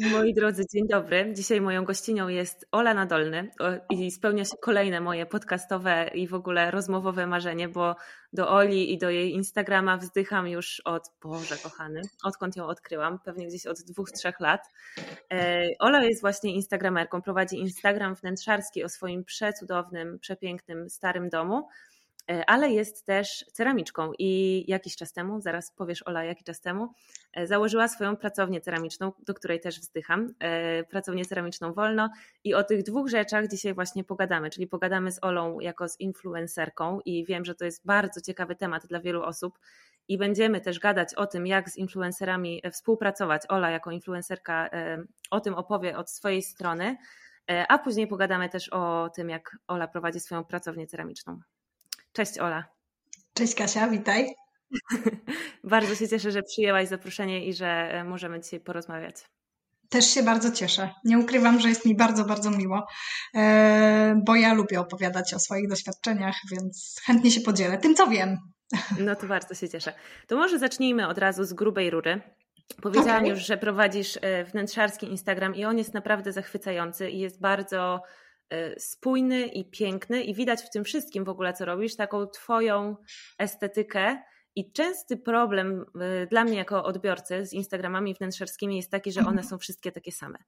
Moi drodzy, dzień dobry. Dzisiaj moją gościnią jest Ola Nadolny i spełnia się kolejne moje podcastowe i w ogóle rozmowowe marzenie, bo do Oli i do jej Instagrama wzdycham już od, Boże kochany, odkąd ją odkryłam, pewnie gdzieś od dwóch, trzech lat. E, Ola jest właśnie instagramerką, prowadzi Instagram wnętrzarski o swoim przecudownym, przepięknym, starym domu ale jest też ceramiczką i jakiś czas temu, zaraz powiesz Ola, jaki czas temu, e, założyła swoją pracownię ceramiczną, do której też wzdycham, e, pracownię ceramiczną wolno i o tych dwóch rzeczach dzisiaj właśnie pogadamy, czyli pogadamy z Olą jako z influencerką i wiem, że to jest bardzo ciekawy temat dla wielu osób i będziemy też gadać o tym, jak z influencerami współpracować. Ola jako influencerka o tym opowie od swojej strony, a później pogadamy też o tym, jak Ola prowadzi swoją pracownię ceramiczną. Cześć Ola. Cześć Kasia, witaj. bardzo się cieszę, że przyjęłaś zaproszenie i że e, możemy dzisiaj porozmawiać. Też się bardzo cieszę. Nie ukrywam, że jest mi bardzo, bardzo miło, e, bo ja lubię opowiadać o swoich doświadczeniach, więc chętnie się podzielę tym, co wiem. No to bardzo się cieszę. To może zacznijmy od razu z grubej rury. Powiedziałam okay. już, że prowadzisz e, wnętrzarski Instagram i on jest naprawdę zachwycający i jest bardzo spójny i piękny i widać w tym wszystkim w ogóle, co robisz, taką twoją estetykę. I częsty problem y, dla mnie jako odbiorcy z Instagramami wnętrzarskimi jest taki, że one są wszystkie takie same.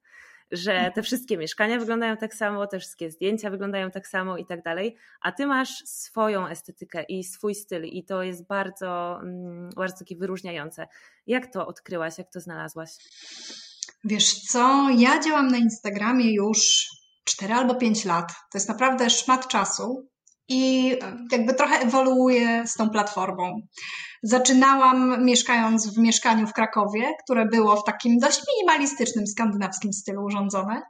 Że te wszystkie mieszkania wyglądają tak samo, te wszystkie zdjęcia wyglądają tak samo i tak dalej, a ty masz swoją estetykę i swój styl i to jest bardzo, mm, bardzo takie wyróżniające. Jak to odkryłaś, jak to znalazłaś? Wiesz co, ja działam na Instagramie już 4 albo 5 lat. To jest naprawdę szmat czasu i jakby trochę ewoluuję z tą platformą. Zaczynałam mieszkając w mieszkaniu w Krakowie, które było w takim dość minimalistycznym, skandynawskim stylu urządzone.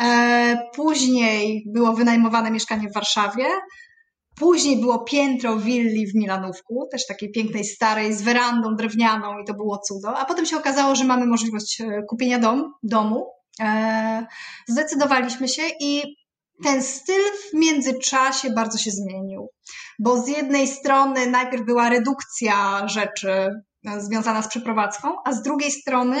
E, później było wynajmowane mieszkanie w Warszawie. Później było piętro willi w Milanówku, też takiej pięknej, starej, z werandą drewnianą i to było cudo. A potem się okazało, że mamy możliwość e, kupienia dom, domu E, zdecydowaliśmy się i ten styl w międzyczasie bardzo się zmienił, bo z jednej strony najpierw była redukcja rzeczy e, związana z przeprowadzką, a z drugiej strony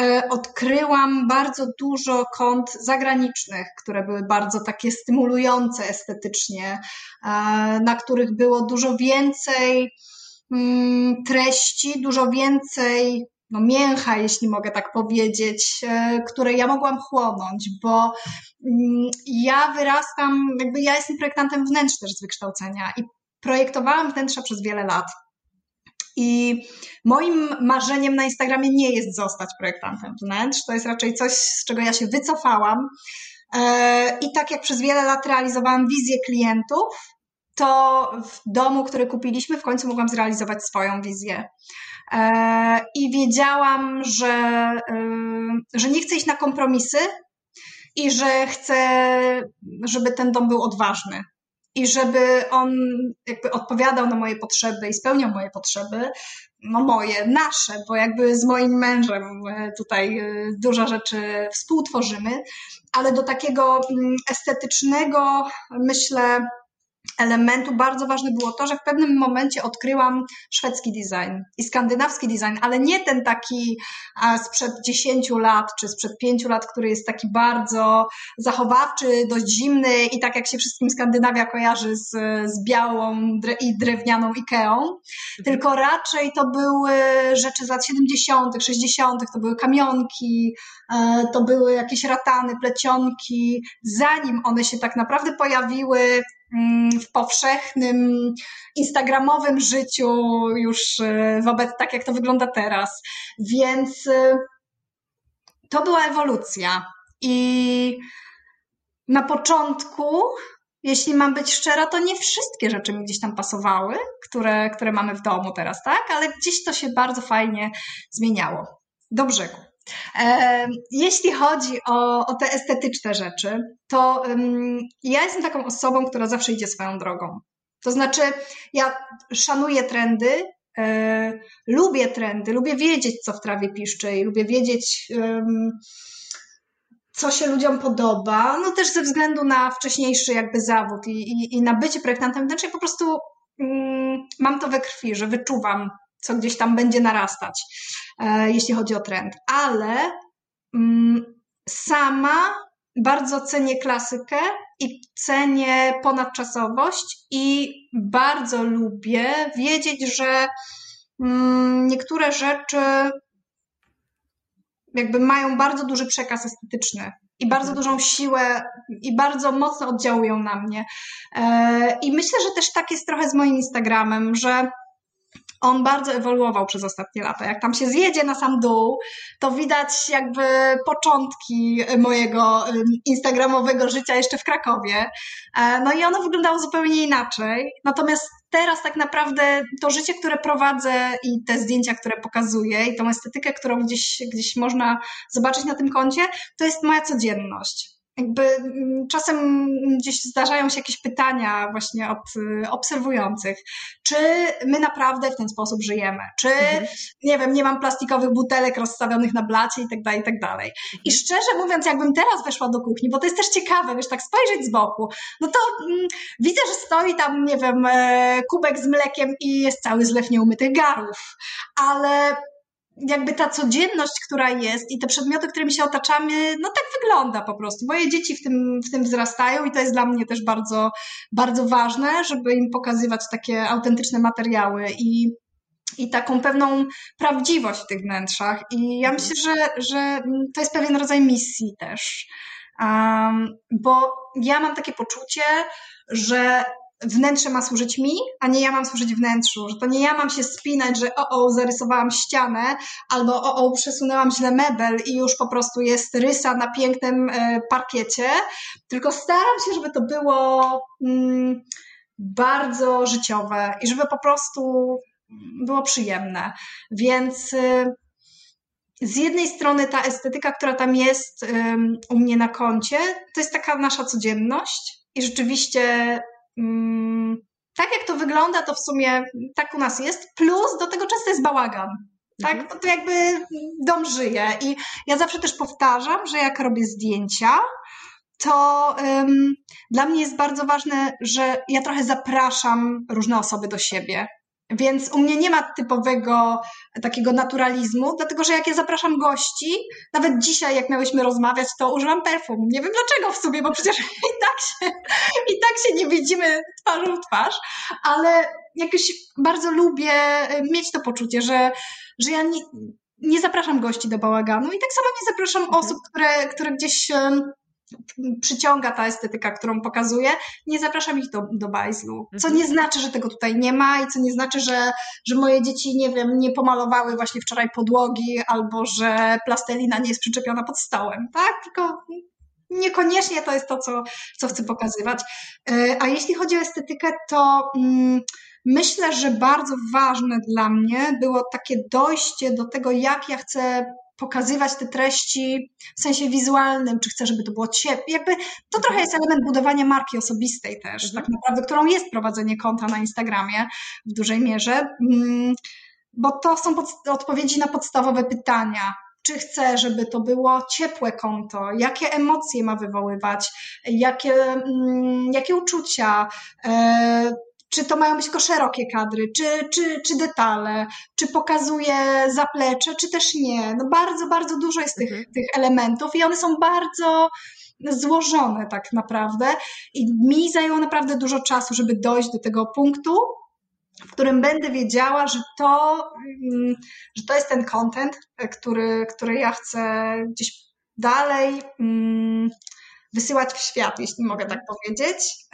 e, odkryłam bardzo dużo kont zagranicznych, które były bardzo takie stymulujące estetycznie, na których było dużo więcej mm, treści, dużo więcej no, mięcha, jeśli mogę tak powiedzieć, e, które ja mogłam chłonąć, bo mm, ja wyrastam, jakby ja jestem projektantem wnętrz też z wykształcenia i projektowałam wnętrza przez wiele lat. I moim marzeniem na Instagramie nie jest zostać projektantem wnętrz, to jest raczej coś, z czego ja się wycofałam. E, I tak jak przez wiele lat realizowałam wizję klientów, to w domu, który kupiliśmy, w końcu mogłam zrealizować swoją wizję. E, I wiedziałam, że, że nie chcę iść na kompromisy i że chcę, żeby ten dom był odważny. I żeby on jakby odpowiadał na moje potrzeby i spełniał moje potrzeby, no moje, nasze, bo jakby z moim mężem e, tutaj e, dużo rzeczy współtworzymy, ale do takiego mm, estetycznego, myślę, elementu bardzo ważne było to, że w pewnym momencie odkryłam szwedzki design i skandynawski design, ale nie ten taki sprzed 10 lat czy sprzed 5 lat, który jest taki bardzo zachowawczy, dość zimny i tak jak się wszystkim Skandynawia kojarzy z, z białą i drewnianą Ikeą, mhm. tylko raczej to były rzeczy z lat 70., 60., to były kamionki, e, to były jakieś ratany, plecionki, zanim one się tak naprawdę pojawiły w powszechnym instagramowym życiu już y, wobec tak, jak to wygląda teraz. Więc y, to była ewolucja. I na początku, jeśli mam być szczera, to nie wszystkie rzeczy mi gdzieś tam pasowały, które, które mamy w domu teraz, tak? Ale gdzieś to się bardzo fajnie zmieniało. Do brzegu. Jeśli chodzi o, o te estetyczne rzeczy, to ja jestem taką osobą, która zawsze idzie swoją drogą. To znaczy, ja szanuję trendy, e, lubię trendy, lubię wiedzieć, co w trawie piszczy i lubię wiedzieć, co się ludziom podoba, no też ze względu na wcześniejszy jakby zawód i, i, i na bycie projektantem wnętrznym, po prostu um, mam to we krwi, że wyczuwam co gdzieś tam będzie narastać, jeśli chodzi o trend. Ale mm, sama bardzo cenię klasykę i cenię ponadczasowość i bardzo lubię wiedzieć, że mm, niektóre rzeczy jakby mają bardzo duży przekaz estetyczny i bardzo mhm. dużą siłę i bardzo mocno oddziałują na mnie. E, I myślę, że też tak jest trochę z moim Instagramem, że on bardzo ewoluował przez ostatnie lata. Jak tam się zjedzie na sam dół, to widać jakby początki mojego instagramowego życia jeszcze w Krakowie. E, no i ono wyglądało zupełnie inaczej. Natomiast teraz tak naprawdę to życie, które prowadzę i te zdjęcia, które pokazuję i tą estetykę, którą gdzieś, gdzieś można zobaczyć na tym koncie, to jest moja codzienność jakby mm, czasem gdzieś zdarzają się jakieś pytania właśnie od y, obserwujących, czy my naprawdę w ten sposób żyjemy, czy mhm. nie wiem, nie mam plastikowych butelek rozstawionych na blacie i tak dalej, i tak dalej. I mhm. szczerze mówiąc, jakbym teraz weszła do kuchni, bo to jest też ciekawe, wiesz, tak spojrzeć z boku, no to mm, widzę, że stoi tam, nie wiem, e, kubek z mlekiem i jest cały zlew nieumytych garów, ale jakby ta codzienność, która jest i te przedmioty, którymi się otaczamy, no tak wygląda po prostu. Moje dzieci w tym, w tym wzrastają i to jest dla mnie też bardzo, bardzo ważne, żeby im pokazywać takie autentyczne materiały i i taką pewną prawdziwość w tych wnętrzach. I ja myślę, że, że to jest pewien rodzaj misji też. Um, bo ja mam takie poczucie, że wnętrze ma służyć mi, a nie ja mam służyć wnętrzu, że to nie ja mam się spinać, że o, o, zarysowałam ścianę, albo o, o, przesunęłam źle mebel i już po prostu jest rysa na pięknym e, parkiecie, tylko staram się, żeby to było mm, bardzo życiowe i żeby po prostu było przyjemne. Więc y, z jednej strony ta estetyka, która tam jest u mnie na koncie, to jest taka nasza codzienność i rzeczywiście tak jak to wygląda, to w sumie tak u nas jest. Plus do tego często jest bałagan. Tak, mhm. to jakby dom żyje. I ja zawsze też powtarzam, że jak robię zdjęcia, to um, dla mnie jest bardzo ważne, że ja trochę zapraszam różne osoby do siebie. Więc u mnie nie ma typowego takiego naturalizmu, dlatego że jak ja zapraszam gości, nawet dzisiaj, jak miałyśmy rozmawiać, to używam perfum. Nie wiem dlaczego w sumie, bo przecież i tak się, i tak się nie widzimy twarzą w twarz, ale jakoś bardzo lubię mieć to poczucie, że, że ja nie, nie zapraszam gości do bałaganu i tak samo nie zapraszam mhm. osób, które, które gdzieś przyciąga ta estetyka, którą pokazuje, nie zapraszam ich do, do bajzlu. Co mhm. nie znaczy, że tego tutaj nie ma i co nie znaczy, że, że moje dzieci, nie wiem, nie pomalowały właśnie wczoraj podłogi albo że plastelina nie jest przyczepiona pod stołem, tak? Tylko niekoniecznie to jest to, co, co chcę pokazywać. E, a jeśli chodzi o estetykę, to mm, myślę, że bardzo ważne dla mnie było takie dojście do tego, jak ja chcę pokazywać te treści w sensie wizualnym, czy chcę, żeby to było ciepłe. Jakby to trochę jest element budowania marki osobistej też, mhm. tak naprawdę, którą jest prowadzenie konta na Instagramie w dużej mierze, mm, bo to są odpowiedzi na podstawowe pytania. Czy chcę, żeby to było ciepłe konto? Jakie emocje ma wywoływać? Jakie, mm, jakie uczucia? E, czy to mają być tylko szerokie kadry, czy, czy, czy detale, czy pokazuje zaplecze, czy też nie. No bardzo, bardzo dużo jest tych, mhm. tych elementów i one są bardzo złożone tak naprawdę i mi zajęło naprawdę dużo czasu, żeby dojść do tego punktu, w którym będę wiedziała, że to, mm, że to jest ten content, który, który ja chcę gdzieś dalej mm, wysyłać w świat, jeśli mogę tak powiedzieć.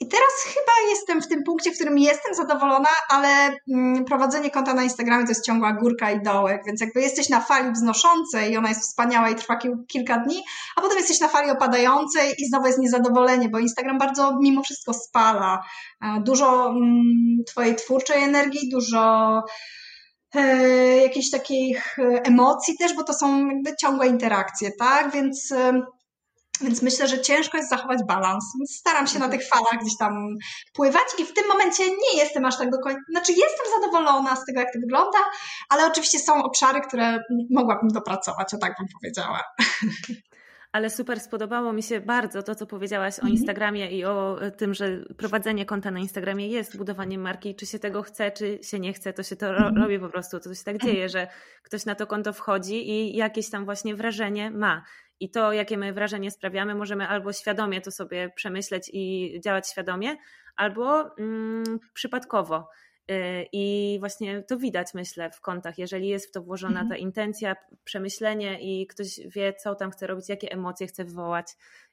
E, i teraz chyba jestem w tym punkcie, w którym jestem zadowolona, ale mm, prowadzenie konta na Instagramie to jest ciągła górka i dołek, więc jakby jesteś na fali wznoszącej i ona jest wspaniała i trwa kilka dni, a potem jesteś na fali opadającej i znowu jest niezadowolenie, bo Instagram bardzo mimo wszystko spala. E, dużo mm, twojej twórczej energii, dużo e, jakichś takich emocji też, bo to są jakby ciągłe interakcje, tak? Więc więc myślę, że ciężko jest zachować balans. Staram się na tych falach gdzieś tam pływać i w tym momencie nie jestem aż tak do końca. Znaczy, jestem zadowolona z tego, jak to wygląda, ale oczywiście są obszary, które mogłabym dopracować, o tak bym powiedziała. Ale super spodobało mi się bardzo to, co powiedziałaś o mhm. Instagramie i o tym, że prowadzenie konta na Instagramie jest budowaniem marki. Czy się tego chce, czy się nie chce, to się to ro mhm. robi po prostu. To się tak dzieje, że ktoś na to konto wchodzi i jakieś tam właśnie wrażenie ma. I to, jakie my wrażenie sprawiamy, możemy albo świadomie to sobie przemyśleć i działać świadomie, albo mm, przypadkowo. Y, I właśnie to widać, myślę, w kontach, jeżeli jest w to włożona mhm. ta intencja, przemyślenie i ktoś wie, co tam chce robić, jakie emocje chce wywołać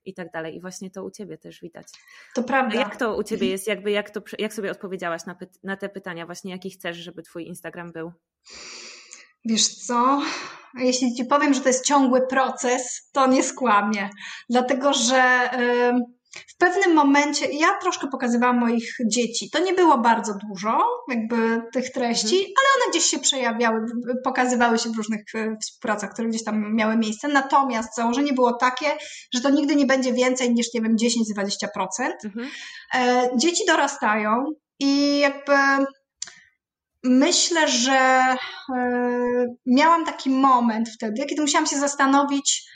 i tak dalej. I właśnie to u ciebie też widać. To prawda. Jak to u ciebie jest? Jakby jak, to, jak sobie odpowiedziałaś na, na te pytania, właśnie jaki chcesz, żeby twój Instagram był? Wiesz co? Jeśli ci powiem, że to jest ciągły proces, to nie skłamię. Dlatego, że. W pewnym momencie ja troszkę pokazywałam moich dzieci. To nie było bardzo dużo, jakby tych treści, mhm. ale one gdzieś się przejawiały, pokazywały się w różnych e, współpracach, które gdzieś tam miały miejsce. Natomiast założenie było takie, że to nigdy nie będzie więcej niż, nie wiem, 10-20%. Mhm. E, dzieci dorastają i jakby myślę, że e, miałam taki moment wtedy, kiedy musiałam się zastanowić,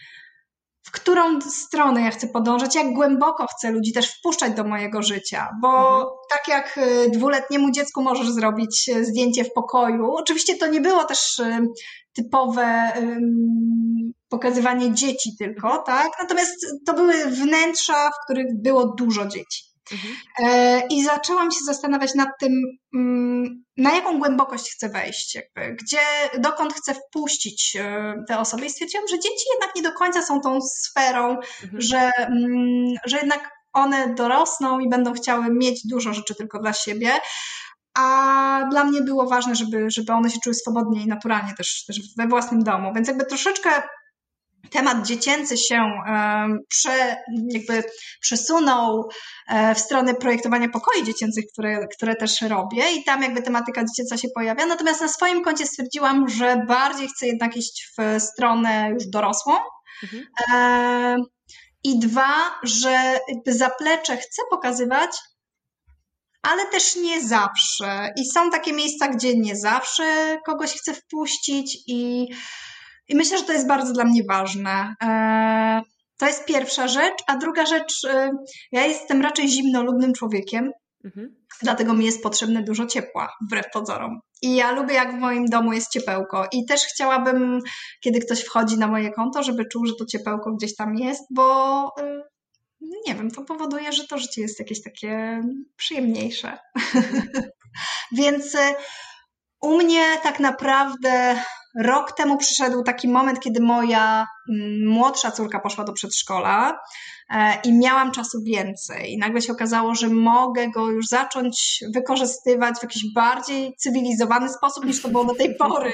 w którą stronę ja chcę podążać, jak głęboko chcę ludzi też wpuszczać do mojego życia, bo mhm. tak jak y, dwuletniemu dziecku możesz zrobić y, zdjęcie w pokoju, oczywiście to nie było też typowe pokazywanie dzieci tylko, tak? Natomiast to były wnętrza, w których było dużo dzieci. Mhm. E, I zaczęłam się zastanawiać nad tym, mm, na jaką głębokość chcę wejść, jakby, gdzie, dokąd chcę wpuścić e, te osoby. I stwierdziłam, że dzieci jednak nie do końca są tą sferą, mhm. że, mm, że jednak one dorosną i będą chciały mieć dużo rzeczy tylko dla siebie. A dla mnie było ważne, żeby, żeby one się czuły swobodnie i naturalnie też, też we własnym domu. Więc jakby troszeczkę temat dziecięcy się prze, jakby przesunął e, w stronę projektowania pokoi dziecięcych, które, które też robię i tam jakby tematyka dziecięca się pojawia. Natomiast na swoim koncie stwierdziłam, że bardziej chcę jednak iść w stronę już dorosłą. Mhm. I dwa, że jakby zaplecze chcę pokazywać, ale też nie zawsze. I są takie miejsca, gdzie nie zawsze kogoś chcę wpuścić i i myślę, że to jest bardzo dla mnie ważne. E, to jest pierwsza rzecz. A druga rzecz, e, ja jestem raczej zimnolubnym człowiekiem, mhm. dlatego mi jest potrzebne dużo ciepła, wbrew pozorom. I ja lubię, jak w moim domu jest ciepełko. I też chciałabym, kiedy ktoś wchodzi na moje konto, żeby czuł, że to ciepełko gdzieś tam jest, bo e, nie wiem, to powoduje, że to życie jest jakieś takie przyjemniejsze. Więc u mnie tak naprawdę rok temu przyszedł taki moment, kiedy moja mm, młodsza córka poszła do przedszkola e, i miałam czasu więcej. I nagle się okazało, że mogę go już zacząć wykorzystywać w jakiś bardziej cywilizowany sposób niż to było do tej pory.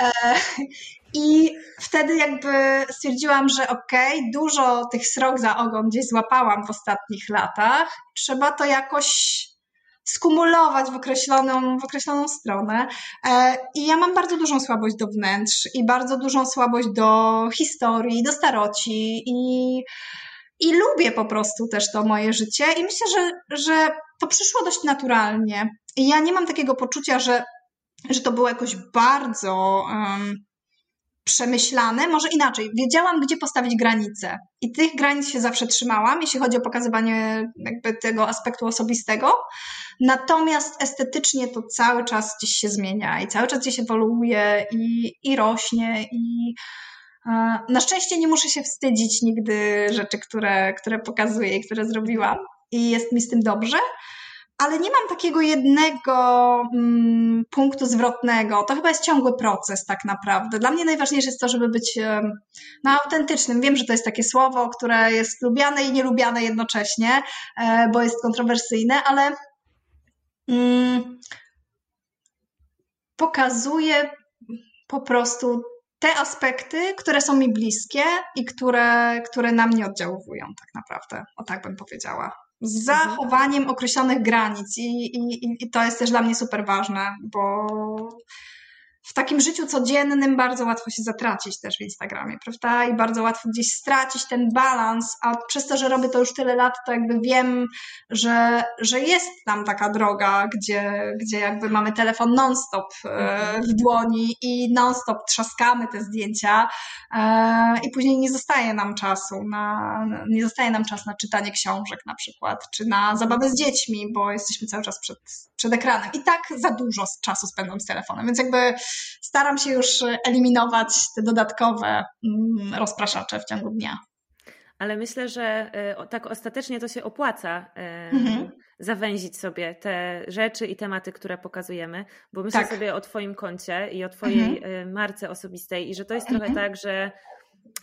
E, I wtedy jakby stwierdziłam, że okej, okay, dużo tych srok za ogon gdzieś złapałam w ostatnich latach. Trzeba to jakoś skumulować w określoną, w określoną stronę. E, I ja mam bardzo dużą słabość do wnętrz i bardzo dużą słabość do historii, do staroci i, i lubię po prostu też to moje życie i myślę, że, że to przyszło dość naturalnie. I ja nie mam takiego poczucia, że, że to było jakoś bardzo um, przemyślane, może inaczej, wiedziałam, gdzie postawić granice. I tych granic się zawsze trzymałam, jeśli chodzi o pokazywanie jakby tego aspektu osobistego, natomiast estetycznie to cały czas gdzieś się zmienia i cały czas gdzieś ewoluuje i, i rośnie i e, na szczęście nie muszę się wstydzić nigdy rzeczy, które, które pokazuję i które zrobiłam. I jest mi z tym dobrze, ale nie mam takiego jednego mm, punktu zwrotnego. To chyba jest ciągły proces, tak naprawdę. Dla mnie najważniejsze jest to, żeby być no, autentycznym. Wiem, że to jest takie słowo, które jest lubiane i nielubiane jednocześnie, e, bo jest kontrowersyjne, ale mm, pokazuje po prostu te aspekty, które są mi bliskie i które, które na mnie oddziałują, tak naprawdę. O tak bym powiedziała z zachowaniem określonych granic I, i, i to jest też dla mnie super ważne, bo w takim życiu codziennym bardzo łatwo się zatracić też w Instagramie, prawda? I bardzo łatwo gdzieś stracić ten balans, a przez to, że robię to już tyle lat, to jakby wiem, że, że jest tam taka droga, gdzie, gdzie jakby mamy telefon non-stop e, mhm. w dłoni i non-stop trzaskamy te zdjęcia e, i później nie zostaje nam czasu na, nie zostaje nam czas na czytanie książek na przykład, czy na zabawę z dziećmi, bo jesteśmy cały czas przed, przed ekranem. I tak za dużo czasu spędzam z telefonem, więc jakby staram się już eliminować te dodatkowe mm, rozpraszacze w ciągu dnia. Ale myślę, że e, tak ostatecznie to się opłaca e, mhm. zawęzić sobie te rzeczy i tematy, które pokazujemy, bo myślę tak. sobie o Twoim koncie i o Twojej mhm. E, marce osobistej i że to jest trochę mhm. tak, że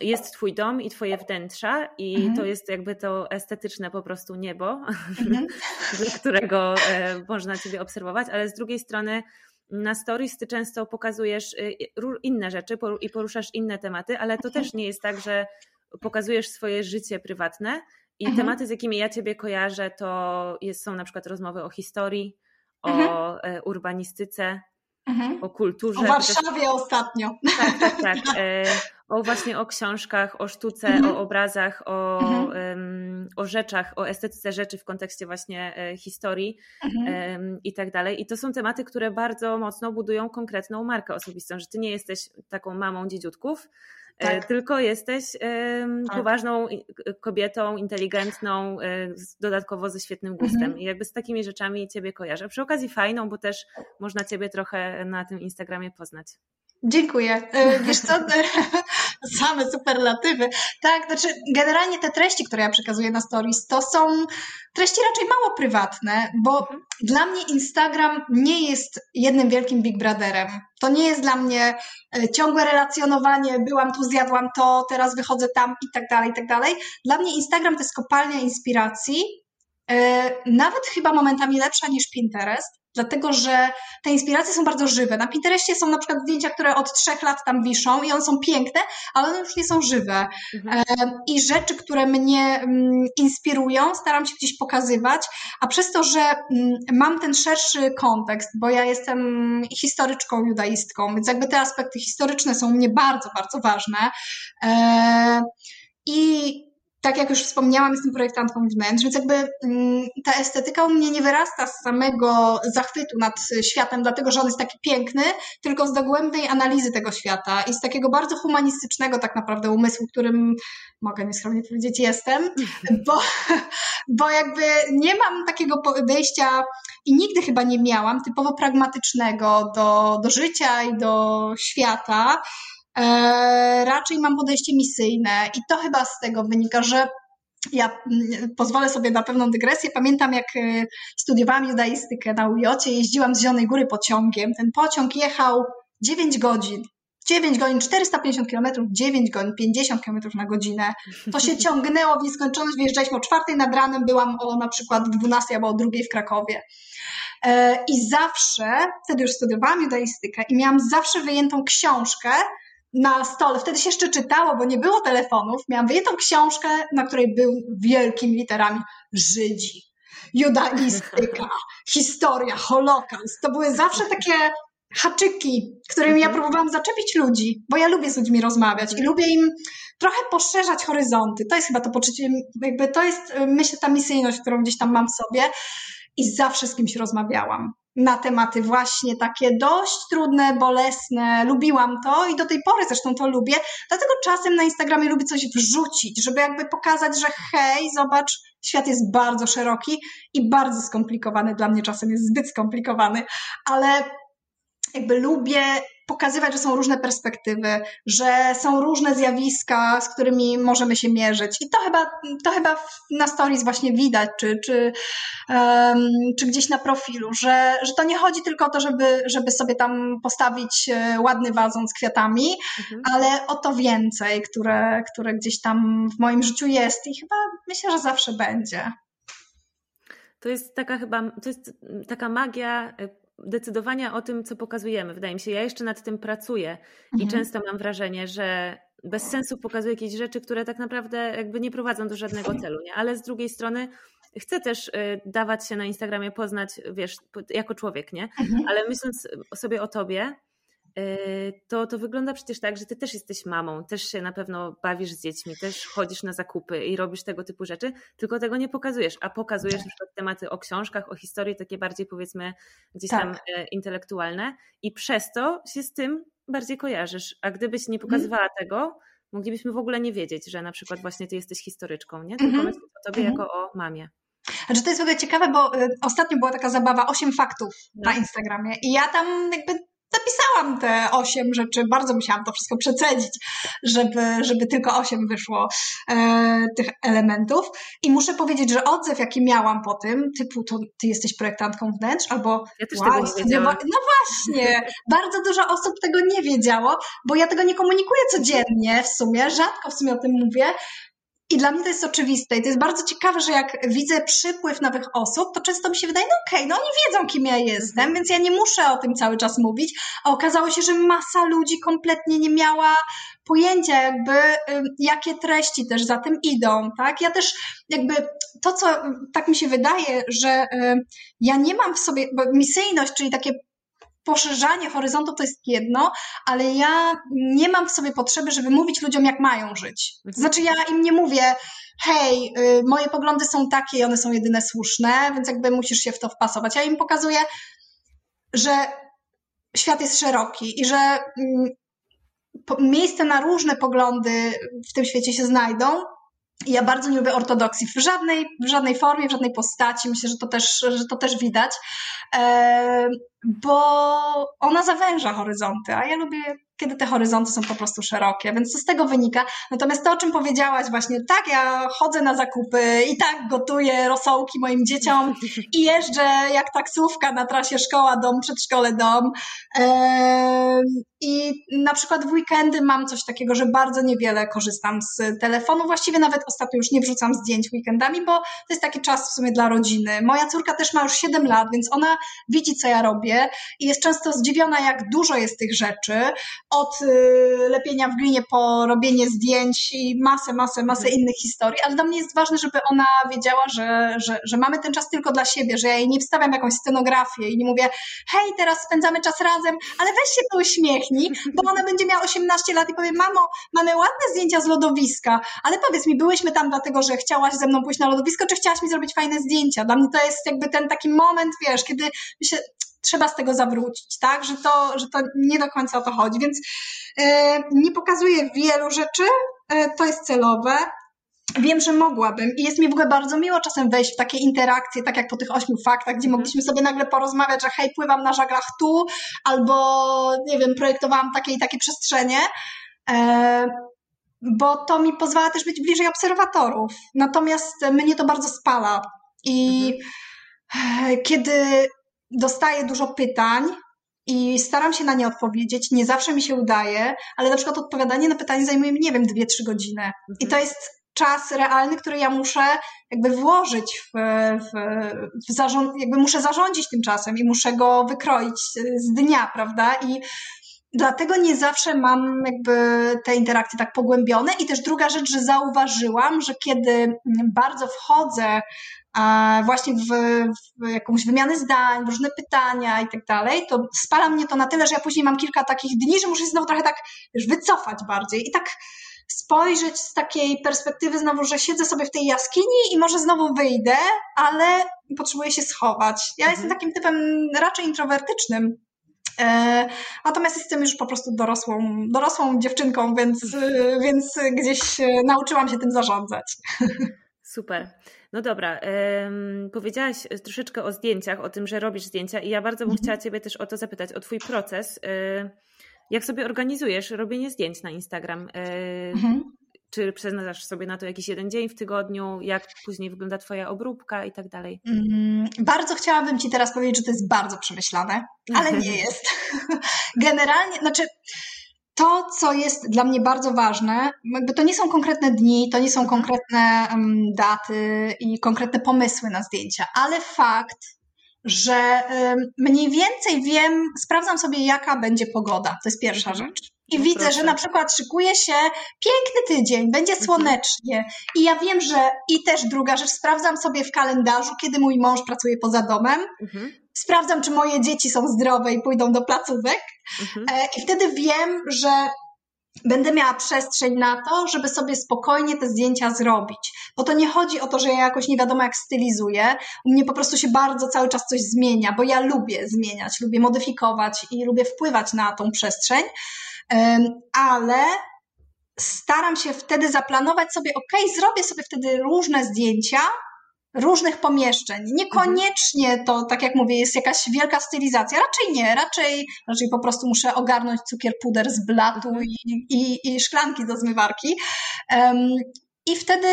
jest Twój dom i Twoje wnętrza, i mhm. to jest jakby to estetyczne po prostu niebo, mhm. dla którego można Ciebie obserwować, ale z drugiej strony na stories ty często pokazujesz y, inne rzeczy i poruszasz inne tematy, ale to też nie jest tak, że pokazujesz swoje życie prywatne i mhm. tematy, z jakimi ja ciebie kojarzę, to jest, są na przykład rozmowy o historii, mhm. o e, urbanistyce, mhm. o kulturze. O Warszawie też... ostatnio. Tak, tak, tak. O właśnie o książkach, o sztuce, mhm. o obrazach, o, mhm. o rzeczach, o estetyce rzeczy w kontekście właśnie e, historii mhm. i tak dalej. I to są tematy, które bardzo mocno budują konkretną markę osobistą, że ty nie jesteś taką mamą dziedziutków, e, tak. tylko jesteś tak. poważną kobietą, inteligentną, e, dodatkowo ze świetnym gustem. Mhm. I jakby z takimi rzeczami ciebie kojarzę. Przy okazji fajną, bo też można ciebie trochę na tym Instagramie poznać. Dziękuję. E, wiesz co, same superlatywy. Tak, znaczy generalnie te treści, które ja przekazuję na stories, to są treści raczej mało prywatne, bo mhm. dla mnie Instagram nie jest jednym wielkim Big Brotherem. To nie jest dla mnie e, ciągłe relacjonowanie, byłam tu, zjadłam to, teraz wychodzę tam i tak dalej, i tak dalej. Dla mnie Instagram to jest kopalnia inspiracji, e, nawet chyba momentami lepsza niż Pinterest, dlatego że te inspiracje są bardzo żywe. Na Pinterestie są na przykład zdjęcia, które od trzech lat tam wiszą i one są piękne, ale one już nie są żywe. Mhm. I rzeczy, które mnie mm, inspirują, staram się gdzieś pokazywać, a przez to, że mm, mam ten szerszy kontekst, bo ja jestem historyczką judaistką, więc jakby te aspekty historyczne są mnie bardzo, bardzo ważne. I tak jak już wspomniałam, jestem projektantką wnętrz, więc jakby mm, ta estetyka u mnie nie wyrasta z samego zachwytu nad światem, dlatego że on jest taki piękny, tylko z dogłębnej analizy tego świata i z takiego bardzo humanistycznego tak naprawdę umysłu, którym mogę nieskromnie powiedzieć jestem, bo, bo jakby nie mam takiego podejścia i nigdy chyba nie miałam typowo pragmatycznego do, do życia i do świata, raczej mam podejście misyjne i to chyba z tego wynika, że ja mm, pozwolę sobie na pewną dygresję. Pamiętam, jak e, studiowałam judaistykę na UJ, jeździłam z Zielonej Góry pociągiem. Ten pociąg jechał 9 godzin. 9 godzin, 450 km, 9 godzin, 50 km na godzinę. To się ciągnęło w nieskończoność. Wyjeżdżaliśmy o 4 nad ranem, byłam o na przykład 12 albo o 2 w Krakowie. E, I zawsze, wtedy już studiowałam judaistykę i miałam zawsze wyjętą książkę, na stole. Wtedy się jeszcze czytało, bo nie było telefonów. Miałam wyjętą książkę, na której był wielkimi literami Żydzi, judaistyka, historia, holokaust. To były zawsze takie haczyki, którymi ja mhm. próbowałam zaczepić ludzi, bo ja lubię z ludźmi rozmawiać i lubię im trochę poszerzać horyzonty. To jest chyba to poczucie, jakby to jest, myślę, ta misyjność, którą gdzieś tam mam w sobie i zawsze z kimś rozmawiałam na tematy właśnie takie dość trudne, bolesne. Lubiłam to i do tej pory zresztą to lubię. Dlatego czasem na Instagramie lubię coś wrzucić, żeby jakby pokazać, że hej, zobacz, świat jest bardzo szeroki i bardzo skomplikowany. Dla mnie czasem jest zbyt skomplikowany, ale jakby lubię pokazywać, że są różne perspektywy, że są różne zjawiska, z którymi możemy się mierzyć. I to chyba, to chyba na stories właśnie widać, czy, czy, um, czy gdzieś na profilu, że, że to nie chodzi tylko o to, żeby, żeby sobie tam postawić e, ładny wazon z kwiatami, mhm. ale o to więcej, które, które gdzieś tam w moim życiu jest i chyba myślę, że zawsze będzie. To jest taka chyba, to jest taka magia e, decydowania o tym, co pokazujemy. Wydaje mi się, ja jeszcze nad tym pracuję mhm. i często mam wrażenie, że bez sensu pokazuję jakieś rzeczy, które tak naprawdę jakby nie prowadzą do żadnego celu, nie? ale z drugiej strony chcę też y, dawać się na Instagramie poznać, wiesz, jako człowiek, nie? Mhm. Ale myśląc sobie o tobie, to, to wygląda przecież tak, że ty też jesteś mamą, też się na pewno bawisz z dziećmi, też chodzisz na zakupy i robisz tego typu rzeczy, tylko tego nie pokazujesz, a pokazujesz na przykład tematy o książkach, o historii, takie bardziej powiedzmy gdzieś tak. tam e, intelektualne i przez to się z tym bardziej kojarzysz. A gdybyś nie mhm. pokazywała mm. tego, moglibyśmy w ogóle nie wiedzieć, że na przykład właśnie ty jesteś historyczką, nie? Tylko -hmm. o tobie -hmm. jako o mamie. Znaczy to jest w ogóle ciekawe, bo y, ostatnio była taka zabawa 8 faktów no. na Instagramie i ja tam jakby zapisałam te osiem rzeczy, bardzo musiałam to wszystko przecedzić, żeby, żeby tylko osiem wyszło e, tych elementów. I muszę powiedzieć, że odzew, jaki miałam po tym, typu to ty jesteś projektantką wnętrz, albo ja też wow, tego nie wiedziałam. No właśnie, bardzo dużo osób tego nie wiedziało, bo ja tego nie komunikuję codziennie w sumie, rzadko w sumie o tym mówię, i dla mnie to jest oczywiste i to jest bardzo ciekawe, że jak widzę przypływ nowych osób, to często mi się wydaje, no okej, okay, no oni wiedzą, kim ja jestem, więc ja nie muszę o tym cały czas mówić, a okazało się, że masa ludzi kompletnie nie miała pojęcia jakby, jakie treści też za tym idą, tak? Ja też jakby to, co tak mi się wydaje, że ja nie mam w sobie, misyjność, czyli takie poszerzanie horyzontu to jest jedno, ale ja nie mam w sobie potrzeby, żeby mówić ludziom, jak mają żyć. Mhm. znaczy, ja im nie mówię, hej, y, moje poglądy są takie i one są jedyne słuszne, więc jakby musisz się w to wpasować. Ja im pokazuję, że świat jest szeroki i że mm, miejsce na różne poglądy w tym świecie się znajdą, ja bardzo nie lubię ortodoksji w żadnej, w żadnej formie, w żadnej postaci. Myślę, że to też, że to też widać, e, bo ona zawęża horyzonty, a ja lubię kiedy te horyzonty są po prostu szerokie, więc to z tego wynika. Natomiast to, o czym powiedziałaś właśnie, tak, ja chodzę na zakupy i tak gotuję rosołki moim dzieciom i jeżdżę jak taksówka na trasie szkoła, dom, przedszkole, dom. I na przykład w weekendy mam coś takiego, że bardzo niewiele korzystam z telefonu. Właściwie nawet ostatnio już nie wrzucam zdjęć weekendami, bo to jest taki czas w sumie dla rodziny. Moja córka też ma już 7 lat, więc ona widzi, co ja robię i jest często zdziwiona, jak dużo jest tych rzeczy od y, lepienia w glinie po robienie zdjęć i masę, masę, masę mhm. innych historii, ale dla mnie jest ważne, żeby ona wiedziała, że, że, że mamy ten czas tylko dla siebie, że ja jej nie wstawiam jakąś scenografię i nie mówię, hej, teraz spędzamy czas razem, ale weź się uśmiechnij, bo ona będzie miała 18 lat i powie, mamo, mamy ładne zdjęcia z lodowiska, ale powiedz mi, byłyśmy tam dlatego, że chciałaś ze mną pójść na lodowisko, czy chciałaś mi zrobić fajne zdjęcia? Dla mnie to jest jakby ten taki moment, wiesz, kiedy myślę, trzeba z tego zawrócić, tak? Że to, że to nie do końca o to chodzi. Więc e, nie pokazuję wielu rzeczy, e, to jest celowe. Wiem, że mogłabym i jest mi w ogóle bardzo miło czasem wejść w takie interakcje, tak jak po tych ośmiu faktach, gdzie mhm. mogliśmy sobie nagle porozmawiać, że hej, pływam na żaglach tu, albo nie wiem, projektowałam takie i takie przestrzenie. E, bo to mi pozwala też być bliżej obserwatorów. Natomiast mnie to bardzo spala. I mhm. kiedy dostaję dużo pytań i staram się na nie odpowiedzieć. Nie zawsze mi się udaje, ale na przykład odpowiadanie na pytanie zajmuje mi, nie wiem, dwie, trzy godziny. Mhm. I to jest czas realny, który ja muszę jakby włożyć w, w, w zarząd, jakby muszę zarządzić tym czasem i muszę go wykroić z dnia, prawda? I Dlatego nie zawsze mam jakby te interakcje tak pogłębione. I też druga rzecz, że zauważyłam, że kiedy bardzo wchodzę właśnie w, w jakąś wymianę zdań, różne pytania i tak dalej, to spala mnie to na tyle, że ja później mam kilka takich dni, że muszę się znowu trochę tak już wycofać bardziej i tak spojrzeć z takiej perspektywy znowu, że siedzę sobie w tej jaskini i może znowu wyjdę, ale potrzebuję się schować. Ja mhm. jestem takim typem raczej introwertycznym, Natomiast jestem już po prostu dorosłą, dorosłą dziewczynką, więc, więc gdzieś nauczyłam się tym zarządzać. Super. No dobra, um, powiedziałaś troszeczkę o zdjęciach, o tym, że robisz zdjęcia i ja bardzo bym mhm. chciała Ciebie też o to zapytać, o Twój proces. Y, jak sobie organizujesz robienie zdjęć na Instagram? Y, mhm. Czy przeznaczasz sobie na to jakiś jeden dzień w tygodniu? Jak później wygląda Twoja obróbka i tak dalej? Mm, bardzo chciałabym Ci teraz powiedzieć, że to jest bardzo przemyślane, ale nie jest. Generalnie, znaczy to, co jest dla mnie bardzo ważne, jakby to nie są konkretne dni, to nie są konkretne um, daty i konkretne pomysły na zdjęcia, ale fakt, że mniej więcej wiem, sprawdzam sobie, jaka będzie pogoda. To jest pierwsza mhm. rzecz. I no widzę, proszę. że na przykład szykuje się piękny tydzień, będzie mhm. słonecznie. I ja wiem, że i też druga rzecz, sprawdzam sobie w kalendarzu, kiedy mój mąż pracuje poza domem. Mhm sprawdzam, czy moje dzieci są zdrowe i pójdą do placówek. Mhm. E, I wtedy wiem, że będę miała przestrzeń na to, żeby sobie spokojnie te zdjęcia zrobić. Bo to nie chodzi o to, że ja jakoś nie wiadomo jak stylizuję. U mnie po prostu się bardzo cały czas coś zmienia, bo ja lubię zmieniać, lubię modyfikować i lubię wpływać na tą przestrzeń. Ale staram się wtedy zaplanować sobie, ok, zrobię sobie wtedy różne zdjęcia, różnych pomieszczeń. Niekoniecznie to, tak jak mówię, jest jakaś wielka stylizacja. Raczej nie, raczej, raczej po prostu muszę ogarnąć cukier puder z blatu i, i, i szklanki do zmywarki. Um, I wtedy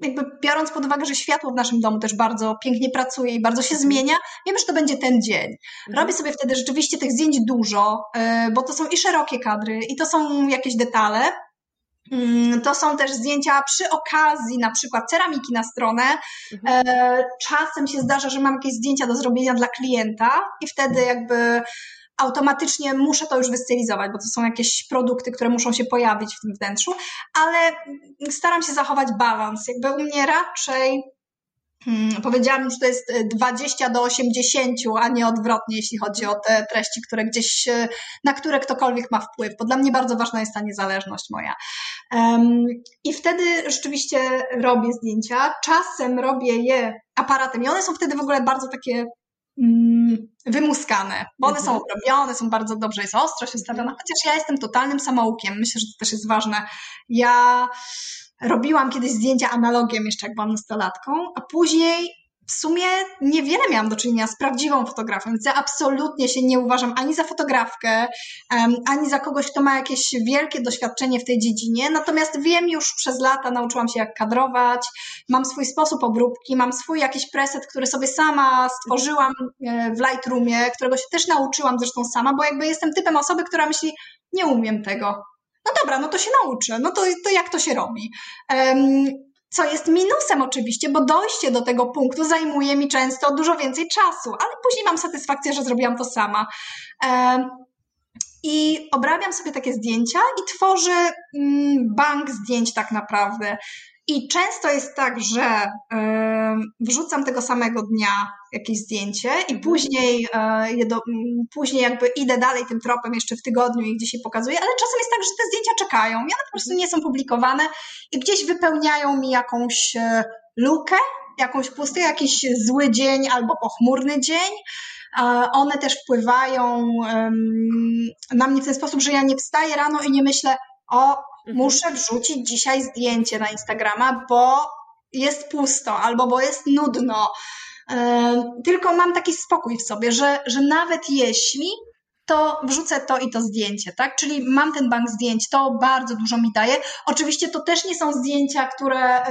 jakby biorąc pod uwagę, że światło w naszym domu też bardzo pięknie pracuje i bardzo się mhm. zmienia, wiem, że to będzie ten dzień. Mhm. Robię sobie wtedy rzeczywiście tych zdjęć dużo, e, bo to są i szerokie kadry, i to są jakieś detale, to są też zdjęcia przy okazji, na przykład ceramiki na stronę. Mhm. E, czasem się zdarza, że mam jakieś zdjęcia do zrobienia dla klienta i wtedy jakby automatycznie muszę to już wystylizować, bo to są jakieś produkty, które muszą się pojawić w tym wnętrzu, ale staram się zachować balans. Jakby u mnie raczej powiedziałam, że to jest 20 e, do 80, a nie odwrotnie, jeśli chodzi o te treści, które gdzieś, e, na które ktokolwiek ma wpływ, bo dla mnie bardzo ważna jest ta niezależność moja. I wtedy rzeczywiście robię zdjęcia. Czasem robię je aparatem i one są wtedy w ogóle bardzo takie mm, wymuskane, bo one mhm. są obrobione, są bardzo dobrze, jest ostrość ustawiona, chociaż ja jestem totalnym samoukiem. Myślę, że to też jest ważne. Ja robiłam kiedyś zdjęcia analogiem jeszcze jak byłam nastolatką, a później w sumie niewiele miałam do czynienia z prawdziwą fotografią, więc ja absolutnie się nie uważam ani za fotografkę, ani za kogoś, kto ma jakieś wielkie doświadczenie w tej dziedzinie. Natomiast wiem już przez lata, nauczyłam się jak kadrować, mam swój sposób obróbki, mam swój jakiś preset, który sobie sama stworzyłam e, w Lightroomie, którego się też nauczyłam zresztą sama, bo jakby jestem typem osoby, która myśli, nie umiem tego. No dobra, no to się nauczę, no to, to jak to się robi? Co jest minusem oczywiście, bo dojście do tego punktu zajmuje mi często dużo więcej czasu, ale później mam satysfakcję, że zrobiłam to sama. I obrabiam sobie takie zdjęcia i tworzę mm, bank zdjęć tak naprawdę. I często jest tak, że wrzucam tego samego dnia jakieś zdjęcie i mhm. później, e, je do, później jakby idę dalej tym tropem jeszcze w tygodniu i gdzieś je pokazuję, ale czasem jest tak, że te zdjęcia czekają i one po prostu mhm. nie są publikowane i gdzieś wypełniają mi jakąś e, lukę, jakąś pustkę, jakiś zły dzień albo pochmurny dzień. One też wpływają na mnie w ten sposób, że ja nie wstaję rano i nie myślę, o. muszę wrzucić dzisiaj zdjęcie na Instagrama, bo jest pusto albo bo jest nudno. Tylko mam taki spokój w sobie, że, że nawet jeśli to wrzucę to i to zdjęcie, tak? Czyli mam ten bank zdjęć, to bardzo dużo mi daje. Oczywiście to też nie są zdjęcia, które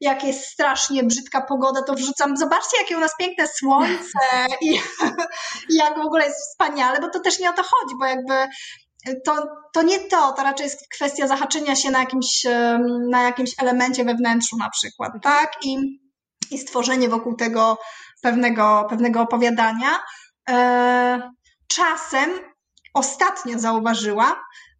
jak jest strasznie brzydka pogoda, to wrzucam, zobaczcie jakie u nas piękne słońce i, i jak w ogóle jest wspaniale, bo to też nie o to chodzi, bo jakby to, to nie to, to raczej jest kwestia zahaczenia się na jakimś, na jakimś elemencie we wnętrzu na przykład, tak? I, i stworzenie wokół tego pewnego, pewnego opowiadania. E, czasem ostatnio zauważyłam,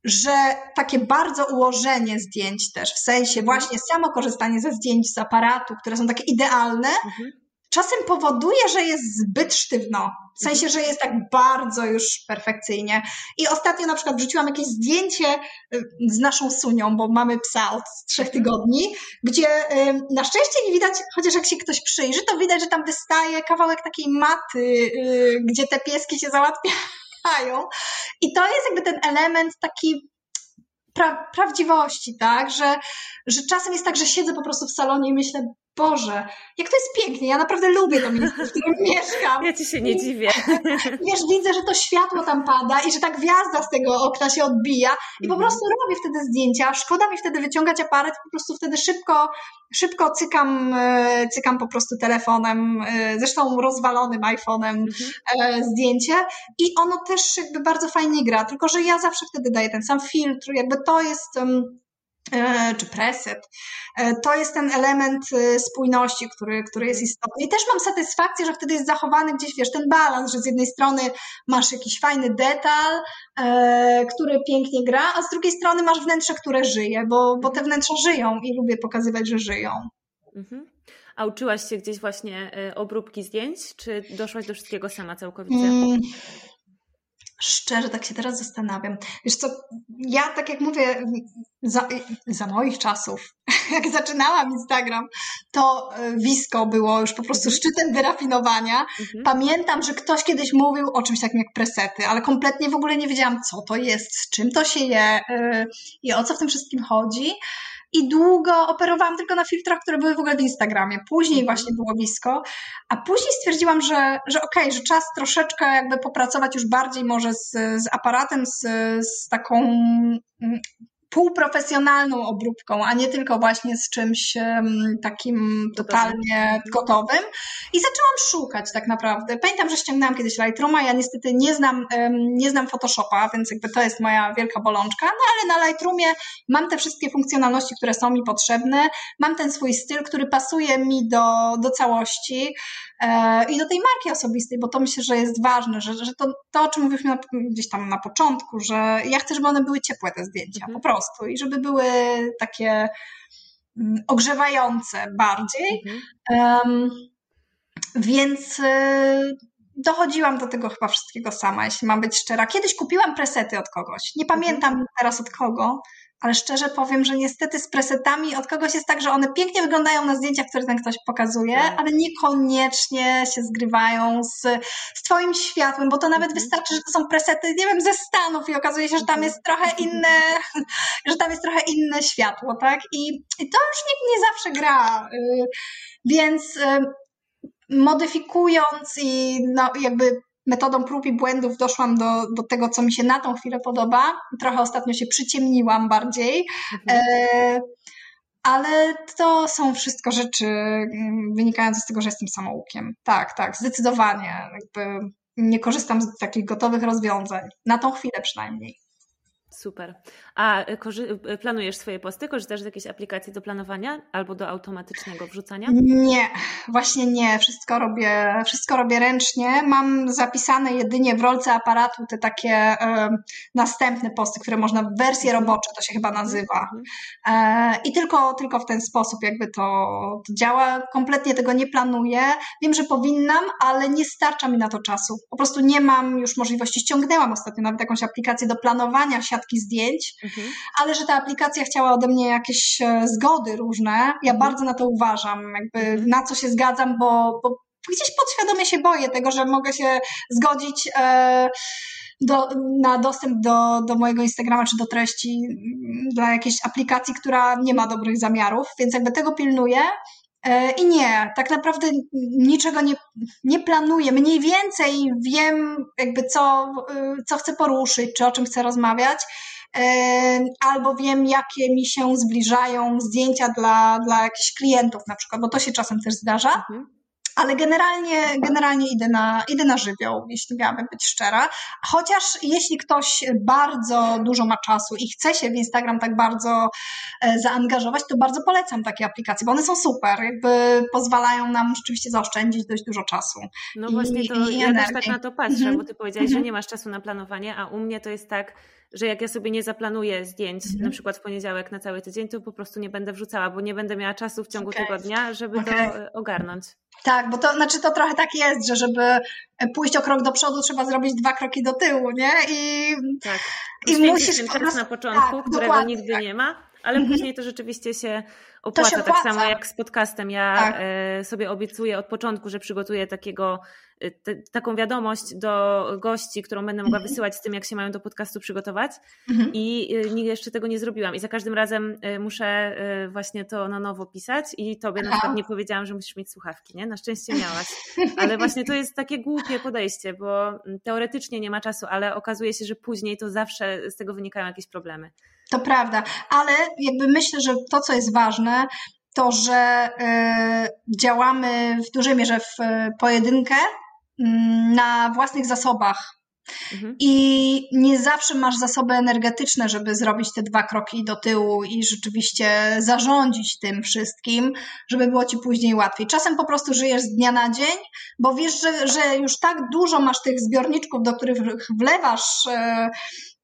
że takie bardzo ułożenie zdjęć też, w sensie właśnie samo korzystanie ze zdjęć z aparatu, które są takie idealne, mhm czasem powoduje, że jest zbyt sztywno. W sensie, że jest tak bardzo już perfekcyjnie. I ostatnio na przykład wrzuciłam jakieś zdjęcie y, z naszą Sunią, bo mamy psa od trzech tygodni, gdzie y, na szczęście nie widać, chociaż jak się ktoś przyjrzy, to widać, że tam wystaje kawałek takiej maty, y, gdzie te pieski się załatwiają. I to jest jakby ten element taki pra prawdziwości, tak? Że, że czasem jest tak, że siedzę po prostu w salonie i myślę, Boże, jak to jest pięknie, ja naprawdę lubię to miejsce, w którym mieszkam. Ja ci się nie dziwię. Wiesz, widzę, że to światło tam pada i że ta gwiazda z tego okna się odbija i po mhm. prostu robię wtedy zdjęcia, szkoda mi wtedy wyciągać aparat, po prostu wtedy szybko, szybko cykam, e, cykam po prostu telefonem, e, zresztą rozwalonym iPhone'em mhm. E, zdjęcie i ono też jakby bardzo fajnie gra, tylko że ja zawsze wtedy daję ten sam filtr, jakby to jest czy preset. E, to jest ten element e, spójności, który, który jest istotny. I też mam satysfakcję, że wtedy jest zachowany gdzieś, wiesz, ten balans, że z jednej strony masz jakiś fajny detal, który pięknie gra, a z drugiej strony masz wnętrze, które żyje, bo, bo te wnętrza żyją i lubię pokazywać, że żyją. Mhm. A uczyłaś się gdzieś właśnie obróbki zdjęć, czy doszłaś do wszystkiego sama całkowicie? Mm, Szczerze, tak się teraz zastanawiam. Wiesz co, ja tak jak mówię, za, za moich czasów, jak zaczynałam Instagram, to e, Wisko było już po prostu mhm. szczytem wyrafinowania. Mhm. Pamiętam, że ktoś kiedyś mówił o czymś takim jak presety, ale kompletnie w ogóle nie wiedziałam, co to jest, z czym to się je yy, i o co w tym wszystkim chodzi i długo operowałam tylko na filtrach, które były w ogóle w Instagramie. Później mhm. właśnie było blisko, a później stwierdziłam, że, że okej, okay, że czas troszeczkę jakby popracować już bardziej może z, z aparatem, z, z taką mm, półprofesjonalną obróbką, a nie tylko właśnie z czymś takim totalnie gotowym. I zaczęłam szukać tak naprawdę. Pamiętam, że ściągnęłam kiedyś Lightrooma, ja niestety nie znam, nie znam Photoshopa, więc jakby to jest moja wielka bolączka, no ale na Lightroomie mam te wszystkie funkcjonalności, które są mi potrzebne, mam ten swój styl, który pasuje mi do, do całości. E, i do tej marki osobistej, bo to myślę, że jest ważne, że, że to, to, o czym mówiliśmy gdzieś tam na początku, że ja chcę, żeby one były ciepłe, te zdjęcia, mhm. po prostu, i żeby były takie mm, ogrzewające bardziej. Mhm. Um, więc y, dochodziłam do tego chyba wszystkiego sama, jeśli mam być szczera. Kiedyś kupiłam presety od kogoś. Nie pamiętam mhm. teraz od kogo, ale szczerze powiem, że niestety z presetami od kogoś jest tak, że one pięknie wyglądają na zdjęciach, które ten ktoś pokazuje, tak. ale niekoniecznie się zgrywają z, z Twoim światłem, bo to nawet mhm. wystarczy, że to są presety, nie wiem, ze Stanów i okazuje się, że tam jest trochę mhm. inne, że tam jest trochę inne światło, tak? I, i to już nikt nie zawsze gra. Y, więc y, modyfikując i no, jakby metodą prób i błędów doszłam do, do tego, co mi się na tą chwilę podoba. Trochę ostatnio się przyciemniłam bardziej. Mhm. E, ale to są wszystko rzeczy mm, wynikające z tego, że jestem samoukiem. Tak, tak, zdecydowanie. Jakby nie korzystam z takich gotowych rozwiązań. Na tą chwilę przynajmniej. Super. A planujesz swoje posty? Korzystasz z jakiejś aplikacji do planowania albo do automatycznego wrzucania? Nie, właśnie nie. Wszystko robię, wszystko robię ręcznie. Mam zapisane jedynie w rolce aparatu te takie następne posty, które można w wersji mhm. robocze, to się chyba nazywa. Mhm. E, I tylko, tylko w ten sposób jakby to, to działa. Kompletnie tego nie planuję. Wiem, że powinnam, ale nie starcza mi na to czasu. Po prostu nie mam już możliwości. Ściągnęłam ostatnio nawet jakąś aplikację do planowania siatki zdjęć, mhm. ale że ta aplikacja chciała ode mnie jakieś e, zgody różne. Ja mhm. bardzo na to uważam, jakby mhm. na co się zgadzam, bo, bo gdzieś podświadomie się boję tego, że mogę się zgodzić. E, do, na dostęp do, do mojego Instagrama czy do treści mm, dla jakiejś aplikacji, która nie ma dobrych zamiarów, więc jakby tego pilnuję. E, I nie, tak naprawdę niczego nie, nie planuję. Mniej więcej wiem, jakby co, y, co chcę poruszyć, czy o czym chcę rozmawiać, e, albo wiem, jakie mi się zbliżają zdjęcia dla, dla jakichś klientów, na przykład, bo to się czasem też zdarza. Mhm ale generalnie, generalnie idę, na, idę na żywioł, jeśli miałabym być szczera. Chociaż jeśli ktoś bardzo dużo ma czasu i chce się w Instagram tak bardzo e, zaangażować, to bardzo polecam takie aplikacje, bo one są super, jakby pozwalają nam rzeczywiście zaoszczędzić dość dużo czasu. No właśnie, to i ja też tak na to patrzę, mm -hmm. bo ty powiedziałeś, że mhm. nie masz czasu na planowanie, a u mnie to jest tak, że jak ja sobie nie zaplanuję zdjęć, mhm. na przykład w poniedziałek na cały tydzień, to po prostu nie będę wrzucała, bo nie będę miała czasu w ciągu okay. tygodnia, żeby okay. to e, ogarnąć. Tak, bo to znaczy to trochę tak jest, że żeby pójść o krok do przodu, trzeba zrobić dwa kroki do tyłu, nie? I, tak. I musisz ten czas na początku, tak, którego nigdy tak. nie ma, ale mhm. później to rzeczywiście się opłaca, się opłaca. tak samo jak z podcastem. Ja tak. E, sobie obiecuję od początku, że przygotuję takiego te, taką wiadomość do gości, którą będę mogła mhm. wysyłać z tym, jak się mają do podcastu przygotować. Mhm. I y, jeszcze tego nie zrobiłam. I za każdym razem y, muszę właśnie to na nowo pisać. I tobie Aha. na przykład nie powiedziałam, że musisz mieć słuchawki, nie? Na szczęście miałaś. Ale właśnie to jest takie głupie podejście, bo mm, teoretycznie nie ma czasu, ale okazuje się, że później to zawsze z tego wynikają jakieś problemy. To prawda, ale jakby myślę, że to, co jest ważne, to, że y, działamy w dużej mierze w pojedynkę, na własnych zasobach. Mhm. I nie zawsze masz zasoby energetyczne, żeby zrobić te dwa kroki do tyłu i rzeczywiście zarządzić tym wszystkim, żeby było ci później łatwiej. Czasem po prostu żyjesz z dnia na dzień, bo wiesz, że, że już tak dużo masz tych zbiorniczków, do których wlewasz e,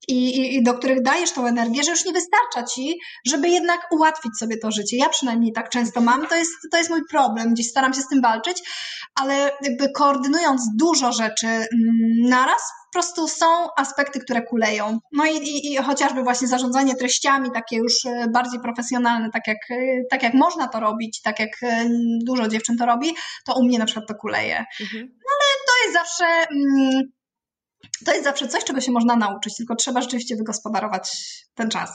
i, i, i, do których dajesz tą energię, że już nie wystarcza ci, żeby jednak ułatwić sobie to życie. Ja przynajmniej tak często mam, to jest, to jest mój problem, gdzieś staram się z tym walczyć, ale jakby koordynując dużo rzeczy mm, naraz, po prostu są aspekty, które kuleją. No i, i, i, chociażby właśnie zarządzanie treściami, takie już e, bardziej profesjonalne, tak jak, e, tak jak można to robić, tak jak e, dużo dziewczyn to robi, to u mnie na przykład to kuleje. Mhm. No ale to jest zawsze. Mm, to jest zawsze coś, czego się można nauczyć, tylko trzeba rzeczywiście wygospodarować ten czas.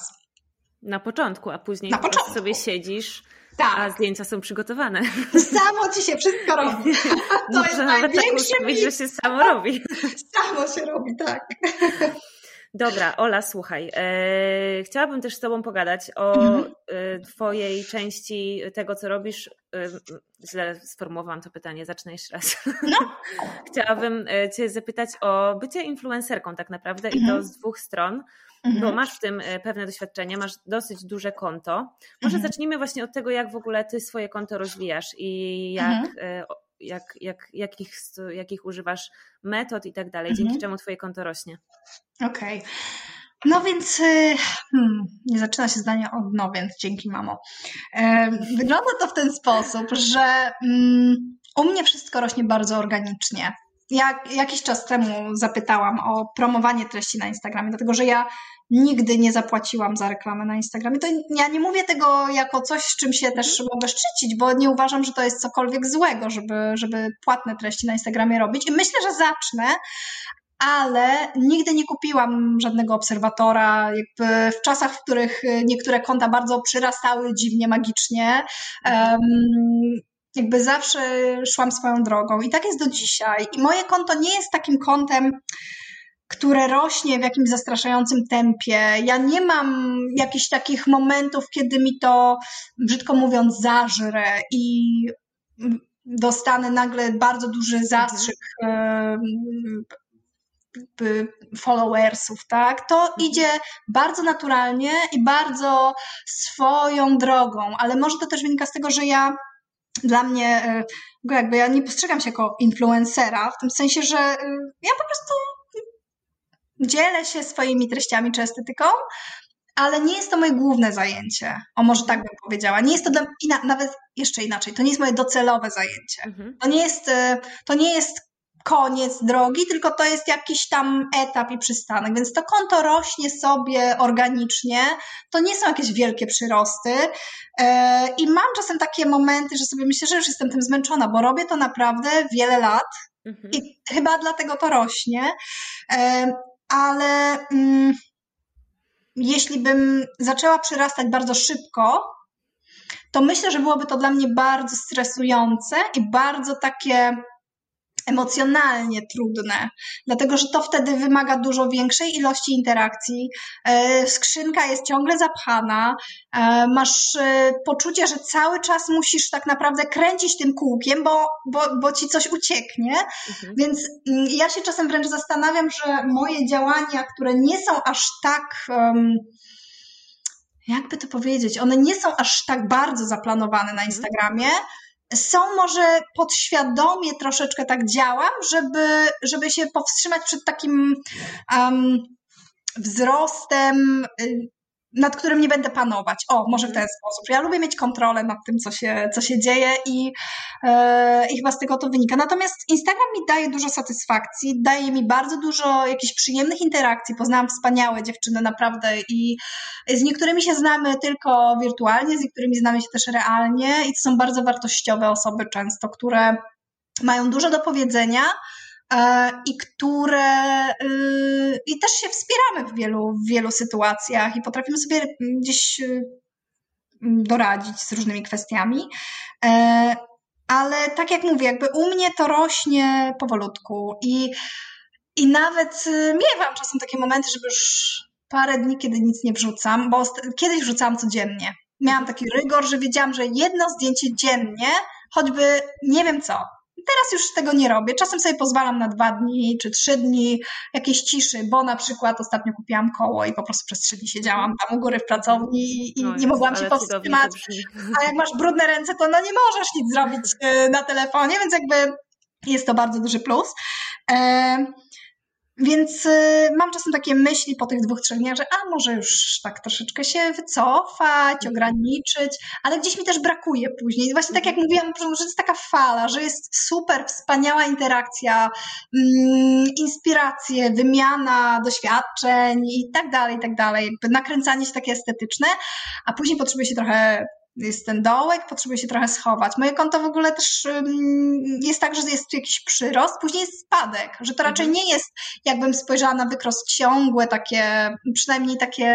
Na początku, a później Na początku. sobie siedzisz, tak. a zdjęcia są przygotowane. Samo ci się wszystko robi. To Może jest nawet tak ustawić, że się samo robi. Samo się robi, tak. Dobra, Ola, słuchaj. E, chciałabym też z Tobą pogadać o mhm. e, Twojej części tego, co robisz. E, źle sformułowałam to pytanie, zacznę jeszcze raz. No. Chciałabym e, Cię zapytać o bycie influencerką, tak naprawdę, mhm. i to mhm. z dwóch stron. Mhm. Bo masz w tym e, pewne doświadczenie, masz dosyć duże konto. Może mhm. zacznijmy właśnie od tego, jak w ogóle ty swoje konto rozwijasz i jak. E, jak, jak, jakich, jakich używasz metod i tak dalej, dzięki mhm. czemu twoje konto rośnie. Okej. Okay. No więc y, hmm, nie zaczyna się zdanie od no, więc dzięki mamo. E, wygląda to w ten sposób, że mm, u mnie wszystko rośnie bardzo organicznie. Ja jakiś czas temu zapytałam o promowanie treści na Instagramie, dlatego że ja nigdy nie zapłaciłam za reklamę na Instagramie. To ja nie mówię tego jako coś, z czym się też mhm. mogę szczycić, bo nie uważam, że to jest cokolwiek złego, żeby, żeby płatne treści na Instagramie robić. I myślę, że zacznę, ale nigdy nie kupiłam żadnego obserwatora. Jakby w czasach, w których niektóre konta bardzo przyrastały dziwnie, magicznie, um, jakby zawsze szłam swoją drogą. I tak jest do dzisiaj. I moje konto nie jest takim kontem, które rośnie w jakimś zastraszającym tempie. Ja nie mam jakichś takich momentów, kiedy mi to, brzydko mówiąc, zażre i dostanę nagle bardzo duży zastrzyk followersów, tak? To mhm. idzie bardzo naturalnie i bardzo swoją drogą, ale może to też wynika z tego, że ja dla mnie, e, jakby ja nie postrzegam się jako influencera, w tym sensie, że e, ja po prostu dzielę się swoimi treściami czy estetyką, ale nie jest to moje główne zajęcie. O, może tak bym powiedziała. Nie jest to dla, nawet jeszcze inaczej, to nie jest moje docelowe zajęcie. Mhm. To, nie jest, e, to nie jest koniec drogi, tylko to jest jakiś tam etap i przystanek. Więc to konto rośnie sobie organicznie. To nie są jakieś wielkie przyrosty. E, I mam czasem takie momenty, że sobie myślę, że już jestem tym zmęczona, bo robię to naprawdę wiele lat. Mhm. I chyba dlatego to rośnie. E, ale mm, jeśli bym zaczęła przyrastać bardzo szybko, to myślę, że byłoby to dla mnie bardzo stresujące i bardzo takie emocjonalnie trudne, dlatego że to wtedy wymaga dużo większej ilości interakcji. E, skrzynka jest ciągle zapchana, e, masz e, poczucie, że cały czas musisz tak naprawdę kręcić tym kółkiem, bo, bo, bo ci coś ucieknie. Mhm. Więc mm, ja się czasem wręcz zastanawiam, że moje działania, które nie są aż tak. Um, jakby to powiedzieć, one nie są aż tak bardzo zaplanowane na mhm. Instagramie, są może podświadomie troszeczkę tak działam, żeby, żeby się powstrzymać przed takim um, wzrostem y, nad którym nie będę panować. O, może w ten sposób. Ja lubię mieć kontrolę nad tym, co się, co się dzieje i, e, i chyba z tego to wynika. Natomiast Instagram mi daje dużo satysfakcji, daje mi bardzo dużo jakichś przyjemnych interakcji. Poznałam wspaniałe dziewczyny naprawdę i z niektórymi się znamy tylko wirtualnie, z niektórymi znamy się też realnie i to są bardzo wartościowe osoby często, które mają dużo do powiedzenia, i które y, i też się wspieramy w wielu, w wielu sytuacjach i potrafimy sobie gdzieś y, doradzić z różnymi kwestiami. E, ale tak jak mówię, jakby u mnie to rośnie powolutku i, i nawet y, miewam czasem takie momenty, żeby już parę dni, kiedy nic nie wrzucam, bo kiedyś wrzucałam codziennie. Miałam taki rygor, że wiedziałam, że jedno zdjęcie dziennie, choćby nie wiem co, Teraz już tego nie robię. Czasem sobie pozwalam na dwa dni czy trzy dni jakiejś ciszy, bo na przykład ostatnio kupiłam koło i po prostu przez trzy dni siedziałam tam u góry w pracowni i no nie mogłam się powstrzymać. A jak masz brudne ręce, to no nie możesz nic zrobić y, na telefonie, więc jakby jest to bardzo duży plus. Więc y, mam czasem takie myśli po tych dwóch, trzech dniach, że a może już tak troszeczkę się wycofać, mhm. ograniczyć, ale gdzieś mi też brakuje później. Właśnie tak jak mhm. mówiłam, że jest taka fala, że jest super, wspaniała interakcja, mm, inspiracje, wymiana doświadczeń i tak dalej, i tak dalej. Nakręcanie się takie estetyczne, a później potrzebuje się trochę jest ten dołek, potrzebuje się trochę schować. Moje konto w ogóle też jest tak, że jest tu jakiś przyrost, później jest spadek, że to raczej mhm. nie jest, jakbym spojrzała na wykrost ciągłe, takie, przynajmniej takie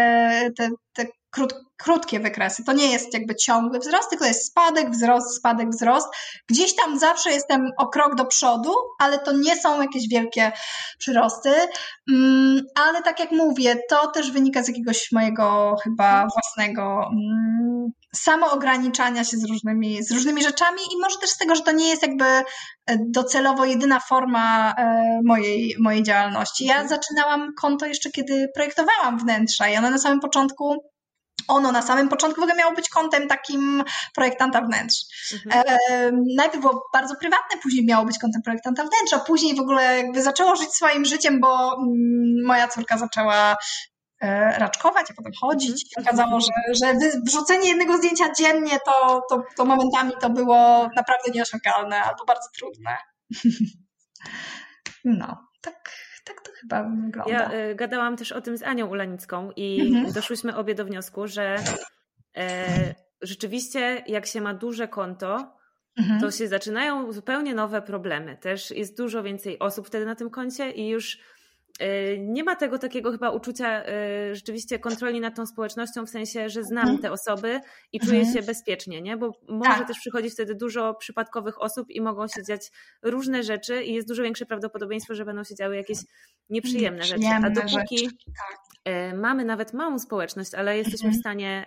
te, te krót, krótkie wykresy. To nie jest jakby ciągły wzrost, tylko jest spadek, wzrost, spadek, wzrost. Gdzieś tam zawsze jestem o krok do przodu, ale to nie są jakieś wielkie przyrosty. Mm, ale tak jak mówię, to też wynika z jakiegoś mojego chyba własnego mm, samoograniczania się z różnymi, z różnymi rzeczami i może też z tego, że to nie jest jakby e, docelowo jedyna forma e, mojej, mojej działalności. Ja zaczynałam konto jeszcze kiedy projektowałam wnętrza i ono na samym początku ono na samym początku w ogóle miało być kątem takim projektanta wnętrz. Mhm. E, najpierw było bardzo prywatne, później miało być kątem projektanta wnętrz, a później w ogóle jakby zaczęło żyć swoim życiem, bo mm, moja córka zaczęła raczkować, a potem chodzić. I mhm. okazało, że, że wrzucenie jednego zdjęcia dziennie to, to, to momentami to było naprawdę nieosiągalne albo bardzo trudne. No, tak tak to chyba wygląda. Ja y, gadałam też o tym z Anią Ulanicką i mhm. doszłyśmy obie do wniosku, że e, rzeczywiście jak się ma duże konto, mhm. to się zaczynają zupełnie nowe problemy. Też jest dużo więcej osób wtedy na tym koncie i już Y, nie ma tego takiego chyba uczucia y, rzeczywiście kontroli nad tą społecznością, w sensie, że znam mhm. te osoby i czuję mhm. się bezpiecznie, nie? Bo może tak. też przychodzi wtedy dużo przypadkowych osób i mogą się dziać różne rzeczy i jest dużo większe prawdopodobieństwo, że będą się działy jakieś nieprzyjemne, rzeczy. A dopóki rzeczy. Tak. Y, mamy nawet małą społeczność, ale jesteśmy mhm. w stanie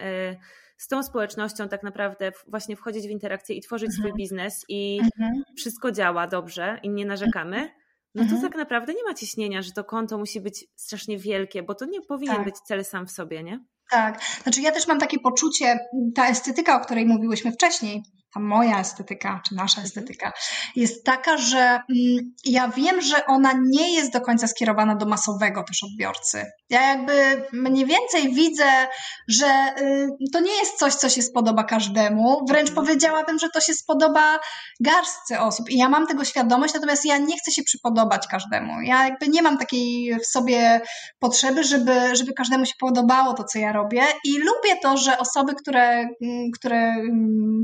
z tą społecznością tak naprawdę właśnie wchodzić w interakcję i tworzyć swój mhm. biznes i mhm. wszystko działa dobrze i nie narzekamy, no to mhm. tak naprawdę nie ma ciśnienia, że to konto musi być strasznie wielkie, bo to nie powinien tak. być cel sam w sobie, nie? Tak, znaczy ja też mam takie poczucie, ta estetyka, o której mówiłyśmy wcześniej, ta moja estetyka, czy nasza mhm. estetyka, jest taka, że mm, ja wiem, że ona nie jest do końca skierowana do masowego też odbiorcy. Ja jakby mniej więcej widzę, że y, to nie jest coś, co się spodoba każdemu. Wręcz mhm. powiedziałabym, że to się spodoba garstce osób. I ja mam tego świadomość, natomiast ja nie chcę się przypodobać każdemu. Ja jakby nie mam takiej w sobie potrzeby, żeby, żeby każdemu się podobało to, co ja robię. I lubię to, że osoby, które, mm, które mm,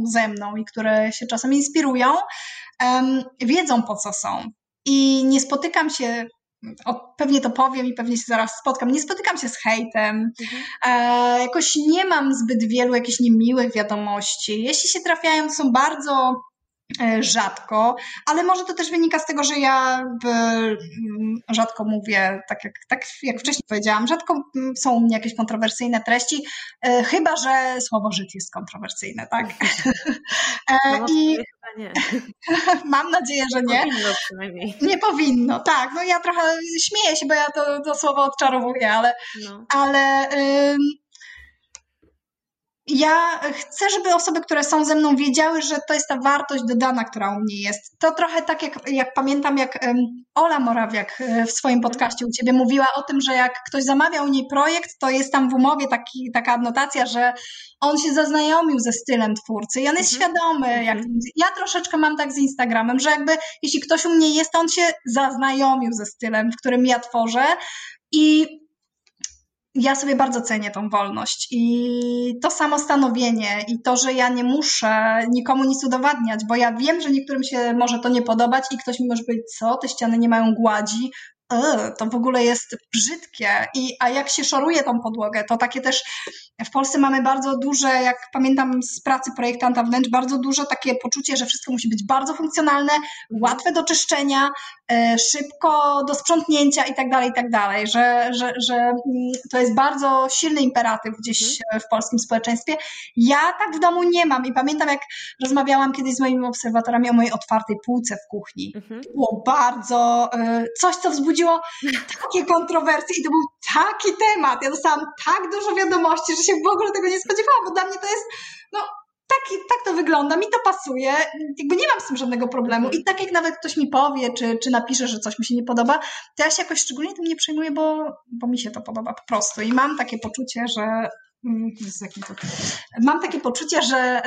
są ze mną i które się czasem inspirują, wiedzą po co są. I nie spotykam się o, pewnie to powiem i pewnie się zaraz spotkam. Nie spotykam się z hejtem. Mhm. E, jakoś nie mam zbyt wielu jakichś niemiłych wiadomości. Jeśli się trafiają, to są bardzo rzadko, ale może to też wynika z tego, że ja rzadko mówię, tak jak, tak jak wcześniej powiedziałam, rzadko są u mnie jakieś kontrowersyjne treści, e, chyba że słowo żyć jest kontrowersyjne, tak? E, no, I nie. mam nadzieję, że nie. Nie powinno przynajmniej. Nie powinno, tak. No ja trochę śmieję się, bo ja to, to słowo odczarowuję, ale, no. ale ja chcę, żeby osoby, które są ze mną, wiedziały, że to jest ta wartość dodana, która u mnie jest. To trochę tak, jak, jak pamiętam, jak Ola Morawiak e, w swoim podcaście u ciebie mówiła o tym, że jak ktoś zamawia u niej projekt, to jest tam w umowie taki, taka adnotacja, że on się zaznajomił ze stylem twórcy i on jest mhm. świadomy. Jak, mhm. ja troszeczkę mam tak z Instagramem, że jakby jeśli ktoś u mnie jest, to on się zaznajomił ze stylem, w którym ja tworzę. I ja sobie bardzo cenię tą wolność i to samo stanowienie i to, że ja nie muszę nikomu nic udowadniać, bo ja wiem, że niektórym się może to nie podobać i ktoś mi może powiedzieć, co, te ściany nie mają gładzi, to w ogóle jest brzydkie. I, a jak się szoruje tą podłogę, to takie też w Polsce mamy bardzo duże, jak pamiętam z pracy projektanta wnętrz, bardzo duże takie poczucie, że wszystko musi być bardzo funkcjonalne, łatwe do czyszczenia, e, szybko do sprzątnięcia i tak dalej, i tak dalej, że, że, że mm, to jest bardzo silny imperatyw gdzieś mhm. w polskim społeczeństwie. Ja tak w domu nie mam i pamiętam, jak rozmawiałam kiedyś z moimi obserwatorami o mojej otwartej półce w kuchni. Mhm. Było bardzo e, coś, co wzbudziło takie kontrowersje i to był taki temat. Ja dostałam tak dużo wiadomości, że się w ogóle tego nie spodziewałam, bo dla mnie to jest, no, tak, tak to wygląda, mi to pasuje, jakby nie mam z tym żadnego problemu. I tak jak nawet ktoś mi powie, czy, czy napisze, że coś mi się nie podoba, to ja się jakoś szczególnie tym nie przejmuję, bo, bo mi się to podoba po prostu. I mam takie poczucie, że. Mm, mam takie poczucie, że,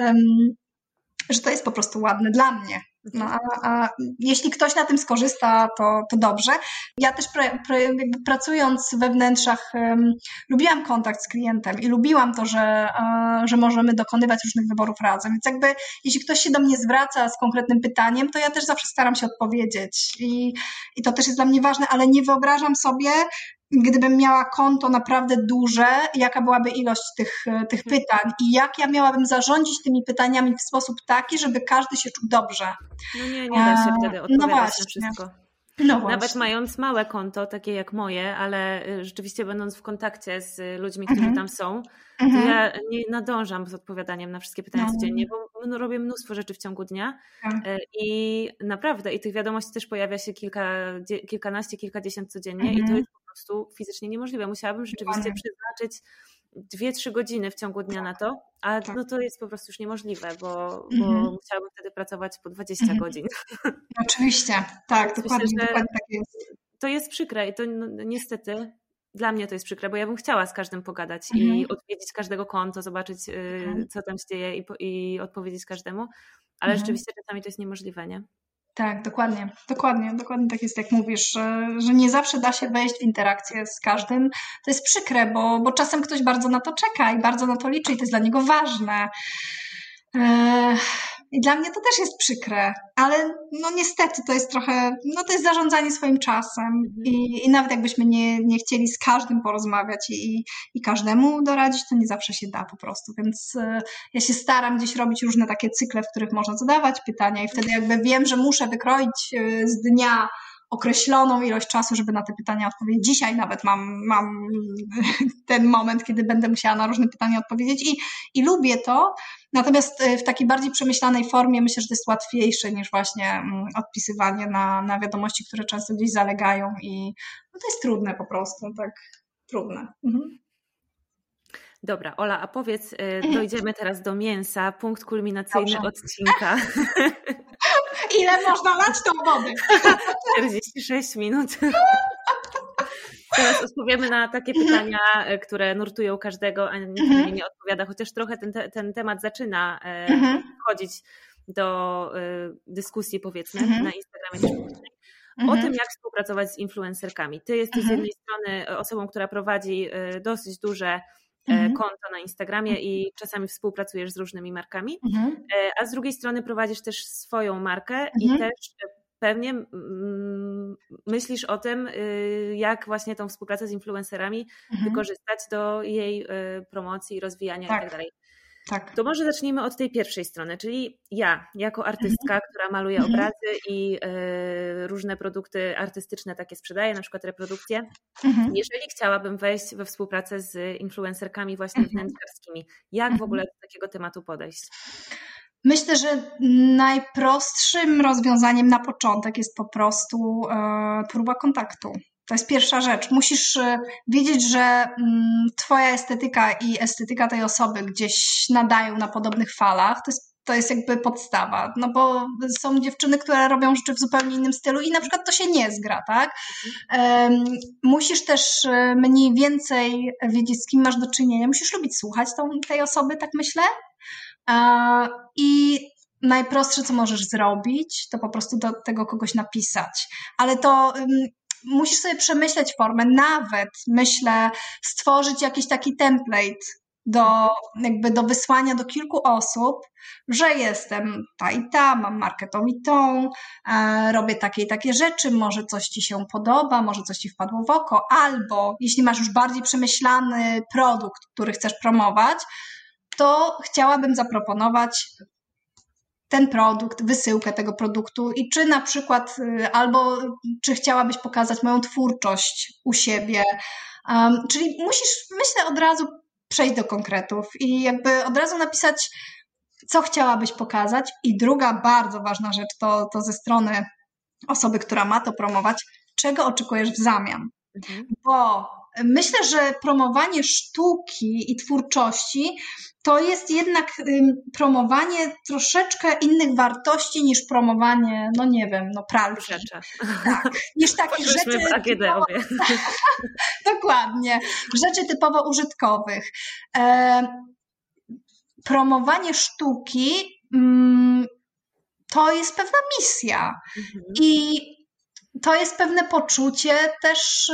że to jest po prostu ładne dla mnie. No, a, a, jeśli ktoś na tym skorzysta, to, to dobrze. Ja też pra, pra, pracując we wnętrzach um, lubiłam kontakt z klientem i lubiłam to, że, uh, że możemy dokonywać różnych wyborów razem. Więc jakby jeśli ktoś się do mnie zwraca z konkretnym pytaniem, to ja też zawsze staram się odpowiedzieć i, i to też jest dla mnie ważne, ale nie wyobrażam sobie gdybym miała konto naprawdę duże, jaka byłaby ilość tych, tych mhm. pytań i jak ja miałabym zarządzić tymi pytaniami w sposób taki, żeby każdy się czuł dobrze. No nie, nie da się wtedy no odpowiadać no na wszystko. No Nawet mając małe konto, takie jak moje, ale y, rzeczywiście będąc w kontakcie z ludźmi, którzy mhm. tam są, to mhm. ja nie nadążam z odpowiadaniem na wszystkie pytania no. codziennie, bo no, robię mnóstwo rzeczy w ciągu dnia tak. i naprawdę, i tych wiadomości też pojawia się kilka, kilkanaście, kilkadziesiąt codziennie i to mhm. jest po prostu fizycznie niemożliwe. Musiałabym rzeczywiście przeznaczyć dwie, trzy godziny w ciągu dnia na to, a tak. no to jest po prostu już niemożliwe, bo, bo mhm. musiałabym wtedy pracować po 20 mhm. godzin. Oczywiście, tak, dokładnie, Myślę, dokładnie tak jest. To jest przykre i to no, niestety dla mnie to jest przykre, bo ja bym chciała z każdym pogadać mhm. i odwiedzić każdego konto, zobaczyć y, co tam się dzieje i, i odpowiedzieć każdemu, ale mhm. rzeczywiście czasami to jest niemożliwe, nie? Tak, dokładnie, dokładnie, dokładnie tak jest, jak mówisz, że, że nie zawsze da się wejść w interakcję z każdym. To jest przykre, bo, bo czasem ktoś bardzo na to czeka i bardzo na to liczy i to jest dla niego ważne. Eee, i dla mnie to też jest przykre, ale no niestety to jest trochę, no to jest zarządzanie swoim czasem mhm. i, i nawet jakbyśmy nie, nie chcieli z każdym porozmawiać i, i każdemu doradzić, to nie zawsze się da po prostu, więc y, ja się staram gdzieś robić różne takie cykle, w których można zadawać pytania i wtedy jakby wiem, że muszę wykroić y, z dnia określoną ilość czasu, żeby na te pytania odpowiedzieć. Dzisiaj nawet mam, mam ten moment, kiedy będę musiała na różne pytania odpowiedzieć i, i lubię to. Natomiast e, w takiej bardziej przemyślanej formie myślę, że to jest łatwiejsze niż właśnie mm, odpisywanie na, na wiadomości, które często gdzieś zalegają i no to jest trudne po prostu, tak trudne. Mhm. Dobra, Ola, a powiedz, e, dojdziemy teraz do mięsa, punkt kulminacyjny Dobrze. odcinka. Ile można lać tą wodę? 46 minut. Teraz odpowiemy na takie pytania, e, które nurtują każdego, a nikt mhm. nie odpowiada, chociaż trochę ten, ten temat zaczyna e, mhm. wchodzić do e, dyskusji, powiedzmy, mhm. na Instagramie o tym, jak współpracować z influencerkami. Ty jesteś z jednej strony osobą, która prowadzi dosyć duże konto na Instagramie i czasami współpracujesz z różnymi markami, a z drugiej strony prowadzisz też swoją markę i też pewnie mm, myślisz o tym, y, jak właśnie tą współpracę z influencerami mhm. wykorzystać do jej promocji, rozwijania tak. itd. Tak. To może zacznijmy od tej pierwszej strony, czyli ja, jako artystka, mhm. która maluje mhm. obrazy i y, różne produkty artystyczne takie sprzedaje, na przykład reprodukcje. Mhm. Jeżeli chciałabym wejść we współpracę z influencerkami właśnie wnętrzarskimi, jak w ogóle do takiego tematu podejść? Myślę, że najprostszym rozwiązaniem na początek jest po prostu e, próba kontaktu. To jest pierwsza rzecz. Musisz e, wiedzieć, że mm, Twoja estetyka i estetyka tej osoby gdzieś nadają na podobnych falach. To jest, to jest jakby podstawa. No bo są dziewczyny, które robią rzeczy w zupełnie innym stylu i na przykład to się nie zgra, tak? musisz też e, mniej więcej wiedzieć, z kim masz do czynienia. Musisz lubić słuchać tą, tej osoby, tak myślę. I najprostsze, co możesz zrobić, to po prostu do tego kogoś napisać. Ale to musisz sobie przemyśleć formę, nawet myślę, stworzyć jakiś taki template do, jakby do wysłania do kilku osób, że jestem ta i ta, mam markę tą i tą, e, robię takie i takie rzeczy, może coś ci się podoba, może coś ci wpadło w oko, albo jeśli masz już bardziej przemyślany produkt, który chcesz promować, to chciałabym zaproponować ten produkt, wysyłkę tego produktu i czy na przykład, y, albo czy chciałabyś pokazać moją twórczość u siebie. Um, czyli musisz, myślę, od razu przejść do konkretów i jakby od razu napisać, co chciałabyś pokazać. I druga bardzo ważna rzecz to, to ze strony osoby, która ma to promować, czego oczekujesz w zamian. Mhm. Bo myślę, że promowanie sztuki i twórczości to jest jednak promowanie troszeczkę innych wartości niż promowanie, no nie wiem, no pralki. Rzeczy. Tak, niż takie rzeczy. Typowo, dokładnie, rzeczy typowo użytkowych. Promowanie sztuki mm, to jest pewna misja mhm. i to jest pewne poczucie też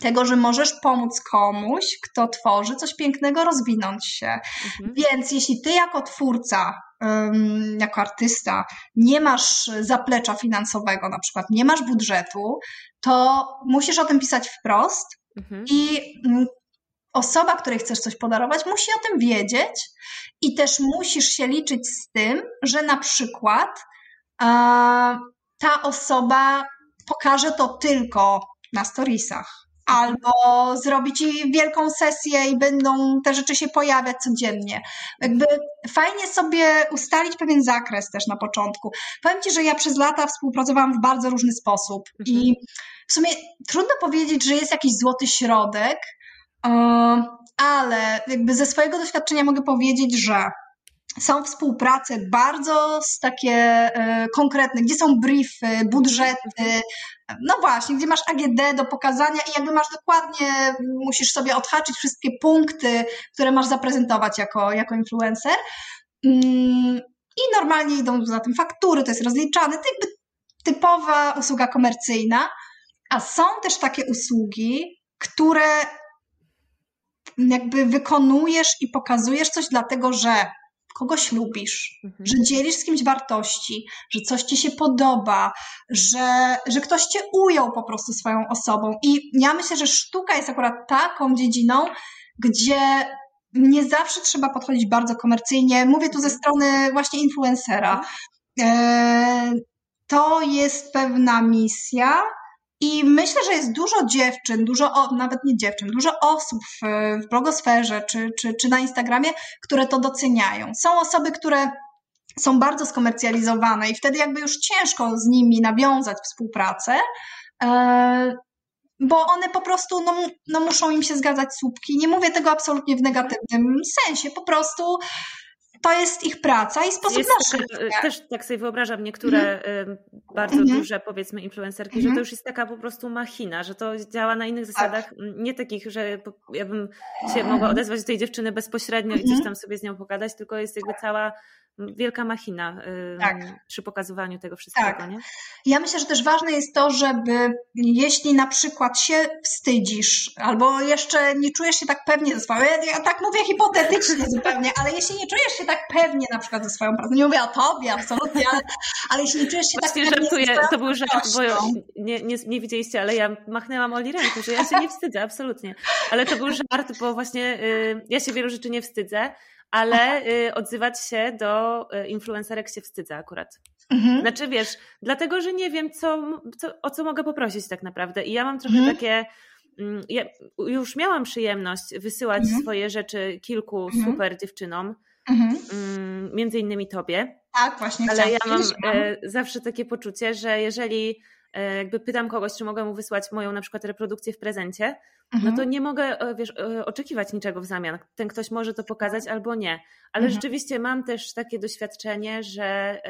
tego, że możesz pomóc komuś, kto tworzy coś pięknego, rozwinąć się. Mhm. Więc jeśli ty jako twórca, jako artysta nie masz zaplecza finansowego, na przykład nie masz budżetu, to musisz o tym pisać wprost mhm. i osoba, której chcesz coś podarować, musi o tym wiedzieć i też musisz się liczyć z tym, że na przykład ta osoba pokaże to tylko na storiesach albo zrobić wielką sesję i będą te rzeczy się pojawiać codziennie. Jakby fajnie sobie ustalić pewien zakres też na początku. Powiem Ci, że ja przez lata współpracowałam w bardzo różny sposób mhm. i w sumie trudno powiedzieć, że jest jakiś złoty środek, e, ale jakby ze swojego doświadczenia mogę powiedzieć, że są współprace bardzo takie e, konkretne, gdzie są briefy, budżety, no właśnie, gdzie masz AGD do pokazania i jakby masz dokładnie, musisz sobie odhaczyć wszystkie punkty, które masz zaprezentować jako, jako influencer. Mm, I normalnie idą za tym faktury, to jest rozliczane, to jakby typowa usługa komercyjna, a są też takie usługi, które jakby wykonujesz i pokazujesz coś dlatego, że kogoś lubisz, mhm. że dzielisz z kimś wartości, że coś ci się podoba, że, że ktoś cię ujął po prostu swoją osobą. I ja myślę, że sztuka jest akurat taką dziedziną, gdzie nie zawsze trzeba podchodzić bardzo komercyjnie. Mówię tu ze mhm. strony właśnie influencera. E, to jest pewna misja, i myślę, że jest dużo dziewczyn, dużo, nawet nie dziewczyn, dużo osób w, w blogosferze czy, czy, czy na Instagramie, które to doceniają. Są osoby, które są bardzo skomercjalizowane i wtedy jakby już ciężko z nimi nawiązać współpracę, e, bo one po prostu no, no muszą im się zgadzać słupki. Nie mówię tego absolutnie w negatywnym sensie, po prostu to jest ich praca i sposób jest, na życie. Też tak sobie wyobrażam niektóre mm. bardzo mm. duże, powiedzmy, influencerki, mm. że to mhm. już jest taka po prostu machina, że to działa na innych tak. zasadach, nie takich, że ja bym się mogła odezwać do tej dziewczyny bezpośrednio i coś mhm. tam sobie z nią pogadać, tylko jest jakby cała wielka machina tak. przy pokazywaniu tego wszystkiego. Tak. Nie? Ja myślę, że też ważne jest to, żeby jeśli na przykład się wstydzisz, albo jeszcze nie czujesz się tak pewnie ze swoją, ja tak mówię hipotetycznie zupełnie, ale jeśli nie czujesz się tak pewnie na przykład ze swoją pracą, nie mówię o tobie absolutnie, ale, ale jeśli nie czujesz się Właśnie tak żartuję, pewnie to był żart, bo nie, nie, nie widzieliście, ale ja machnęłam Oli ręką, że ja się nie wstydzę, absolutnie. Ale to był żart, bo właśnie y, ja się wielu rzeczy nie wstydzę, ale y, odzywać się do y, influencerek się wstydzę akurat. Mhm. Znaczy wiesz, dlatego, że nie wiem, co, co, o co mogę poprosić tak naprawdę. I ja mam trochę mhm. takie. Mm, ja już miałam przyjemność wysyłać mhm. swoje rzeczy kilku mhm. super dziewczynom, mhm. mm, między innymi tobie. Tak, właśnie. Ale ja mam e, zawsze takie poczucie, że jeżeli jakby pytam kogoś, czy mogę mu wysłać moją na przykład reprodukcję w prezencie, mhm. no to nie mogę, e, wiesz, e, oczekiwać niczego w zamian. Ten ktoś może to pokazać albo nie. Ale mhm. rzeczywiście mam też takie doświadczenie, że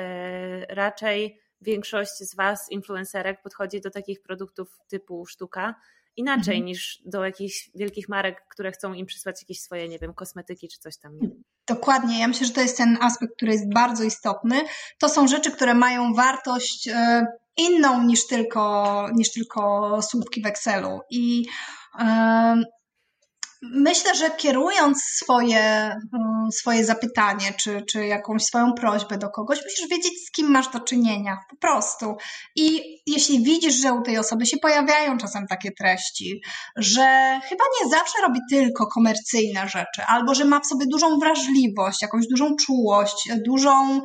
raczej większość z Was, influencerek, podchodzi do takich produktów typu sztuka inaczej mhm. niż do jakichś wielkich marek, które chcą im przysłać jakieś swoje, nie wiem, kosmetyki czy coś tam. Nie? Dokładnie, ja myślę, że to jest ten aspekt, który jest bardzo istotny. To są rzeczy, które mają wartość inną niż tylko, niż tylko słupki w Excelu. I Myślę, że kierując swoje, swoje zapytanie, czy, czy jakąś swoją prośbę do kogoś, musisz wiedzieć, z kim masz do czynienia, po prostu. I jeśli widzisz, że u tej osoby się pojawiają czasem takie treści, że chyba nie zawsze robi tylko komercyjne rzeczy, albo że ma w sobie dużą wrażliwość, jakąś dużą czułość, dużą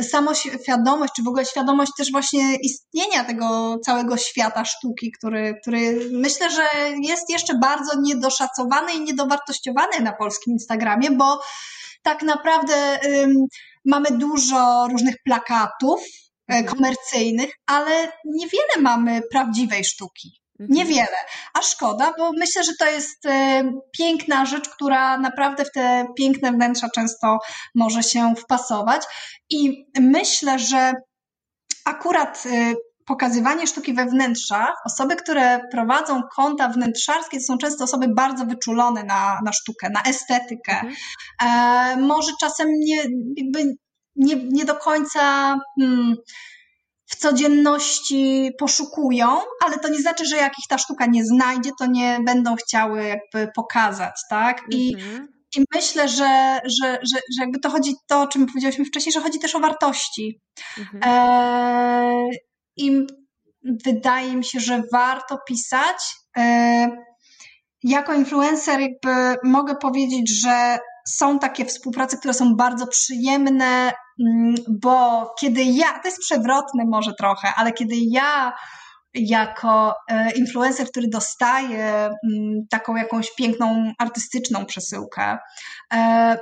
samoświadomość, czy w ogóle świadomość też właśnie istnienia tego całego świata sztuki, który, który myślę, że jest jeszcze bardzo niedoszacowany i niedowartościowany na polskim Instagramie, bo tak naprawdę ym, mamy dużo różnych plakatów e, mhm. komercyjnych, ale niewiele mamy prawdziwej sztuki. Mhm. Niewiele, a szkoda, bo myślę, że to jest e, piękna rzecz, która naprawdę w te piękne wnętrza często może się wpasować. I myślę, że akurat e, pokazywanie sztuki we wnętrzach, osoby, które prowadzą konta wnętrzarskie, to są często osoby bardzo wyczulone na, na sztukę, na estetykę. Mhm. E, może czasem nie, jakby nie, nie do końca. Hmm, w codzienności poszukują, ale to nie znaczy, że jak ich ta sztuka nie znajdzie, to nie będą chciały jakby pokazać, tak? I, mhm. i myślę, że, że, że, że jakby to chodzi to, o czym powiedzieliśmy wcześniej, że chodzi też o wartości. Mhm. E, I wydaje mi się, że warto pisać. E, jako influencer jakby mogę powiedzieć, że są takie współprace, które są bardzo przyjemne, mm, bo kiedy ja, to jest przewrotne może trochę, ale kiedy ja jako e, influencer, który dostaje mm, taką jakąś piękną, artystyczną przesyłkę, e,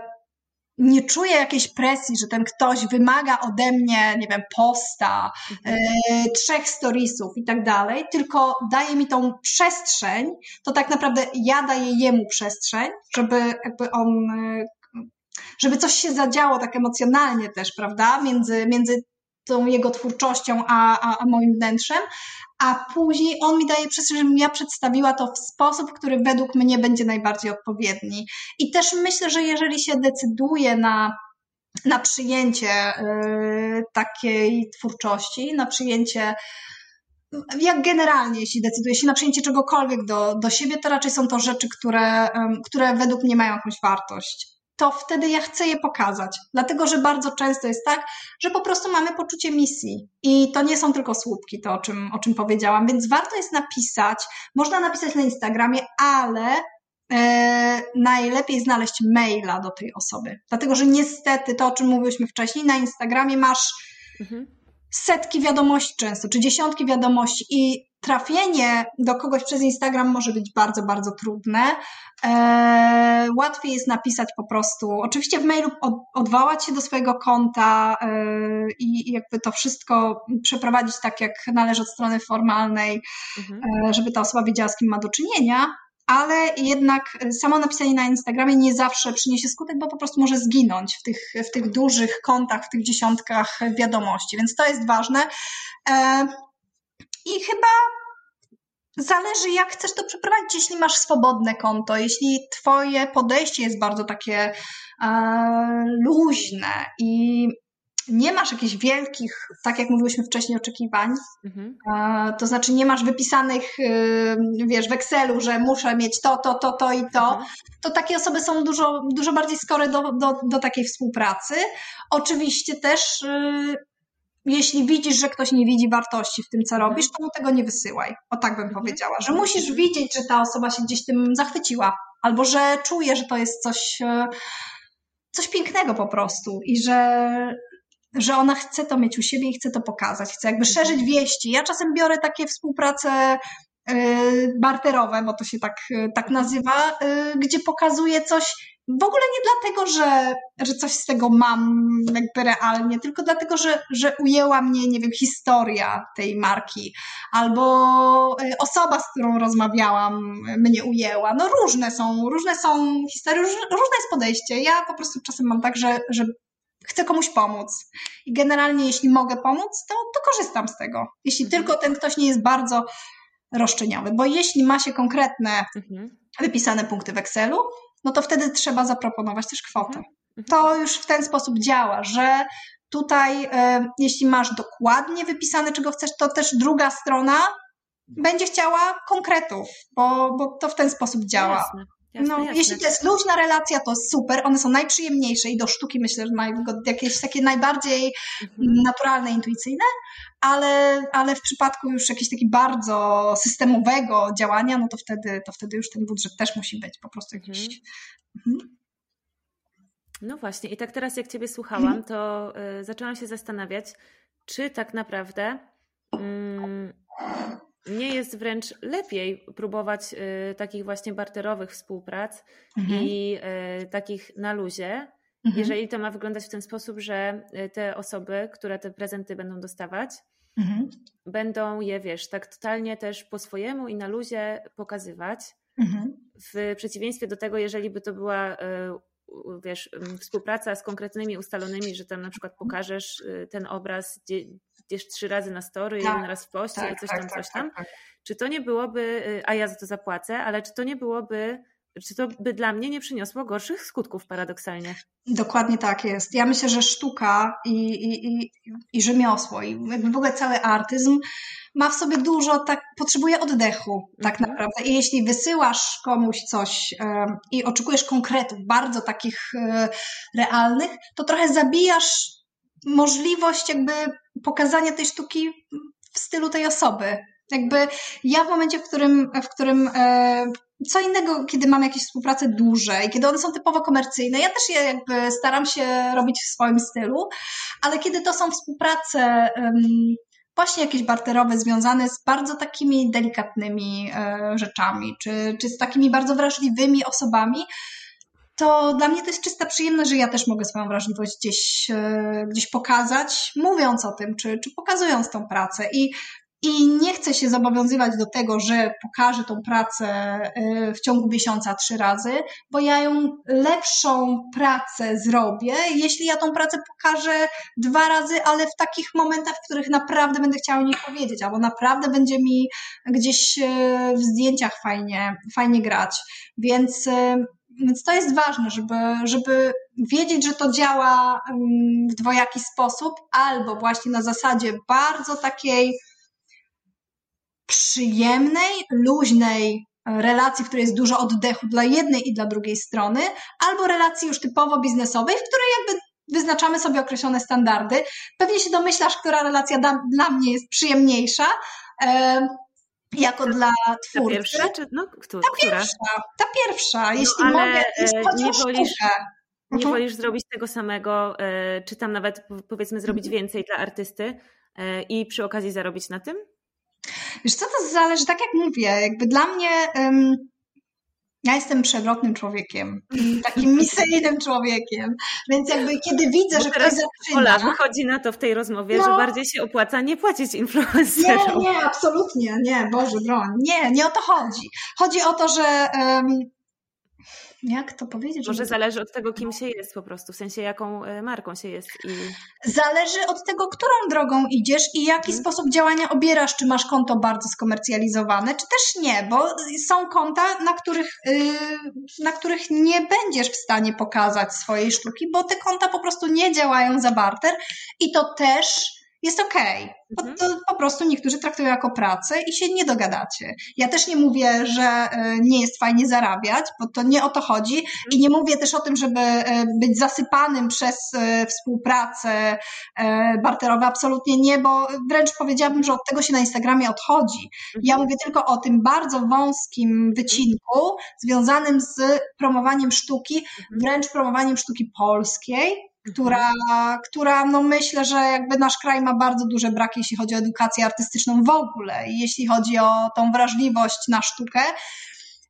nie czuję jakiejś presji, że ten ktoś wymaga ode mnie, nie wiem, posta, mhm. e, trzech storiesów i tak dalej, tylko daje mi tą przestrzeń, to tak naprawdę ja daję jemu przestrzeń, żeby jakby on, e, żeby coś się zadziało tak emocjonalnie też, prawda, między, między tą jego twórczością a, a, a moim wnętrzem, a później on mi daje przestrzeń, żebym ja przedstawiła to w sposób, który według mnie będzie najbardziej odpowiedni. I też myślę, że jeżeli się decyduje na na przyjęcie y, takiej twórczości, na przyjęcie jak generalnie, jeśli decyduje się na przyjęcie czegokolwiek do, do siebie, to raczej są to rzeczy, które, które według mnie mają jakąś wartość to wtedy ja chcę je pokazać. Dlatego, że bardzo często jest tak, że po prostu mamy poczucie misji. I to nie są tylko słupki, to o czym, o czym powiedziałam, więc warto jest napisać. Można napisać na Instagramie, ale e, najlepiej znaleźć maila do tej osoby. Dlatego, że niestety to, o czym mówiliśmy wcześniej, na Instagramie masz. Mhm setki wiadomości często, czy dziesiątki wiadomości i trafienie do kogoś przez Instagram może być bardzo, bardzo trudne. Eee, łatwiej jest napisać po prostu, oczywiście w mailu od, odwołać się do swojego konta eee, i jakby to wszystko przeprowadzić tak, jak należy od strony formalnej, mhm. eee, żeby ta osoba wiedziała, z kim ma do czynienia, ale jednak samo napisanie na Instagramie nie zawsze przyniesie skutek, bo po prostu może zginąć w tych, w tych dużych kontach, w tych dziesiątkach wiadomości, więc to jest ważne. E, I chyba Zależy, jak chcesz to przeprowadzić, jeśli masz swobodne konto, jeśli Twoje podejście jest bardzo takie e, luźne i nie masz jakichś wielkich, tak jak mówiłyśmy wcześniej, oczekiwań, mhm. to znaczy nie masz wypisanych, y, wiesz, w Excelu, że muszę mieć to, to, to, to i to, mhm. to takie osoby są dużo, dużo bardziej skore do, do, do takiej współpracy. Oczywiście też y, jeśli widzisz, że ktoś nie widzi wartości w tym, co robisz, to mu tego nie wysyłaj. O tak bym mhm. powiedziała, że musisz widzieć, że ta osoba się gdzieś tym zachwyciła, albo że czuje, że to jest coś, y, coś pięknego po prostu i że, że ona chce to mieć u siebie i chce to pokazać, chce jakby szerzyć wieści. Ja czasem biorę takie współprace y, barterowe, bo to się tak, y, tak nazywa, y, gdzie pokazuję coś w ogóle nie dlatego, że, że coś z tego mam jakby realnie, tylko dlatego, że, że ujęła mnie, nie wiem, historia tej marki, albo osoba, z którą rozmawiałam, mnie ujęła. No różne są, różne są historie, różne jest podejście. Ja po prostu czasem mam tak, że, że chcę komuś pomóc. I generalnie, jeśli mogę pomóc, to, to korzystam z tego. Jeśli mhm. tylko ten ktoś nie jest bardzo roszczeniowy, bo jeśli ma się konkretne, mhm. wypisane punkty w Excelu, no to wtedy trzeba zaproponować też kwotę. Mhm. mhm. To już w ten sposób działa, że tutaj, e, jeśli masz dokładnie wypisane, czego chcesz, to też druga strona będzie chciała konkretów, bo, bo to w ten sposób działa. Jasne. Jasne, no, jasne. jeśli to jest luźna relacja, to super, one są najprzyjemniejsze i do sztuki myślę, że naj, jakieś takie najbardziej mhm. naturalne, intuicyjne, ale, ale w przypadku już jakiegoś takiego bardzo systemowego działania, no to wtedy, to wtedy już ten budżet też musi być po prostu jakiś. Mhm. Mhm. No właśnie, i tak teraz jak Ciebie słuchałam, mhm. to y, zaczęłam się zastanawiać, czy tak naprawdę. Y, nie jest wręcz lepiej próbować y, takich właśnie barterowych współprac mhm. i y, takich na luzie, mhm. jeżeli to ma wyglądać w ten sposób, że y, te osoby, które te prezenty będą dostawać, mhm. będą je, wiesz, tak totalnie też po swojemu i na luzie pokazywać. Mhm. W przeciwieństwie do tego, jeżeli by to była e, wiesz, współpraca z konkretnymi ustalonymi, że tam na przykład pokażesz y, ten obraz gdzieś trzy razy na story, tak, jeden raz w poście tak, i coś tak, tam, tak, coś tam. Tak, tak. Czy to nie byłoby, y, a ja za to zapłacę, ale czy to nie byłoby czy to by dla mnie nie przyniosło gorszych skutków paradoksalnie? Dokładnie tak jest. Ja myślę, że sztuka i, i, i, i rzemiosło i w ogóle cały artyzm ma w sobie dużo, tak, potrzebuje oddechu tak mhm. naprawdę. I jeśli wysyłasz komuś coś i oczekujesz konkretów, bardzo takich um, realnych, to trochę zabijasz możliwość jakby pokazania tej sztuki w stylu tej osoby. Jakby ja w momencie, w którym, w którym e, co innego, kiedy mam jakieś współprace duże i kiedy one są typowo komercyjne. Ja też je jakby staram się robić w swoim stylu, ale kiedy to są współprace właśnie jakieś barterowe, związane z bardzo takimi delikatnymi e, rzeczami, czy, czy z takimi bardzo wrażliwymi osobami, to dla mnie to jest czysta przyjemność, że ja też mogę swoją wrażliwość gdzieś, e, gdzieś pokazać, mówiąc o tym, czy, czy pokazując tą pracę. I i nie chcę się zobowiązywać do tego, że pokażę tą pracę y, w ciągu miesiąca trzy razy, bo ja ją lepszą pracę zrobię, jeśli ja tą pracę pokażę dwa razy, ale w takich momentach, w których naprawdę będę chciała o nich powiedzieć, albo naprawdę będzie mi gdzieś y, w zdjęciach fajnie, fajnie grać. Więc, więc to jest ważne, żeby, żeby wiedzieć, że to działa w dwojaki sposób, albo właśnie na zasadzie bardzo takiej przyjemnej, luźnej relacji, w której jest dużo oddechu dla jednej i dla drugiej strony, albo relacji już typowo biznesowej, w której jakby wyznaczamy sobie określone standardy. Pewnie się domyślasz, która relacja dla mnie jest przyjemniejsza. E, jako dla twórcy. Ta pierwsza, czy, no, która? ta pierwsza, ta pierwsza, no, jeśli mogę, e, nie wolisz, Nie mhm. wolisz zrobić tego samego, e, czy tam nawet powiedzmy zrobić mhm. więcej dla artysty i przy okazji zarobić na tym? Wiesz co, to zależy, tak jak mówię, jakby dla mnie... Um, ja jestem przewrotnym człowiekiem, takim misyjnym człowiekiem, więc jakby kiedy widzę, Bo że ktoś zaczyna... Ola wychodzi na to w tej rozmowie, no, że bardziej się opłaca nie płacić influencerom. Nie, nie, absolutnie, nie, Boże broń, nie, nie o to chodzi. Chodzi o to, że um, jak to powiedzieć? Może zależy od tego, kim się jest po prostu, w sensie jaką e, marką się jest. I... Zależy od tego, którą drogą idziesz i jaki hmm. sposób działania obierasz, czy masz konto bardzo skomercjalizowane, czy też nie, bo są konta, na których, yy, na których nie będziesz w stanie pokazać swojej sztuki, bo te konta po prostu nie działają za barter i to też jest okej. Okay. Mhm. To, po prostu niektórzy traktują jako pracę i się nie dogadacie. Ja też nie mówię, że e, nie jest fajnie zarabiać, bo to nie o to chodzi i nie mówię też o tym, żeby e, być zasypanym przez e, współpracę barterową. Absolutnie nie, bo wręcz powiedziałabym, że od tego się na Instagramie odchodzi. Ja mhm. mówię tylko o tym bardzo wąskim mhm. wycinku związanym z promowaniem sztuki, wręcz promowaniem sztuki polskiej, która, która no myślę, że jakby nasz kraj ma bardzo duże braki, jeśli chodzi o edukację artystyczną w ogóle jeśli chodzi o tą wrażliwość na sztukę,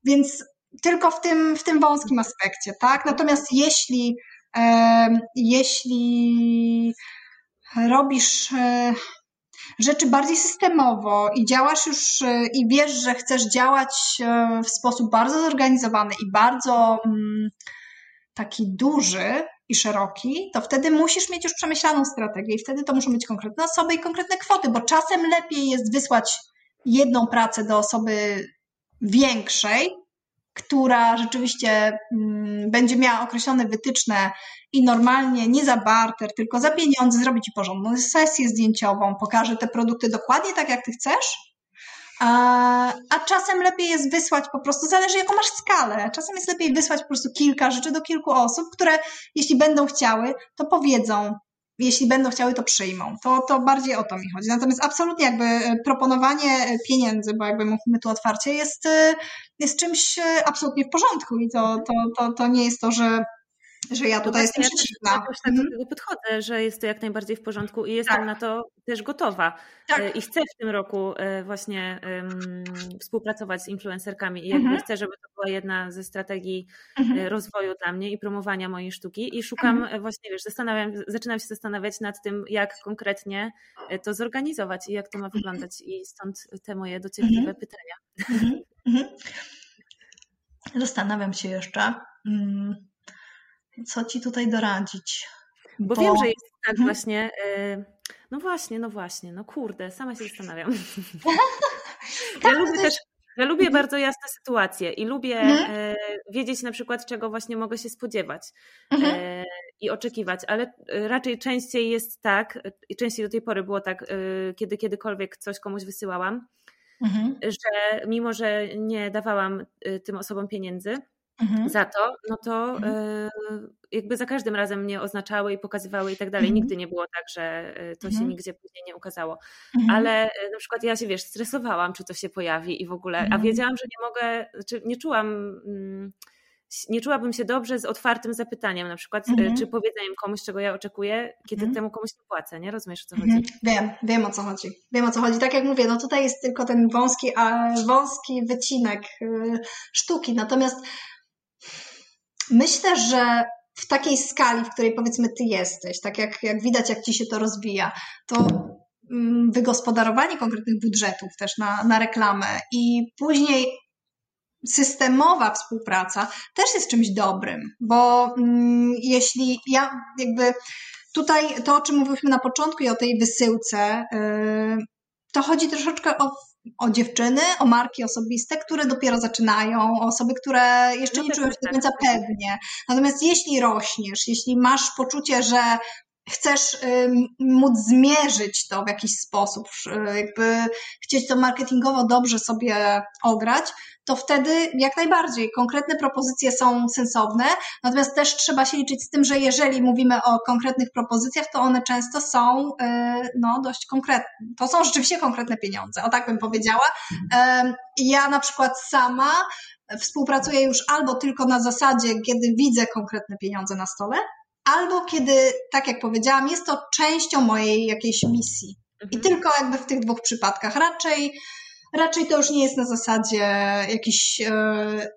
więc tylko w tym, w tym wąskim aspekcie, tak? Natomiast jeśli, e, jeśli robisz e, rzeczy bardziej systemowo i działasz już e, i wiesz, że chcesz działać e, w sposób bardzo zorganizowany i bardzo mm, taki duży, i szeroki, to wtedy musisz mieć już przemyślaną strategię i wtedy to muszą być konkretne osoby i konkretne kwoty, bo czasem lepiej jest wysłać jedną pracę do osoby większej, która rzeczywiście mm, będzie miała określone wytyczne i normalnie nie za barter, tylko za pieniądze zrobi ci porządną sesję zdjęciową, pokaże te produkty dokładnie tak, jak ty chcesz, a, a czasem lepiej jest wysłać po prostu, zależy jaką masz skalę, czasem jest lepiej wysłać po prostu kilka rzeczy do kilku osób, które jeśli będą chciały, to powiedzą, jeśli będą chciały, to przyjmą. To, to bardziej o to mi chodzi. Natomiast absolutnie jakby e, proponowanie e, pieniędzy, bo jakby mówimy tu otwarcie, jest, e, jest czymś absolutnie w porządku i to, to, to, to nie jest to, że że ja tutaj no jestem ja przeciwna. Ja też tak do mhm. tego podchodzę, że jest to jak najbardziej w porządku i jestem tak. na to też gotowa. Tak. E, I chcę w tym roku e, właśnie um, współpracować z influencerkami i jakby mhm. chcę, żeby to była jedna ze strategii mhm. rozwoju dla mnie i promowania mojej sztuki i szukam mhm. właśnie, wiesz, zastanawiam, zaczynam się zastanawiać nad tym, jak konkretnie to zorganizować i jak to ma wyglądać i stąd te moje dociekliwe mhm. pytania. Mhm. mhm. Zastanawiam się jeszcze, mm, co ci tutaj doradzić. Bo, bo... wiem, że jest tak mhm. właśnie. Y, no właśnie, no właśnie, no kurde, sama się zastanawiam. ja tak, lubię też. Ja lubię mhm. bardzo jasne sytuacje i lubię mhm. E, wiedzieć na przykład, czego właśnie mogę się spodziewać mhm. E, i oczekiwać, ale raczej częściej jest tak, i częściej do tej pory było tak, e, kiedy kiedykolwiek coś komuś wysyłałam, mhm. że mimo, że nie dawałam tym osobom pieniędzy, Mhm. za to, no to mhm. E, jakby za każdym razem mnie oznaczały i pokazywały i tak dalej. Mhm. Nigdy nie było tak, że e, to się nigdzie później nie ukazało. Ale e, na przykład ja się, wiesz, stresowałam, czy to się pojawi i w ogóle, a wiedziałam, że nie mogę, znaczy nie czułam... Mm, nie czułabym się dobrze z otwartym zapytaniem, na przykład, czy powiedzeniem komuś, czego ja oczekuję, kiedy temu komuś nie płacę, nie? Rozumiesz, o co chodzi? Wiem, wiem o co chodzi. Wiem o co chodzi. Tak jak mówię, no tutaj jest tylko ten wąski, a, wąski wycinek sztuki, natomiast myślę, że w takiej skali, w której powiedzmy ty jesteś, tak jak, jak widać, jak ci się to rozwija, to mm, wygospodarowanie konkretnych budżetów też na, na reklamę i później systemowa współpraca też jest czymś dobrym, bo mm, jeśli ja jakby tutaj to, o czym mówiliśmy na początku i o tej wysyłce, yy, to chodzi troszeczkę o, o dziewczyny, o marki osobiste, które dopiero zaczynają, o osoby, które jeszcze no nie czują się do tak. końca pewnie. Natomiast jeśli rośniesz, jeśli masz poczucie, że chcesz móc zmierzyć to w jakiś sposób, jakby chcieć to marketingowo dobrze sobie ograć, to wtedy jak najbardziej konkretne propozycje są sensowne, natomiast też trzeba się liczyć z tym, że jeżeli mówimy o konkretnych propozycjach, to one często są y, no, dość konkretne. To są rzeczywiście konkretne pieniądze, o tak bym powiedziała. Ja na przykład sama współpracuję już albo tylko na zasadzie, kiedy widzę konkretne pieniądze na stole, albo kiedy, tak jak powiedziałam, jest to częścią mojej jakiejś misji. I mhm. tylko jakby w tych dwóch przypadkach. Raczej, raczej to już nie jest na zasadzie jakichś e,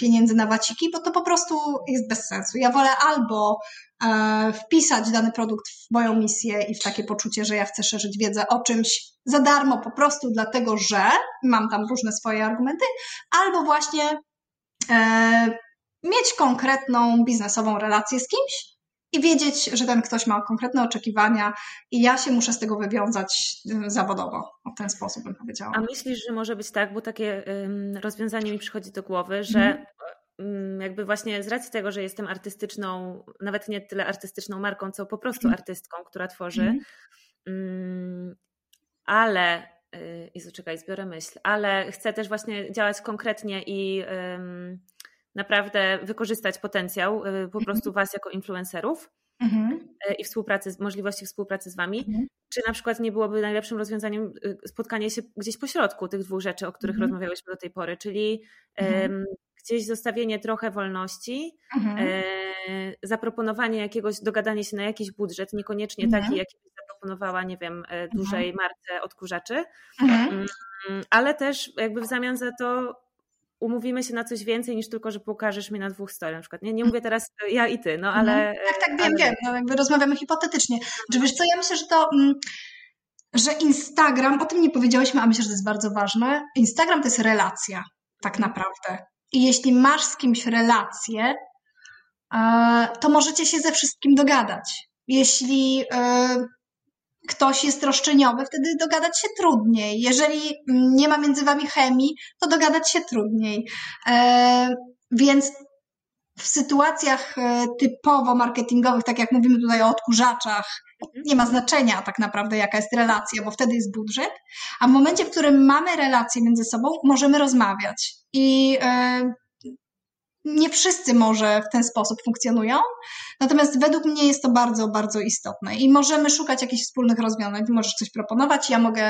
pieniędzy na waciki, bo to po prostu jest bez sensu. Ja wolę albo e, wpisać dany produkt w moją misję i w takie poczucie, że ja chcę szerzyć wiedzę o czymś za darmo, po prostu dlatego, że mam tam różne swoje argumenty, albo właśnie e, mieć konkretną biznesową relację z kimś, i wiedzieć, że ten ktoś ma konkretne oczekiwania i ja się muszę z tego wywiązać zawodowo. W ten sposób bym powiedziała. A myślisz, że może być tak, bo takie rozwiązanie mi przychodzi do głowy, że mm. jakby właśnie z racji tego, że jestem artystyczną, nawet nie tyle artystyczną marką, co po prostu mm. artystką, która tworzy, mm. ale y, Jezu, czekaj, zbiorę myśl, ale chcę też właśnie działać konkretnie i naprawdę wykorzystać potencjał y, po mhm. prostu Was jako influencerów mhm. Y, i współpracy, możliwości współpracy z Wami. Mhm. Czy na przykład nie byłoby najlepszym rozwiązaniem y, spotkanie się gdzieś pośrodku tych dwóch rzeczy, o których mhm. rozmawiałyśmy do tej pory, czyli um, gdzieś zostawienie trochę wolności, e, zaproponowanie jakiegoś, dogadanie się na jakiś budżet, niekoniecznie taki, jaki zaproponowała, nie wiem, e, dużej marce odkurzaczy, mm, ale też jakby w zamian za to umówimy się na coś więcej niż tylko, że pokażesz mi na dwóch story na przykład. Nie, nie mówię teraz ja i ty, no ale... Mhm. Tak, tak, wiem, ale... wiem, no, jakby rozmawiamy hipotetycznie. Że wiesz co, ja myślę, że to... Mm, że Instagram, o tym nie powiedziałyśmy, a myślę, że to jest bardzo ważne. Instagram to jest relacja, tak mhm. naprawdę. I jeśli masz z kimś relację, e, to możecie się ze wszystkim dogadać. Jeśli e, ktoś jest roszczeniowy, wtedy dogadać się trudniej. Jeżeli nie ma między wami chemii, to dogadać się trudniej. E, więc w sytuacjach e, typowo marketingowych, tak jak mówimy tutaj o odkurzaczach, nie ma znaczenia tak naprawdę, jaka jest relacja, bo wtedy jest budżet, a w momencie, w którym mamy relacje między sobą, możemy rozmawiać. I e, nie wszyscy może w ten sposób funkcjonują, natomiast według mnie jest to bardzo, bardzo istotne i możemy szukać jakichś wspólnych rozwiązań. Ty możesz coś proponować, ja mogę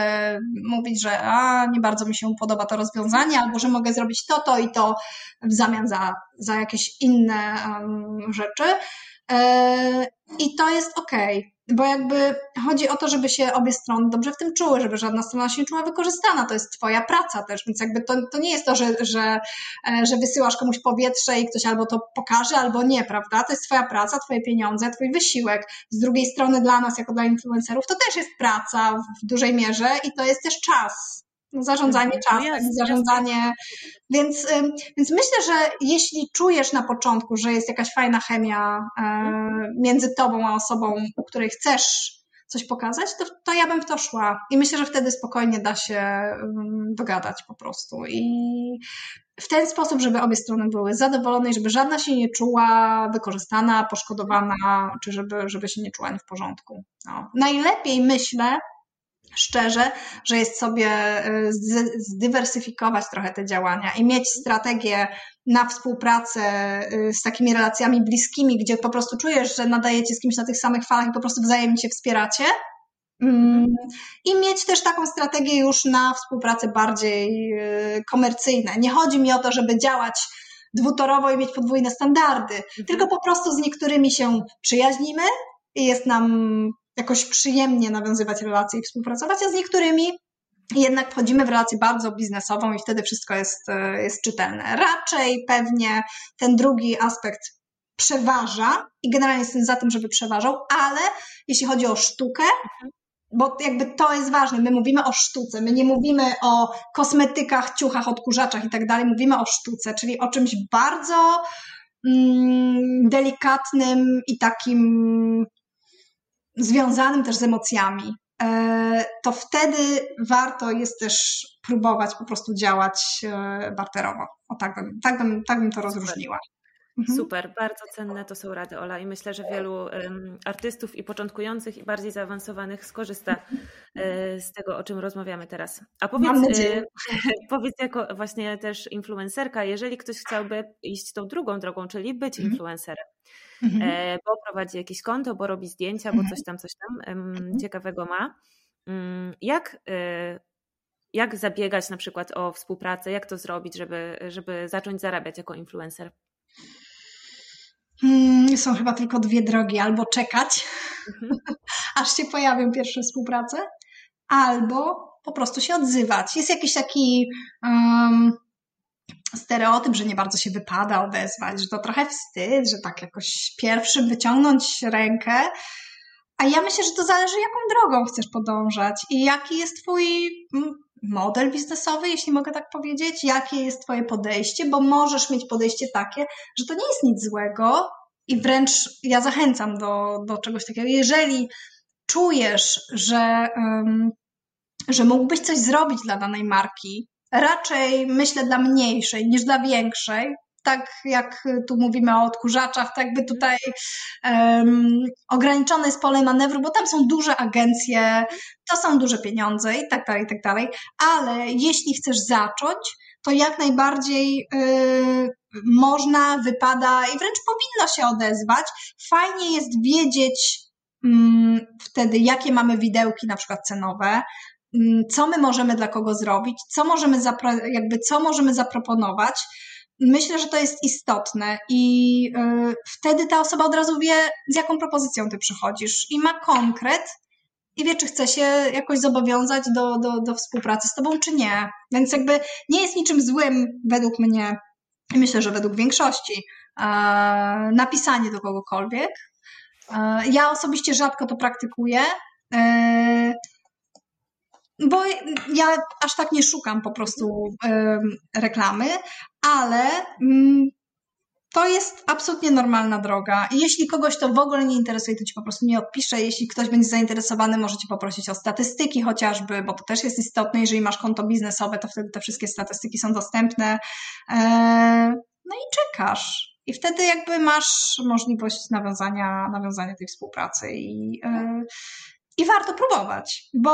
mówić, że a, nie bardzo mi się podoba to rozwiązanie, albo że mogę zrobić to, to i to w zamian za, za jakieś inne um, rzeczy. E, I to jest ok, bo jakby chodzi o to, żeby się obie strony dobrze w tym czuły, żeby żadna strona się nie czuła wykorzystana. To jest Twoja praca też, więc jakby to, to nie jest to, że, że, e, że wysyłasz komuś powietrze i ktoś albo to pokaże, albo nie, prawda? To jest Twoja praca, Twoje pieniądze, Twój wysiłek. Z drugiej strony dla nas, jako dla influencerów, to też jest praca w dużej mierze i to jest też czas zarządzanie mhm. czasem, zarządzanie. Więc, więc myślę, że jeśli czujesz na początku, że jest jakaś fajna chemia e, między tobą a osobą, u której chcesz coś pokazać, to, to ja bym w to szła. I myślę, że wtedy spokojnie da się dogadać po prostu. I w ten sposób, żeby obie strony były zadowolone i żeby żadna się nie czuła wykorzystana, poszkodowana, czy żeby, żeby się nie czuła nie w porządku. No. Najlepiej myślę, szczerze, że jest sobie y, zdywersyfikować trochę te działania i mieć strategię na współpracę y, z takimi relacjami bliskimi, gdzie po prostu czujesz, że nadajecie z kimś na tych samych falach i po prostu wzajemnie się wspieracie. Mm, I mieć też taką strategię już na współpracę bardziej y, komercyjne. Nie chodzi mi o to, żeby działać dwutorowo i mieć podwójne standardy, mhm. tylko po prostu z niektórymi się przyjaźnimy i jest nam jakoś przyjemnie nawiązywać relacje i współpracować, a z niektórymi jednak wchodzimy w relację bardzo biznesową i wtedy wszystko jest, e, jest czytelne. Raczej pewnie ten drugi aspekt przeważa i generalnie jestem za tym, żeby przeważał, ale jeśli chodzi o sztukę, bo jakby to jest ważne, my mówimy o sztuce, my nie mówimy o kosmetykach, ciuchach, odkurzaczach i tak dalej, mówimy o sztuce, czyli o czymś bardzo mm, delikatnym i takim związanym też z emocjami, e, to wtedy warto jest też próbować po prostu działać e, barterowo. O tak bym, tak bym, tak bym to rozróżniła. Mhm. Super, bardzo cenne to są rady, Ola, i myślę, że wielu um, artystów i początkujących, i bardziej zaawansowanych skorzysta e, z tego, o czym rozmawiamy teraz. A powiedz, powiedz jako właśnie też influencerka, jeżeli ktoś chciałby iść tą drugą drogą, czyli być mhm. influencerem, mhm. E, bo prowadzi jakieś konto, bo robi zdjęcia, bo mhm. coś tam, coś tam um, ciekawego ma. Um, jak e, jak zabiegać na przykład o współpracę, jak to zrobić, żeby, żeby zacząć zarabiać jako influencer? Hmm, są chyba tylko dwie drogi: albo czekać, mhm. aż się pojawią pierwsze współprace, albo po prostu się odzywać. Jest jakiś taki um, stereotyp, że nie bardzo się wypada odezwać, że to trochę wstyd, że tak jakoś pierwszym wyciągnąć rękę. A ja myślę, że to zależy, jaką drogą chcesz podążać i jaki jest Twój model biznesowy, jeśli mogę tak powiedzieć, jakie jest Twoje podejście, bo możesz mieć podejście takie, że to nie jest nic złego i wręcz ja zachęcam do, do czegoś takiego. Jeżeli czujesz, że, um, że mógłbyś coś zrobić dla danej marki, raczej myślę dla mniejszej niż dla większej, tak jak tu mówimy o odkurzaczach, tak by tutaj um, ograniczone jest pole manewru, bo tam są duże agencje, to są duże pieniądze i tak dalej, i tak dalej, ale jeśli chcesz zacząć, to jak najbardziej yy, można, wypada i wręcz powinno się odezwać. Fajnie jest wiedzieć yy, wtedy, jakie mamy widełki na przykład cenowe, co my możemy dla kogo zrobić, co możemy, jakby, co możemy zaproponować, Myślę, że to jest istotne i y, wtedy ta osoba od razu wie, z jaką propozycją ty przychodzisz i ma konkret i wie, czy chce się jakoś zobowiązać do, do, do współpracy z tobą, czy nie. Więc jakby nie jest niczym złym według mnie i myślę, że według większości e, napisanie do kogokolwiek. E, ja osobiście rzadko to praktykuję. Bo ja aż tak nie szukam po prostu reklamy, ale mm, to jest absolutnie normalna droga. Jeśli kogoś to w ogóle nie interesuje, to ci po prostu nie odpiszę. Jeśli ktoś będzie zainteresowany, możecie poprosić o statystyki chociażby, bo to też jest istotne. Jeżeli masz konto biznesowe, to wtedy te wszystkie statystyki są dostępne. E, no i czekasz. I wtedy jakby masz możliwość nawiązania, nawiązania tej współpracy i, e, i warto próbować, bo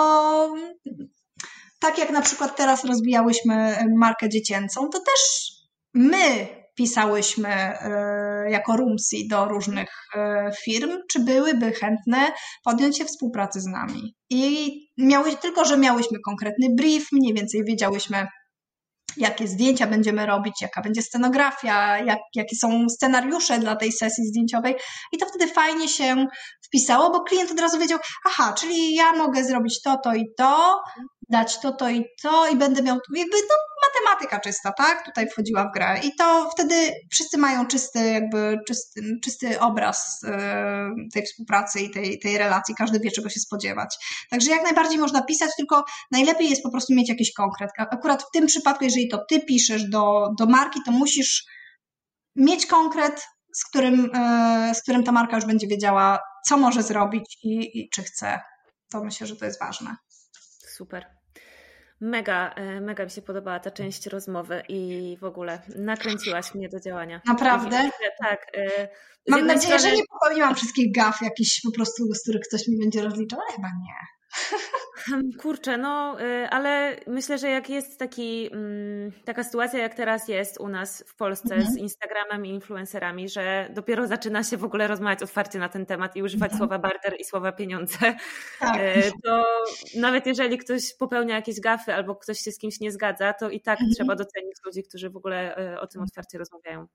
tak jak na przykład teraz rozwijałyśmy markę dziecięcą, to też my pisałyśmy e, jako Rumsi do różnych e, firm, czy byłyby chętne podjąć się współpracy z nami. I miały, tylko, że miałyśmy konkretny brief, mniej więcej wiedziałyśmy, jakie zdjęcia będziemy robić, jaka będzie scenografia, jak, jakie są scenariusze dla tej sesji zdjęciowej. I to wtedy fajnie się wpisało, bo klient od razu wiedział, aha, czyli ja mogę zrobić to, to i to, dać to, to i to i będę miał, jakby to matematyka czysta, tak? Tutaj wchodziła w grę i to wtedy wszyscy mają czysty, jakby czysty, czysty obraz e, tej współpracy i tej, tej relacji, każdy wie czego się spodziewać. Także jak najbardziej można pisać, tylko najlepiej jest po prostu mieć jakiś konkret. Akurat w tym przypadku, jeżeli to ty piszesz do, do marki, to musisz mieć konkret, z którym, e, z którym ta marka już będzie wiedziała, co może zrobić i, i czy chce. To myślę, że to jest ważne. Super. Mega, e, mega mi się podobała ta część rozmowy i w ogóle nakręciłaś mnie do działania. Naprawdę? tak. E, Mam nadzieję, strony... że nie popełniłam wszystkich gaf jakichś po prostu, z których ktoś mi będzie rozliczał, ale chyba nie. Hmm, kurczę, no, y, ale myślę, że jak jest taki, mm, taka sytuacja, jak teraz jest u nas w Polsce mhm. z Instagramem i influencerami, że dopiero zaczyna się w ogóle rozmawiać otwarcie na ten temat i używać mhm. słowa barter i słowa pieniądze, tak. Y, to nawet jeżeli ktoś popełnia jakieś gafy albo ktoś się z kimś nie zgadza, to i tak mhm. trzeba docenić ludzi, którzy w ogóle y, o tym otwarcie rozmawiają.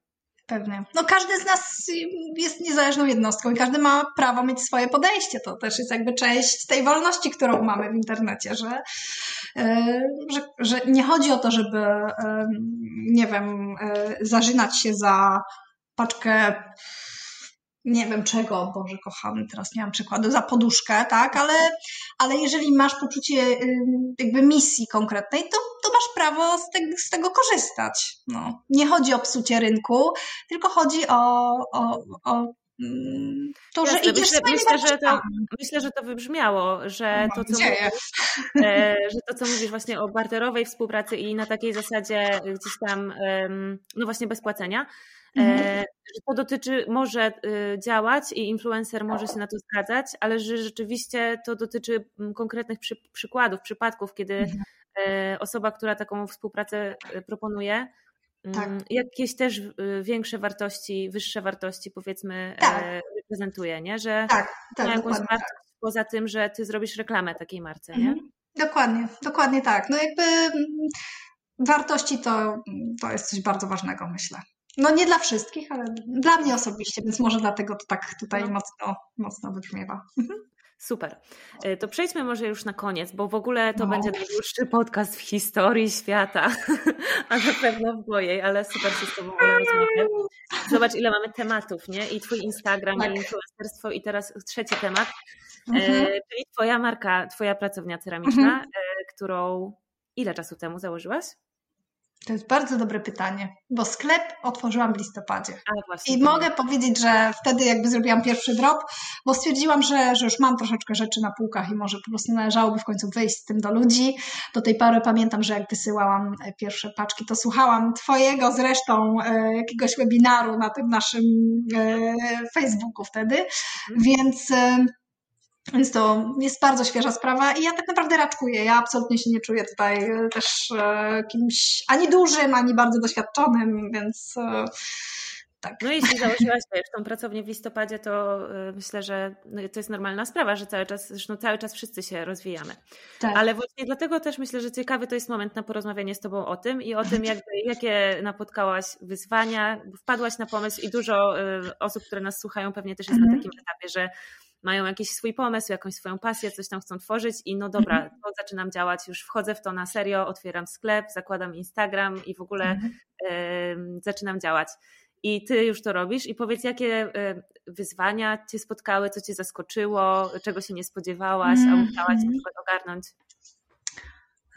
Pewnie. No każdy z nas jest niezależną jednostką i każdy ma prawo mieć swoje podejście. To też jest jakby część tej wolności, którą mamy w internecie, że, e, że, że nie chodzi o to, żeby, nie wiem, e, zażynać się za paczkę nie wiem czego, Boże kochany, teraz nie mam przykładu, za poduszkę, tak, ale, ale jeżeli masz poczucie jakby misji konkretnej, to, to masz prawo z, te, z tego korzystać. No. Nie chodzi o psucie rynku, tylko chodzi o, o, o mm, to, Jasne, że idziesz myślę, myślę, że to, myślę, że to wybrzmiało, że to, co mówisz, e, że to, co mówisz właśnie o barterowej współpracy i na takiej zasadzie gdzieś tam, no właśnie bez płacenia, Mhm. E, że to dotyczy, może y, działać i influencer może się na to zgadzać, ale że rzeczywiście to dotyczy mm, konkretnych przy, przykładów, przypadków, kiedy mhm. E, osoba, która taką współpracę e, proponuje, tak. Mm, jakieś też y, większe wartości, wyższe wartości powiedzmy tak. reprezentuje, nie? że tak, tak, ma jakąś wartość tak. poza tym, że ty zrobisz reklamę takiej marce. Nie? Mhm. Dokładnie, dokładnie tak. No jakby mm, wartości to, to jest coś bardzo ważnego, myślę. No nie dla wszystkich, ale dla mnie osobiście, więc może dlatego to tak tutaj no. mocno, mocno wybrzmiewa. Super. E, to przejdźmy może już na koniec, bo w ogóle to no. będzie najdłuższy podcast w historii świata, a na pewno w mojej, ale super się z Tobą rozmawiam. Zobacz, ile mamy tematów, nie? I Twój Instagram, tak. i influencerstwo, i teraz trzeci temat, e, mhm. czyli Twoja marka, Twoja pracownia ceramiczna, mhm. E, którą ile czasu temu założyłaś? To jest bardzo dobre pytanie, bo sklep otworzyłam w listopadzie. I mogę powiedzieć, że wtedy jakby zrobiłam pierwszy drop, bo stwierdziłam, że, że już mam troszeczkę rzeczy na półkach i może po prostu należałoby w końcu wyjść z tym do ludzi. Do tej pory pamiętam, że jak wysyłałam e, pierwsze paczki, to słuchałam Twojego zresztą e, jakiegoś webinaru na tym naszym e, Facebooku wtedy, mhm. więc więc to jest bardzo świeża sprawa i ja tak naprawdę raczkuję. Ja absolutnie się nie czuję tutaj e, też e, kimś ani dużym, ani bardzo doświadczonym, więc e, tak. No jeśli założyłaś wiesz, tą pracownię w listopadzie, to myślę, że no, to jest normalna sprawa, że cały czas, zresztą cały czas wszyscy się rozwijamy. Tak. Ale właśnie dlatego też myślę, że ciekawy to jest moment na porozmawianie z Tobą o tym i o tym, jakby, jakie napotkałaś wyzwania, wpadłaś na pomysł i dużo osób, które nas słuchają, pewnie też jest na mhm. takim etapie, że mają jakiś swój pomysł, jakąś swoją pasję, coś tam chcą tworzyć i no dobra, mhm. to zaczynam działać, już wchodzę w to na serio, otwieram sklep, zakładam Instagram i w ogóle mhm. y, zaczynam działać. I ty już to robisz i powiedz, jakie wyzwania cię spotkały, co cię zaskoczyło, czego się nie spodziewałaś, a musiałaś mm. tego ogarnąć?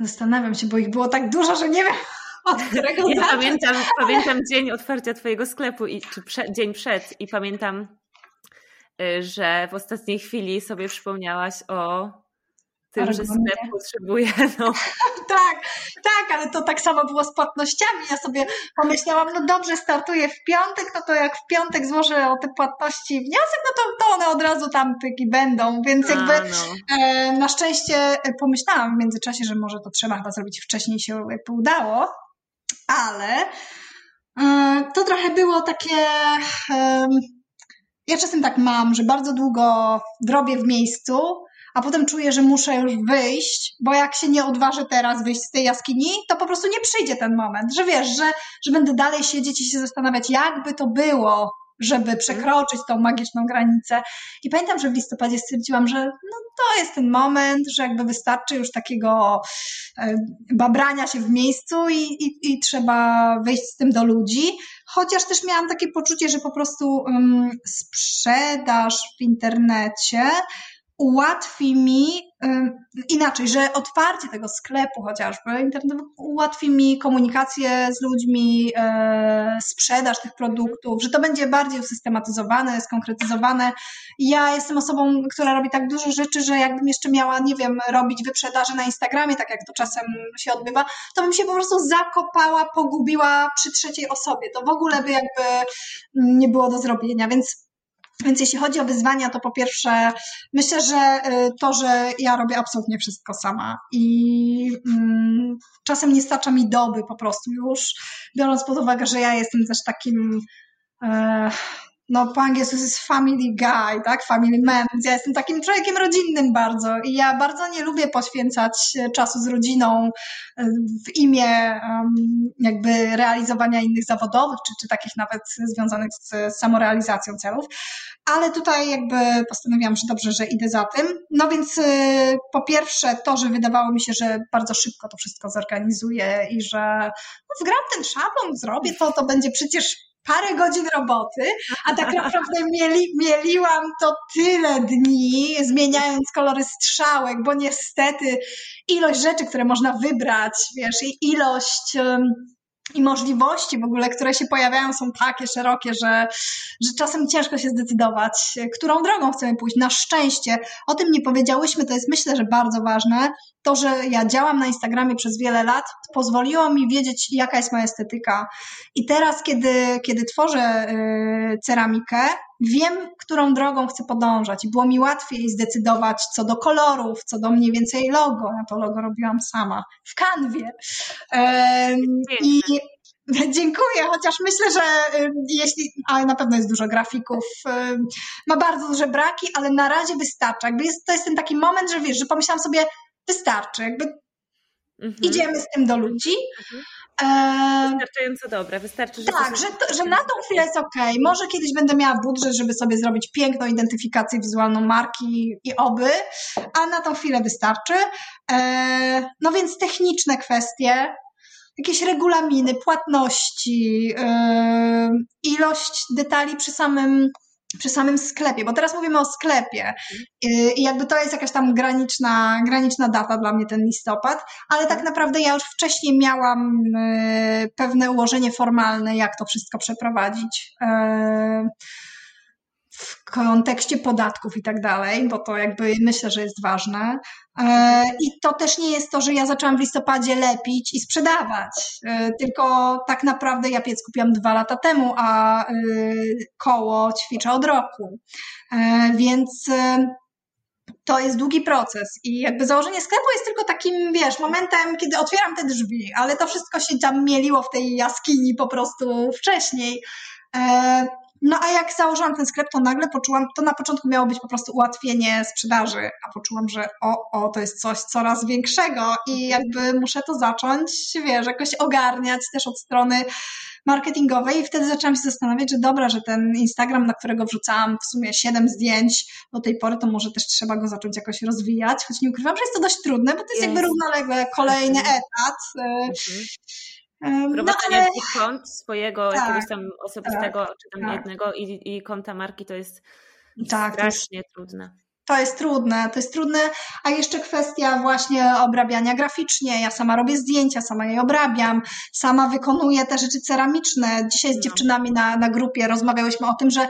Zastanawiam się, bo ich było tak dużo, że nie wiem, od którego ja pamiętam, pamiętam dzień otwarcia twojego sklepu, i, czy prze, dzień przed i pamiętam że w ostatniej chwili sobie przypomniałaś o tym, że sklep potrzebuje. No. tak, tak, ale to tak samo było z płatnościami. Ja sobie pomyślałam, no dobrze, startuję w piątek, no to jak w piątek złożę o te płatności wniosek, no to, to one od razu tam pyki będą, więc jakby A, no. e, na szczęście e, pomyślałam w międzyczasie, że może to trzeba chyba zrobić wcześniej się jakby udało, ale To trochę było takie. Ja czasem tak mam, że bardzo długo drobię w miejscu, a potem czuję, że muszę już wyjść, bo jak się nie odważę teraz wyjść z tej jaskini, to po prostu nie przyjdzie ten moment, że wiesz, że, że będę dalej siedzieć i się zastanawiać, jakby to było, żeby przekroczyć tą magiczną granicę. I pamiętam, że w listopadzie stwierdziłam, że no, to jest ten moment, że jakby wystarczy już takiego e, babrania się w miejscu i, i, i trzeba wyjść z tym do ludzi. Chociaż też miałam takie poczucie, że po prostu um, sprzedaż w internecie ułatwi mi inaczej, że otwarcie tego sklepu chociażby internetowego ułatwi mi komunikację z ludźmi, e, sprzedaż tych produktów, że to będzie bardziej usystematyzowane, skonkretyzowane. Ja jestem osobą, która robi tak dużo rzeczy, że jakbym jeszcze miała, nie wiem, robić wyprzedaże na Instagramie, tak jak to czasem się odbywa, to bym się po prostu zakopała, pogubiła przy trzeciej osobie. To w ogóle by jakby nie było do zrobienia, więc więc jeśli chodzi o wyzwania, to po pierwsze, myślę, że y, to, że ja robię absolutnie wszystko sama i mm, czasem nie starcza mi doby po prostu już, biorąc pod uwagę, że ja jestem też takim. E, no po angielsku jest family guy, tak, family man, więc ja jestem takim człowiekiem rodzinnym bardzo i ja bardzo nie lubię poświęcać czasu z rodziną e, w imię jakby realizowania innych zawodowych, czy, czy takich nawet związanych z samorealizacją celów, ale tutaj jakby postanowiłam, że dobrze, że idę za tym. No więc y, po pierwsze to, że wydawało mi się, że bardzo szybko to wszystko zorganizuję i że no, wgram ten szablon, zrobię to, to będzie przecież parę godzin roboty, a tak naprawdę mieli, mieliłam to tyle dni, zmieniając kolory strzałek, bo niestety ilość rzeczy, które można wybrać, wiesz, i ilość i możliwości w ogóle, które się pojawiają, są takie szerokie, że, że czasem ciężko się zdecydować, którą drogą chcemy pójść. Na szczęście, o tym nie powiedziałyśmy, to jest myślę, że bardzo ważne. To, że ja działam na Instagramie przez wiele lat, pozwoliło mi wiedzieć, jaka jest moja estetyka. I teraz, kiedy, kiedy tworzę yy, ceramikę, wiem, którą drogą chcę podążać. I było mi łatwiej zdecydować co do kolorów, co do mniej więcej logo. Ja to logo robiłam sama w kanwie. I Dziękuję, chociaż myślę, że jeśli, ale na pewno jest dużo grafików, ma bardzo duże braki, ale na razie wystarcza. Jakby jest, to jest ten taki moment, że wiesz, że pomyślałam sobie, wystarczy, jakby mhm. idziemy z tym do ludzi. Mhm. Wystarczająco dobre, wystarczy, że. Tak, że, to, że na tą chwilę jest ok. Może kiedyś będę miała budżet, żeby sobie zrobić piękną identyfikację wizualną marki i oby, a na tą chwilę wystarczy. E, no więc techniczne kwestie, jakieś regulaminy, płatności, e, ilość detali przy samym przy samym sklepie, bo teraz mówimy o sklepie. I jakby to jest jakaś tam graniczna, graniczna data dla mnie ten listopad, ale tak naprawdę ja już wcześniej miałam e, pewne ułożenie formalne, jak to wszystko przeprowadzić. E, w kontekście podatków i tak dalej, bo to jakby myślę, że jest ważne. E, I to też nie jest to, że ja zaczęłam w listopadzie lepić i sprzedawać, e, tylko tak naprawdę ja piec kupiłam dwa lata temu, a e, koło ćwiczę od roku. Więc to jest długi proces i jakby założenie sklepu jest tylko takim, wiesz, momentem, kiedy otwieram te drzwi, ale to wszystko się tam mieliło w tej jaskini po prostu wcześniej. No a jak założyłam ten sklep, to nagle poczułam, to na początku miało być po prostu ułatwienie sprzedaży, a poczułam, że o, o, to jest coś coraz większego i jakby muszę to zacząć, wiesz, jakoś ogarniać też od strony marketingowej i wtedy zaczęłam się zastanawiać, że dobra, że ten Instagram, na którego wrzucałam w sumie 7 zdjęć do tej pory, to może też trzeba go zacząć jakoś rozwijać, choć nie ukrywam, że jest to dość trudne, bo to jest, jest. jakby równolegle kolejny mhm. etat. Mhm. Prowadzenie no, ale... kont swojego tak, jakiegoś tam osobistego, tak, czy tam tak. jednego i, i konta marki to jest tak, strasznie jest... trudne. To jest trudne, to jest trudne, a jeszcze kwestia właśnie obrabiania graficznie. Ja sama robię zdjęcia, sama je obrabiam, sama wykonuję te rzeczy ceramiczne. Dzisiaj z no. dziewczynami na, na grupie rozmawiałyśmy o tym, że,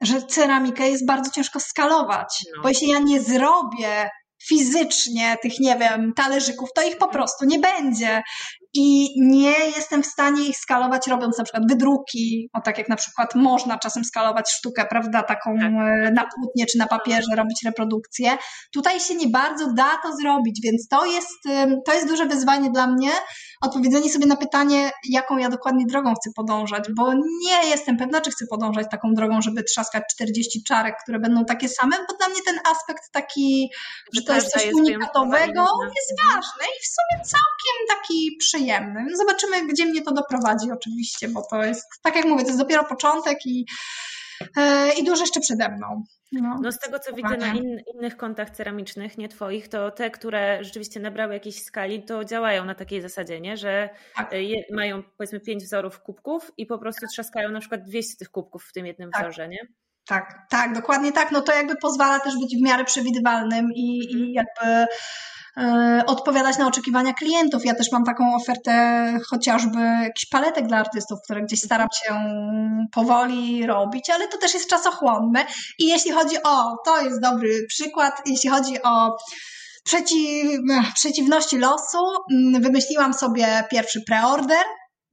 że ceramikę jest bardzo ciężko skalować, no. bo jeśli ja nie zrobię fizycznie tych, nie wiem, talerzyków, to ich po prostu nie będzie. I nie jestem w stanie ich skalować robiąc na przykład wydruki, o tak jak na przykład można czasem skalować sztukę, prawda, taką tak. E, na płótnie czy na papierze, robić reprodukcję. Tutaj się nie bardzo da to zrobić, więc to jest, to jest duże wyzwanie dla mnie, odpowiedzenie sobie na pytanie, jaką ja dokładnie drogą chcę podążać, bo nie jestem pewna, czy chcę podążać taką drogą, żeby trzaskać 40 czarek, które będą takie same, bo dla mnie ten aspekt taki, że to jest coś unikatowego, jest ważny i w sumie całkiem taki przyjemny. No zobaczymy, gdzie mnie to doprowadzi oczywiście, bo to jest, tak jak mówię, to jest dopiero początek i, yy, i dużo jeszcze przede mną. No, no z tego co widzę na in, innych kontach ceramicznych, nie twoich, to te, które rzeczywiście nabrały jakiejś skali, to działają na takiej zasadzie, nie? że tak. E, je, mają powiedzmy pięć wzorów kubków i po prostu trzaskają na przykład 200 tych kubków w tym jednym tak. wzorze, nie? Tak, tak, dokładnie tak. No to jakby pozwala też być w miarę przewidywalnym i, i mhm. jakby E, odpowiadać na oczekiwania klientów. Ja też mam taką ofertę chociażby jakichś paletek dla artystów, które gdzieś staram się powoli robić, ale to też jest czasochłonne. I jeśli chodzi o, to jest dobry przykład, jeśli chodzi o przeciw, przeciwności losu, mm, wymyśliłam sobie pierwszy preorder,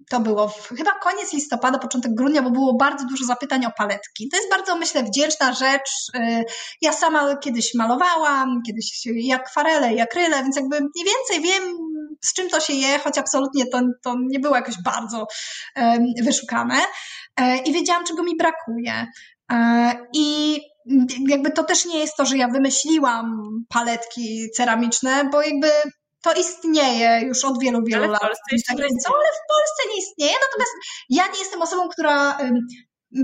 to było w, chyba koniec listopada, początek grudnia, bo było bardzo dużo zapytań o paletki. To jest bardzo, myślę, wdzięczna rzecz. Y, ja sama kiedyś malowałam, kiedyś i akwarele, i akryle, więc jakby mniej więcej wiem, z czym to się je, choć absolutnie to, to nie było jakoś bardzo wyszukane. E, I wiedziałam, czego mi brakuje. E, I jakby to też nie jest to, że ja wymyśliłam paletki ceramiczne, bo jakby to istnieje już od wielu, wielu ale lat. Tak granicą, ale w Polsce nie istnieje. Natomiast ja nie jestem osobą, która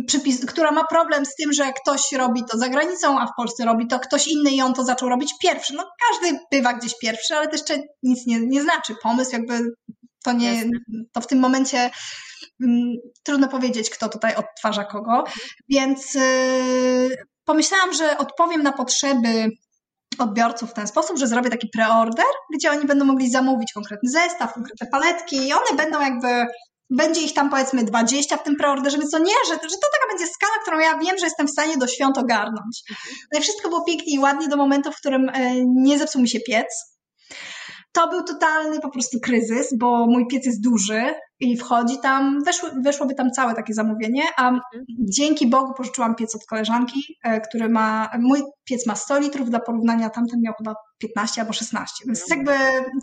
przypis, która ma problem z tym, że ktoś robi to za granicą, a w Polsce robi to ktoś inny i on to zaczął robić pierwszy. No każdy bywa gdzieś pierwszy, ale to jeszcze nic nie, nie znaczy. Pomysł jakby to nie, to w tym momencie um, trudno powiedzieć, kto tutaj odtwarza kogo. Więc yy, pomyślałam, że odpowiem na potrzeby odbiorców w ten sposób, że zrobię taki preorder, gdzie oni będą mogli zamówić konkretny zestaw, konkretne paletki i one będą jakby będzie ich tam powiedzmy 20 w tym preorderze, więc to nie, że, że to taka będzie skala, którą ja wiem, że jestem w stanie do świąt ogarnąć. No i wszystko było pięknie i ładnie do momentu, w którym e, nie zepsuł mi się piec, to był totalny po prostu kryzys, bo mój piec jest duży i wchodzi tam, weszło, weszłoby tam całe takie zamówienie, a mhm. dzięki Bogu pożyczyłam piec od koleżanki, e, który ma, mój piec ma 100 litrów, dla porównania tamten miał chyba 15 albo 16, więc mhm. jakby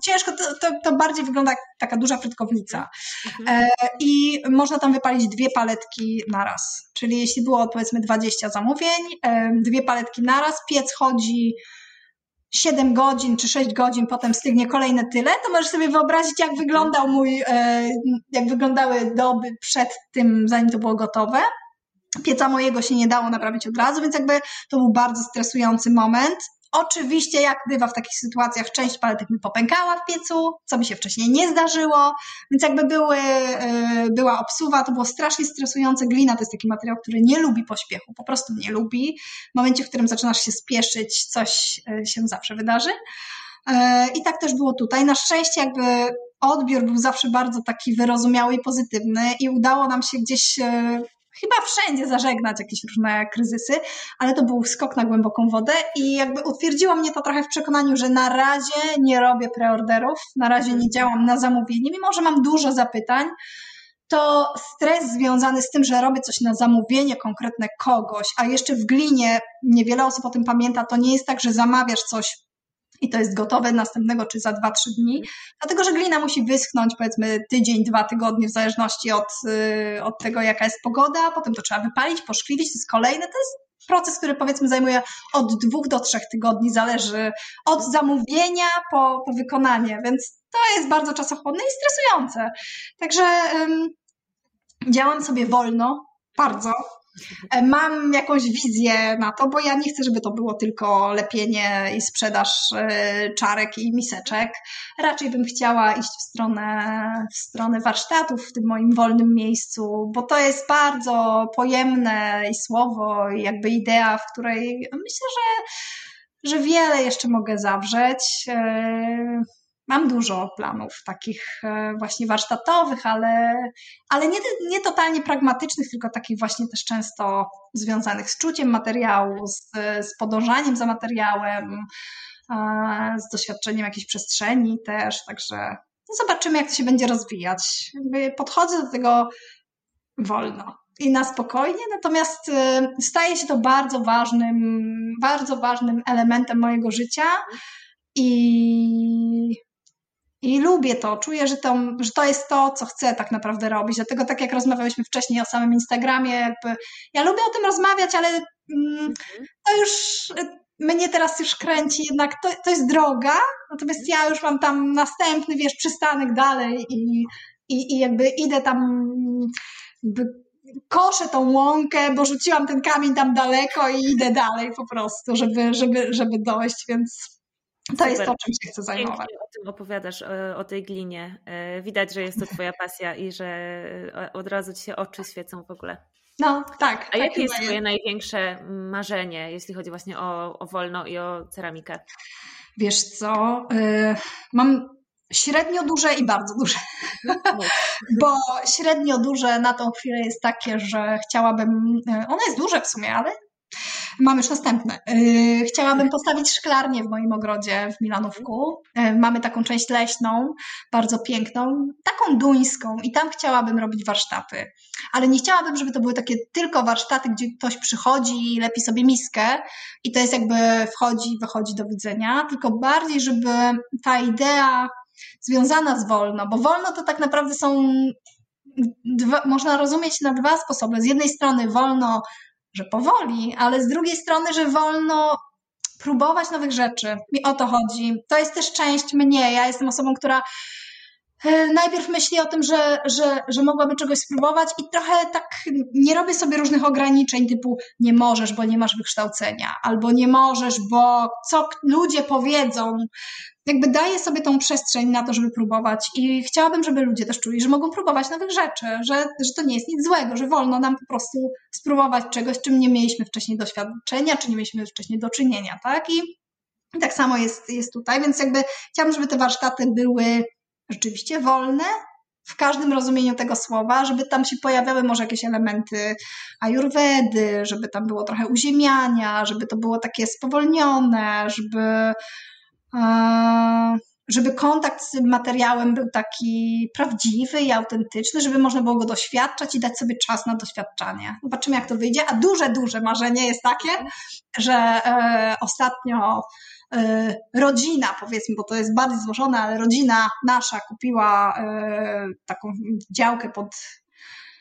ciężko, to, to, to bardziej wygląda jak taka duża frytkownica. Mhm. E, I można tam wypalić dwie paletki naraz, czyli jeśli było powiedzmy 20 zamówień, e, dwie paletki naraz, piec chodzi 7 godzin czy 6 godzin, potem stygnie kolejne tyle, to możesz sobie wyobrazić, jak wyglądał mój, e, jak wyglądały doby przed tym, zanim to było gotowe. Pieca mojego się nie dało naprawić od razu, więc jakby to był bardzo stresujący moment. Oczywiście, jak bywa w takich sytuacjach, część paletek mi popękała w piecu, co mi się wcześniej nie zdarzyło, więc jakby były, e, była obsuwa, to było strasznie stresujące. Glina to jest taki materiał, który nie lubi pośpiechu, po prostu nie lubi. W momencie, w którym zaczynasz się spieszyć, coś e, się zawsze wydarzy. E, I tak też było tutaj. Na szczęście jakby odbiór był zawsze bardzo taki wyrozumiały i pozytywny i udało nam się gdzieś chyba wszędzie zażegnać jakieś różne kryzysy, ale to był skok na głęboką wodę i jakby utwierdziło mnie to trochę w przekonaniu, że na razie nie robię preorderów, na razie nie działam na zamówienie, mimo że mam dużo zapytań, to stres związany z tym, że robię coś na zamówienie konkretne kogoś, a jeszcze w glinie niewiele osób o tym pamięta, to nie jest tak, że zamawiasz coś i to jest gotowe następnego czy za 2-3 dni, dlatego że glina musi wyschnąć powiedzmy tydzień, dwa tygodnie w zależności od, y, od tego, jaka jest pogoda, potem to trzeba wypalić, poszkliwić, to jest kolejne, to jest proces, który powiedzmy zajmuje od dwóch do trzech tygodni, zależy od zamówienia po, po wykonanie, więc to jest bardzo czasochłonne i stresujące. Także um, działam sobie wolno, bardzo, mam jakąś wizję na to, bo ja nie chcę, żeby to było tylko lepienie i sprzedaż e, czarek i miseczek. Raczej bym chciała iść w stronę, w stronę warsztatów w tym moim wolnym miejscu, bo to jest bardzo pojemne i słowo, i jakby idea, w której myślę, że, że wiele jeszcze mogę zawrzeć. E, Mam dużo planów takich e, właśnie warsztatowych, ale, ale nie, nie totalnie pragmatycznych, tylko takich właśnie też często związanych z czuciem materiału, z, z podążaniem za materiałem, z doświadczeniem jakiejś przestrzeni też, także zobaczymy, jak to się będzie rozwijać. Podchodzę do tego wolno i na spokojnie, natomiast y, staje się to bardzo ważnym, bardzo ważnym elementem mojego życia i, i lubię to. Czuję, że to, że to jest to, co chcę tak naprawdę robić. Dlatego, tak jak rozmawialiśmy wcześniej o samym Instagramie, ja lubię o tym rozmawiać, ale mm, to już mnie teraz już kręci, jednak to, to jest droga, natomiast ja już mam tam następny, wiesz, przystanek dalej i, i, i jakby idę tam, jakby koszę tą łąkę, bo rzuciłam ten kamień tam daleko i idę dalej po prostu, żeby, żeby, żeby dojść, więc to Super. jest to, czym się chcę zajmować. Pięknie o tym opowiadasz, o, o, tej glinie. E, widać, że jest to twoja pasja i że e, od razu ci się oczy świecą w ogóle. No, tak. A tak jakie jest twoje największe marzenie, jeśli chodzi właśnie o, o wolno i o ceramikę? Wiesz co, yy, mam średnio duże i bardzo duże. Bo średnio duże na tą chwilę jest takie, że chciałabym, ono jest duże w sumie, ale Mam już następne. Y, chciałabym postawić szklarnię w moim ogrodzie w Milanówku. Y, mamy taką część leśną, bardzo piękną, taką duńską i tam chciałabym robić warsztaty. Ale nie chciałabym, żeby to były takie tylko warsztaty, gdzie ktoś przychodzi i lepi sobie miskę i to jest jakby wchodzi, wychodzi do widzenia, tylko bardziej, żeby ta idea związana z wolno, bo wolno to tak naprawdę są Dwa, można rozumieć na dwa sposoby. Z jednej strony wolno że powoli, ale z drugiej strony, że wolno próbować nowych rzeczy. Mi o to chodzi. To jest też część mnie. Ja jestem osobą, która e, najpierw myśli o tym, że, że, że mogłaby czegoś spróbować i trochę tak nie robię sobie różnych ograniczeń typu nie możesz, bo nie masz wykształcenia, albo nie możesz, bo co ludzie powiedzą, jakby daję sobie tą przestrzeń na to, żeby próbować i chciałabym, żeby ludzie też czuli, że mogą próbować nowych rzeczy, że, że to nie jest nic złego, że wolno nam po prostu spróbować czegoś, czym nie mieliśmy wcześniej doświadczenia, czy nie mieliśmy wcześniej do czynienia, tak? I tak samo jest, jest tutaj, więc jakby chciałabym, żeby te warsztaty były rzeczywiście wolne, w każdym rozumieniu tego słowa, żeby tam się pojawiały może jakieś elementy ajurwedy, żeby tam było trochę uziemiania, żeby to było takie spowolnione, żeby żeby kontakt z materiałem był taki prawdziwy i autentyczny, żeby można było go doświadczać i dać sobie czas na doświadczanie. Zobaczymy, jak to wyjdzie. A duże, duże marzenie jest takie, że e, ostatnio e, rodzina, powiedzmy, bo to jest bardziej złożone, ale rodzina nasza kupiła e, taką działkę pod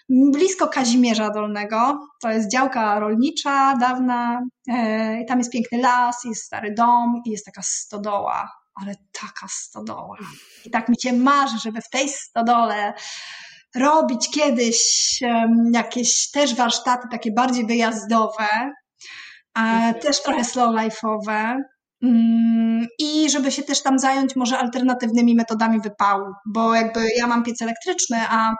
blisko Kazimierza Dolnego. To jest działka rolnicza, dawna. E, tam jest piękny las, jest stary dom i jest taka stodoła, ale taka stodoła. I tak mi się marzy, żeby w tej stodole robić kiedyś jakieś też warsztaty takie bardziej wyjazdowe, mhm. też trochę slow life'owe. Mm, I żeby się też tam zająć może alternatywnymi metodami wypału, bo jakby ja mam piec elektryczny, a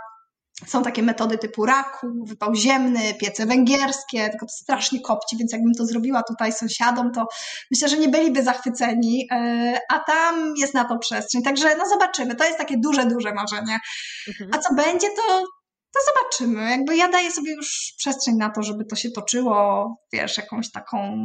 są takie metody typu raku, wypał ziemny, piece węgierskie, tylko to strasznie kopci, więc jakbym to zrobiła tutaj sąsiadom, to myślę, że nie byliby zachwyceni, e, a tam jest na to przestrzeń. Także no zobaczymy, to jest takie duże, duże marzenie. Mhm. A co będzie, to, to zobaczymy. Jakby ja daję sobie już przestrzeń na to, żeby to się toczyło, wiesz, jakąś taką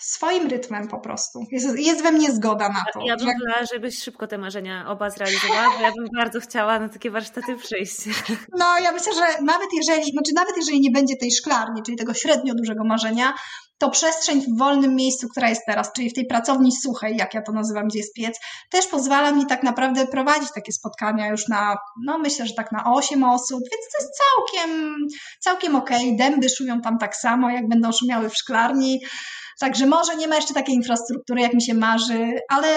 swoim rytmem po prostu. Jest, jest we mnie zgoda na to. Ja bym że... wolała, żebyś szybko te marzenia oba zrealizowała, bo ja bym bardzo chciała na takie warsztaty przyjść. No, ja myślę, że nawet jeżeli, znaczy nawet jeżeli nie będzie tej szklarni, czyli tego średnio dużego marzenia, to przestrzeń w wolnym miejscu, która jest teraz, czyli w tej pracowni suchej, jak ja to nazywam, gdzie jest piec, też pozwala mi tak naprawdę prowadzić takie spotkania już na, no myślę, że tak na 8 osób, więc to jest całkiem, całkiem okej. Okay. Dęby szumią tam tak samo, jak będą szumiały w szklarni. Także może nie ma jeszcze takiej infrastruktury, jak mi się marzy, ale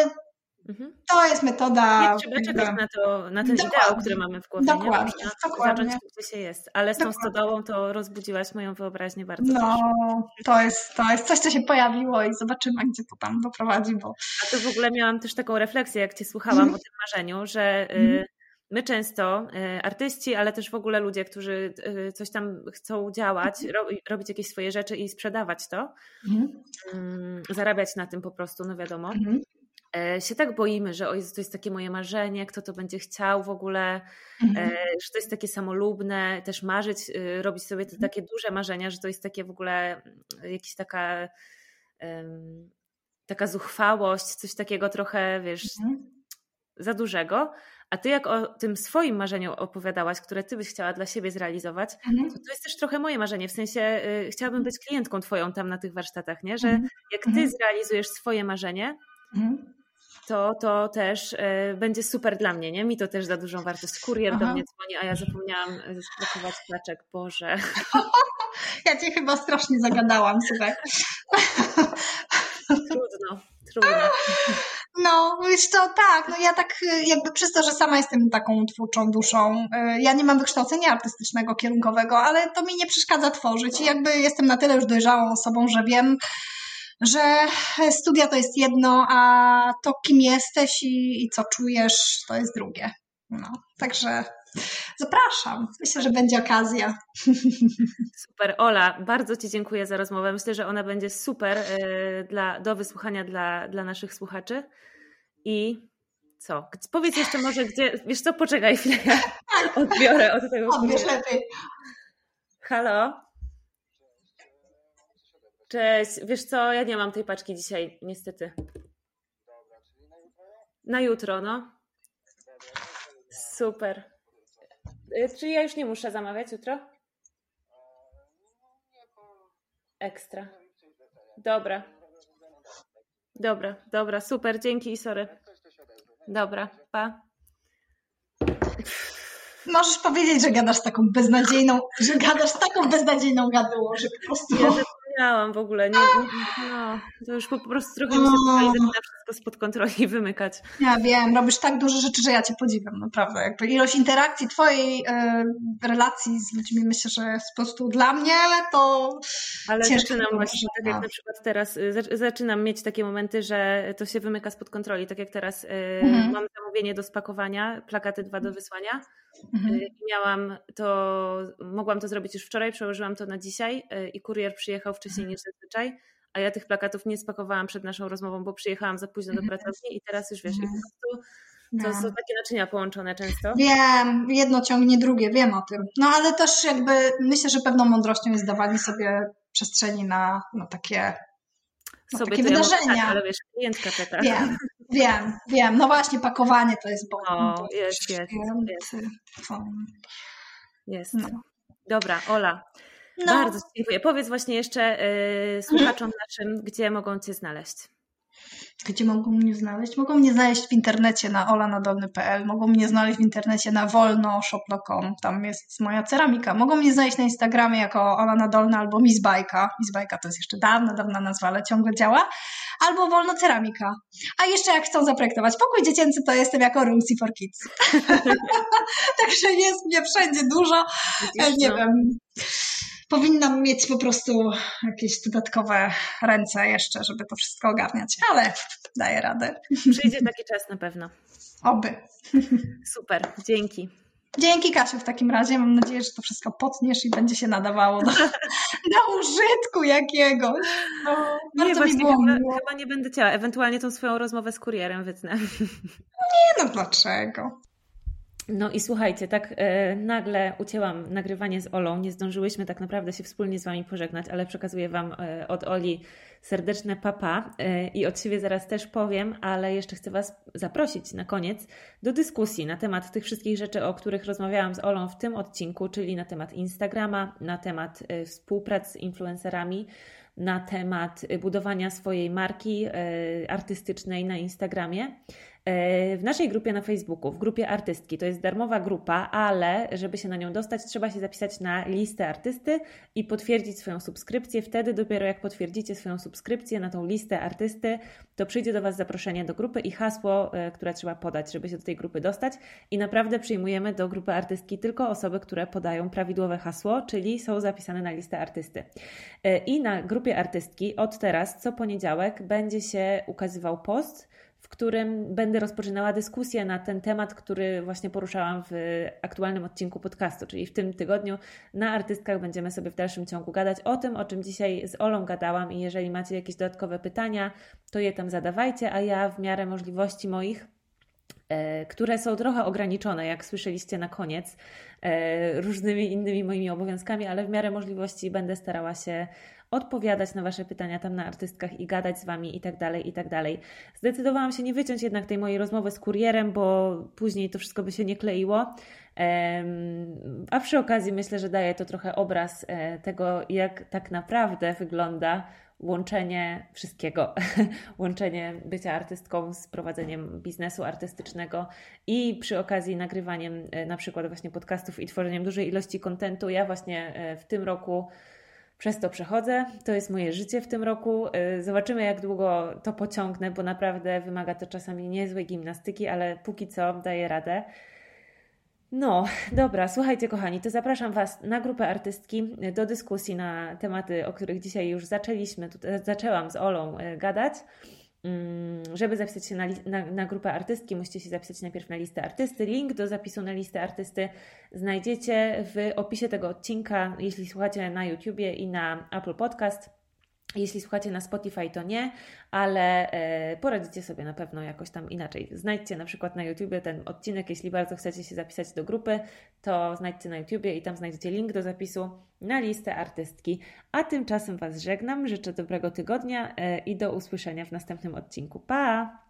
mhm. to jest metoda. Nie trzeba czekać na, to, na ten dokładnie, ideał, który mamy w głowie. Dokładnie, nie? dokładnie. zacząć gdzie się jest. Ale z tą dokładnie. stodołą to rozbudziłaś moją wyobraźnię bardzo. No, to jest, to jest coś, co się pojawiło i zobaczymy, gdzie to tam doprowadzi. Bo... A to w ogóle miałam też taką refleksję, jak Cię słuchałam mm. o tym marzeniu, że. Y, mm my często, e, artyści, ale też w ogóle ludzie, którzy e, coś tam chcą działać, robić jakieś swoje rzeczy i sprzedawać to, mhm. Mm, zarabiać na tym po prostu, no wiadomo. Mhm. E, się tak boimy, że o Jezu, to jest takie moje marzenie, kto to będzie chciał w ogóle, mhm. że to jest takie samolubne, też marzyć, robić sobie te mhm. takie duże marzenia, że to jest takie w ogóle mm, jakieś taka taka zuchwałość, coś takiego trochę, wiesz, mhm za dużego, a ty jak o tym swoim marzeniu opowiadałaś, które ty byś chciała dla siebie zrealizować, mhm. to to jest też trochę moje marzenie, w sensie y, chciałabym być klientką twoją tam na tych warsztatach, nie? że mhm. jak ty mhm. zrealizujesz swoje marzenie, mhm. to, to też y, będzie super dla mnie, nie? Mi to też za dużą wartość. Kurier Aha. do mnie dzwoni, a ja zapomniałam spakować placzek, Boże. Ja cię chyba strasznie zagadałam, słuchaj. Trudno, trudno. No, wiesz to tak, no ja tak y, jakby przez to, że sama jestem taką twórczą duszą, y, ja nie mam wykształcenia artystycznego, kierunkowego, ale to mi nie przeszkadza tworzyć i jakby jestem na tyle już dojrzałą osobą, że wiem, że studia to jest jedno, a to kim jesteś i, i co czujesz to jest drugie. No, także Zapraszam. Myślę, że będzie okazja. Super. Ola, bardzo Ci dziękuję za rozmowę. Myślę, że ona będzie super e, dla, do wysłuchania dla, dla naszych słuchaczy. I co? Powiedz jeszcze może, gdzie. Wiesz co, poczekaj chwilę. Ja odbiorę od tego. Odbierz lepiej. Halo? Cześć. Wiesz co, ja nie mam tej paczki dzisiaj, niestety. Na jutro, no. Super. Y, czy ja już nie muszę zamawiać jutro? Ekstra. Dobra. Dobra, dobra, super, dzięki i sorry. Dobra, pa. Możesz powiedzieć, że gadasz taką beznadziejną, że gadasz taką beznadziejną gadułą, że po prostu... Ja miałam w ogóle. Nie, nie, no, to już po prostu trochę mi się zaczyna wszystko spod kontroli wymykać. Ja wiem, robisz tak duże rzeczy, że ja cię podziwiam, naprawdę. Jakby ilość interakcji twojej e, relacji z ludźmi, myślę, że jest po prostu dla mnie to Ale zaczynam właśnie, tak jak na przykład teraz, y, zaczynam mieć takie momenty, że to się wymyka spod kontroli, tak jak teraz y, mhm. mam zamówienie do spakowania, plakaty dwa do wysłania Mhm. Y, miałam to, mogłam to zrobić już wczoraj, przełożyłam to na dzisiaj y, i kurier przyjechał wcześniej niż zazwyczaj, a ja tych plakatów nie spakowałam przed naszą rozmową, bo przyjechałam za późno do mhm. pracowni i teraz już wiesz, i po mhm. prostu to są takie naczynia połączone często. Wiem, jedno ciągnie drugie, wiem o tym. No ale też jakby myślę, że pewną mądrością jest dawanie sobie przestrzeni na, na takie, na takie wydarzenia. Ja tak, ale wiesz, klientka taka. Wiem, Wiem, wiem. No właśnie, pakowanie to jest błąd. No, jest, jest, jest. Jest. No. Dobra, Ola. No. Bardzo dziękuję. Powiedz właśnie jeszcze yy, słuchaczom naszym, gdzie mogą Cię znaleźć. Gdzie mogą mnie znaleźć? Mogą mnie znaleźć w internecie na olanadolny.pl, mogą mnie znaleźć w internecie na wolnoshop.com, tam jest moja ceramika. Mogą mnie znaleźć na Instagramie jako Ola Nadolna albo Miss Bajka. Miss Bajka to jest jeszcze dawna, dawna nazwa, ale ciągle działa. Albo Wolno Ceramika. A jeszcze jak chcą zaprojektować pokój dziecięcy, to jestem jako Roomsy for Kids. Także jest mnie wszędzie dużo. Widzisz, nie no. wiem powinnam mieć po prostu jakieś dodatkowe ręce jeszcze, żeby to wszystko ogarniać, ale daję radę. Przyjdzie taki czas na pewno. Oby. Super, dzięki. Dzięki Kasiu w takim razie. Mam nadzieję, że to wszystko potniesz i będzie się nadawało do, do użytku jakiegoś. No, nie, właśnie chyba, chyba, nie będę chciała. Ewentualnie tą swoją rozmowę z kurierem wytnę. Nie no, dlaczego? No i słuchajcie, tak e, nagle ucięłam nagrywanie z Olą. Nie zdążyłyśmy tak naprawdę się wspólnie z Wami pożegnać, ale przekazuję Wam e, od Oli serdeczne papa e, i od siebie zaraz też powiem, ale jeszcze chcę Was zaprosić na koniec do dyskusji na temat tych wszystkich rzeczy, o których rozmawiałam z Olą w tym odcinku, czyli na temat Instagrama, na temat e, współpracy z influencerami, na temat budowania swojej marki e, artystycznej na Instagramie. W naszej grupie na Facebooku, w grupie artystki. To jest darmowa grupa, ale żeby się na nią dostać, trzeba się zapisać na listę artysty i potwierdzić swoją subskrypcję. Wtedy dopiero jak potwierdzicie swoją subskrypcję na tą listę artysty, to przyjdzie do Was zaproszenie do grupy i hasło, e, które trzeba podać, żeby się do tej grupy dostać. I naprawdę przyjmujemy do grupy artystki tylko osoby, które podają prawidłowe hasło, czyli są zapisane na listę artysty. E, I na grupie artystki od teraz, co poniedziałek, będzie się ukazywał post, którym będę rozpoczynała dyskusję na ten temat, który właśnie poruszałam w aktualnym odcinku podcastu, czyli w tym tygodniu na artystkach będziemy sobie w dalszym ciągu gadać o tym, o czym dzisiaj z Olą gadałam. I jeżeli macie jakieś dodatkowe pytania, to je tam zadawajcie, a ja w miarę możliwości moich e, które są trochę ograniczone, jak słyszeliście na koniec, e, różnymi innymi moimi obowiązkami, ale w miarę możliwości będę starała się odpowiadać na Wasze pytania tam na artystkach i gadać z Wami i tak dalej, i tak dalej. Zdecydowałam się nie wyciąć jednak tej mojej rozmowy z kurierem, bo później to wszystko by się nie kleiło. A przy okazji myślę, że daje to trochę obraz e, tego, jak tak naprawdę wygląda łączenie wszystkiego, łączenie bycia artystką z prowadzeniem biznesu artystycznego i przy okazji nagrywaniem e, na przykład właśnie podcastów i tworzeniem dużej ilości kontentu. Ja właśnie e, w tym roku przez to przechodzę. To jest moje życie w tym roku. E, zobaczymy, jak długo to pociągnę, bo naprawdę wymaga to czasami niezłej gimnastyki, ale póki co daję radę. No, dobra, słuchajcie, kochani, to zapraszam Was na grupę artystki do dyskusji na tematy, o których dzisiaj już zaczęliśmy, tutaj zaczęłam z Olą e, gadać. Mm, żeby zapisać się na, na, na, grupę artystki, musicie się zapisać najpierw na listę artysty. Link do zapisu na listę artysty znajdziecie w opisie tego odcinka, jeśli słuchacie na YouTubie i na Apple Podcast. Jeśli słuchacie na Spotify, to nie, ale e, poradzicie sobie na pewno jakoś tam inaczej. Znajdźcie na przykład na YouTubie ten odcinek, jeśli bardzo chcecie się zapisać do grupy, to znajdźcie na YouTubie i tam znajdziecie link do zapisu na listę artystki. A tymczasem Was żegnam, życzę dobrego tygodnia e, i do usłyszenia w następnym odcinku. Pa!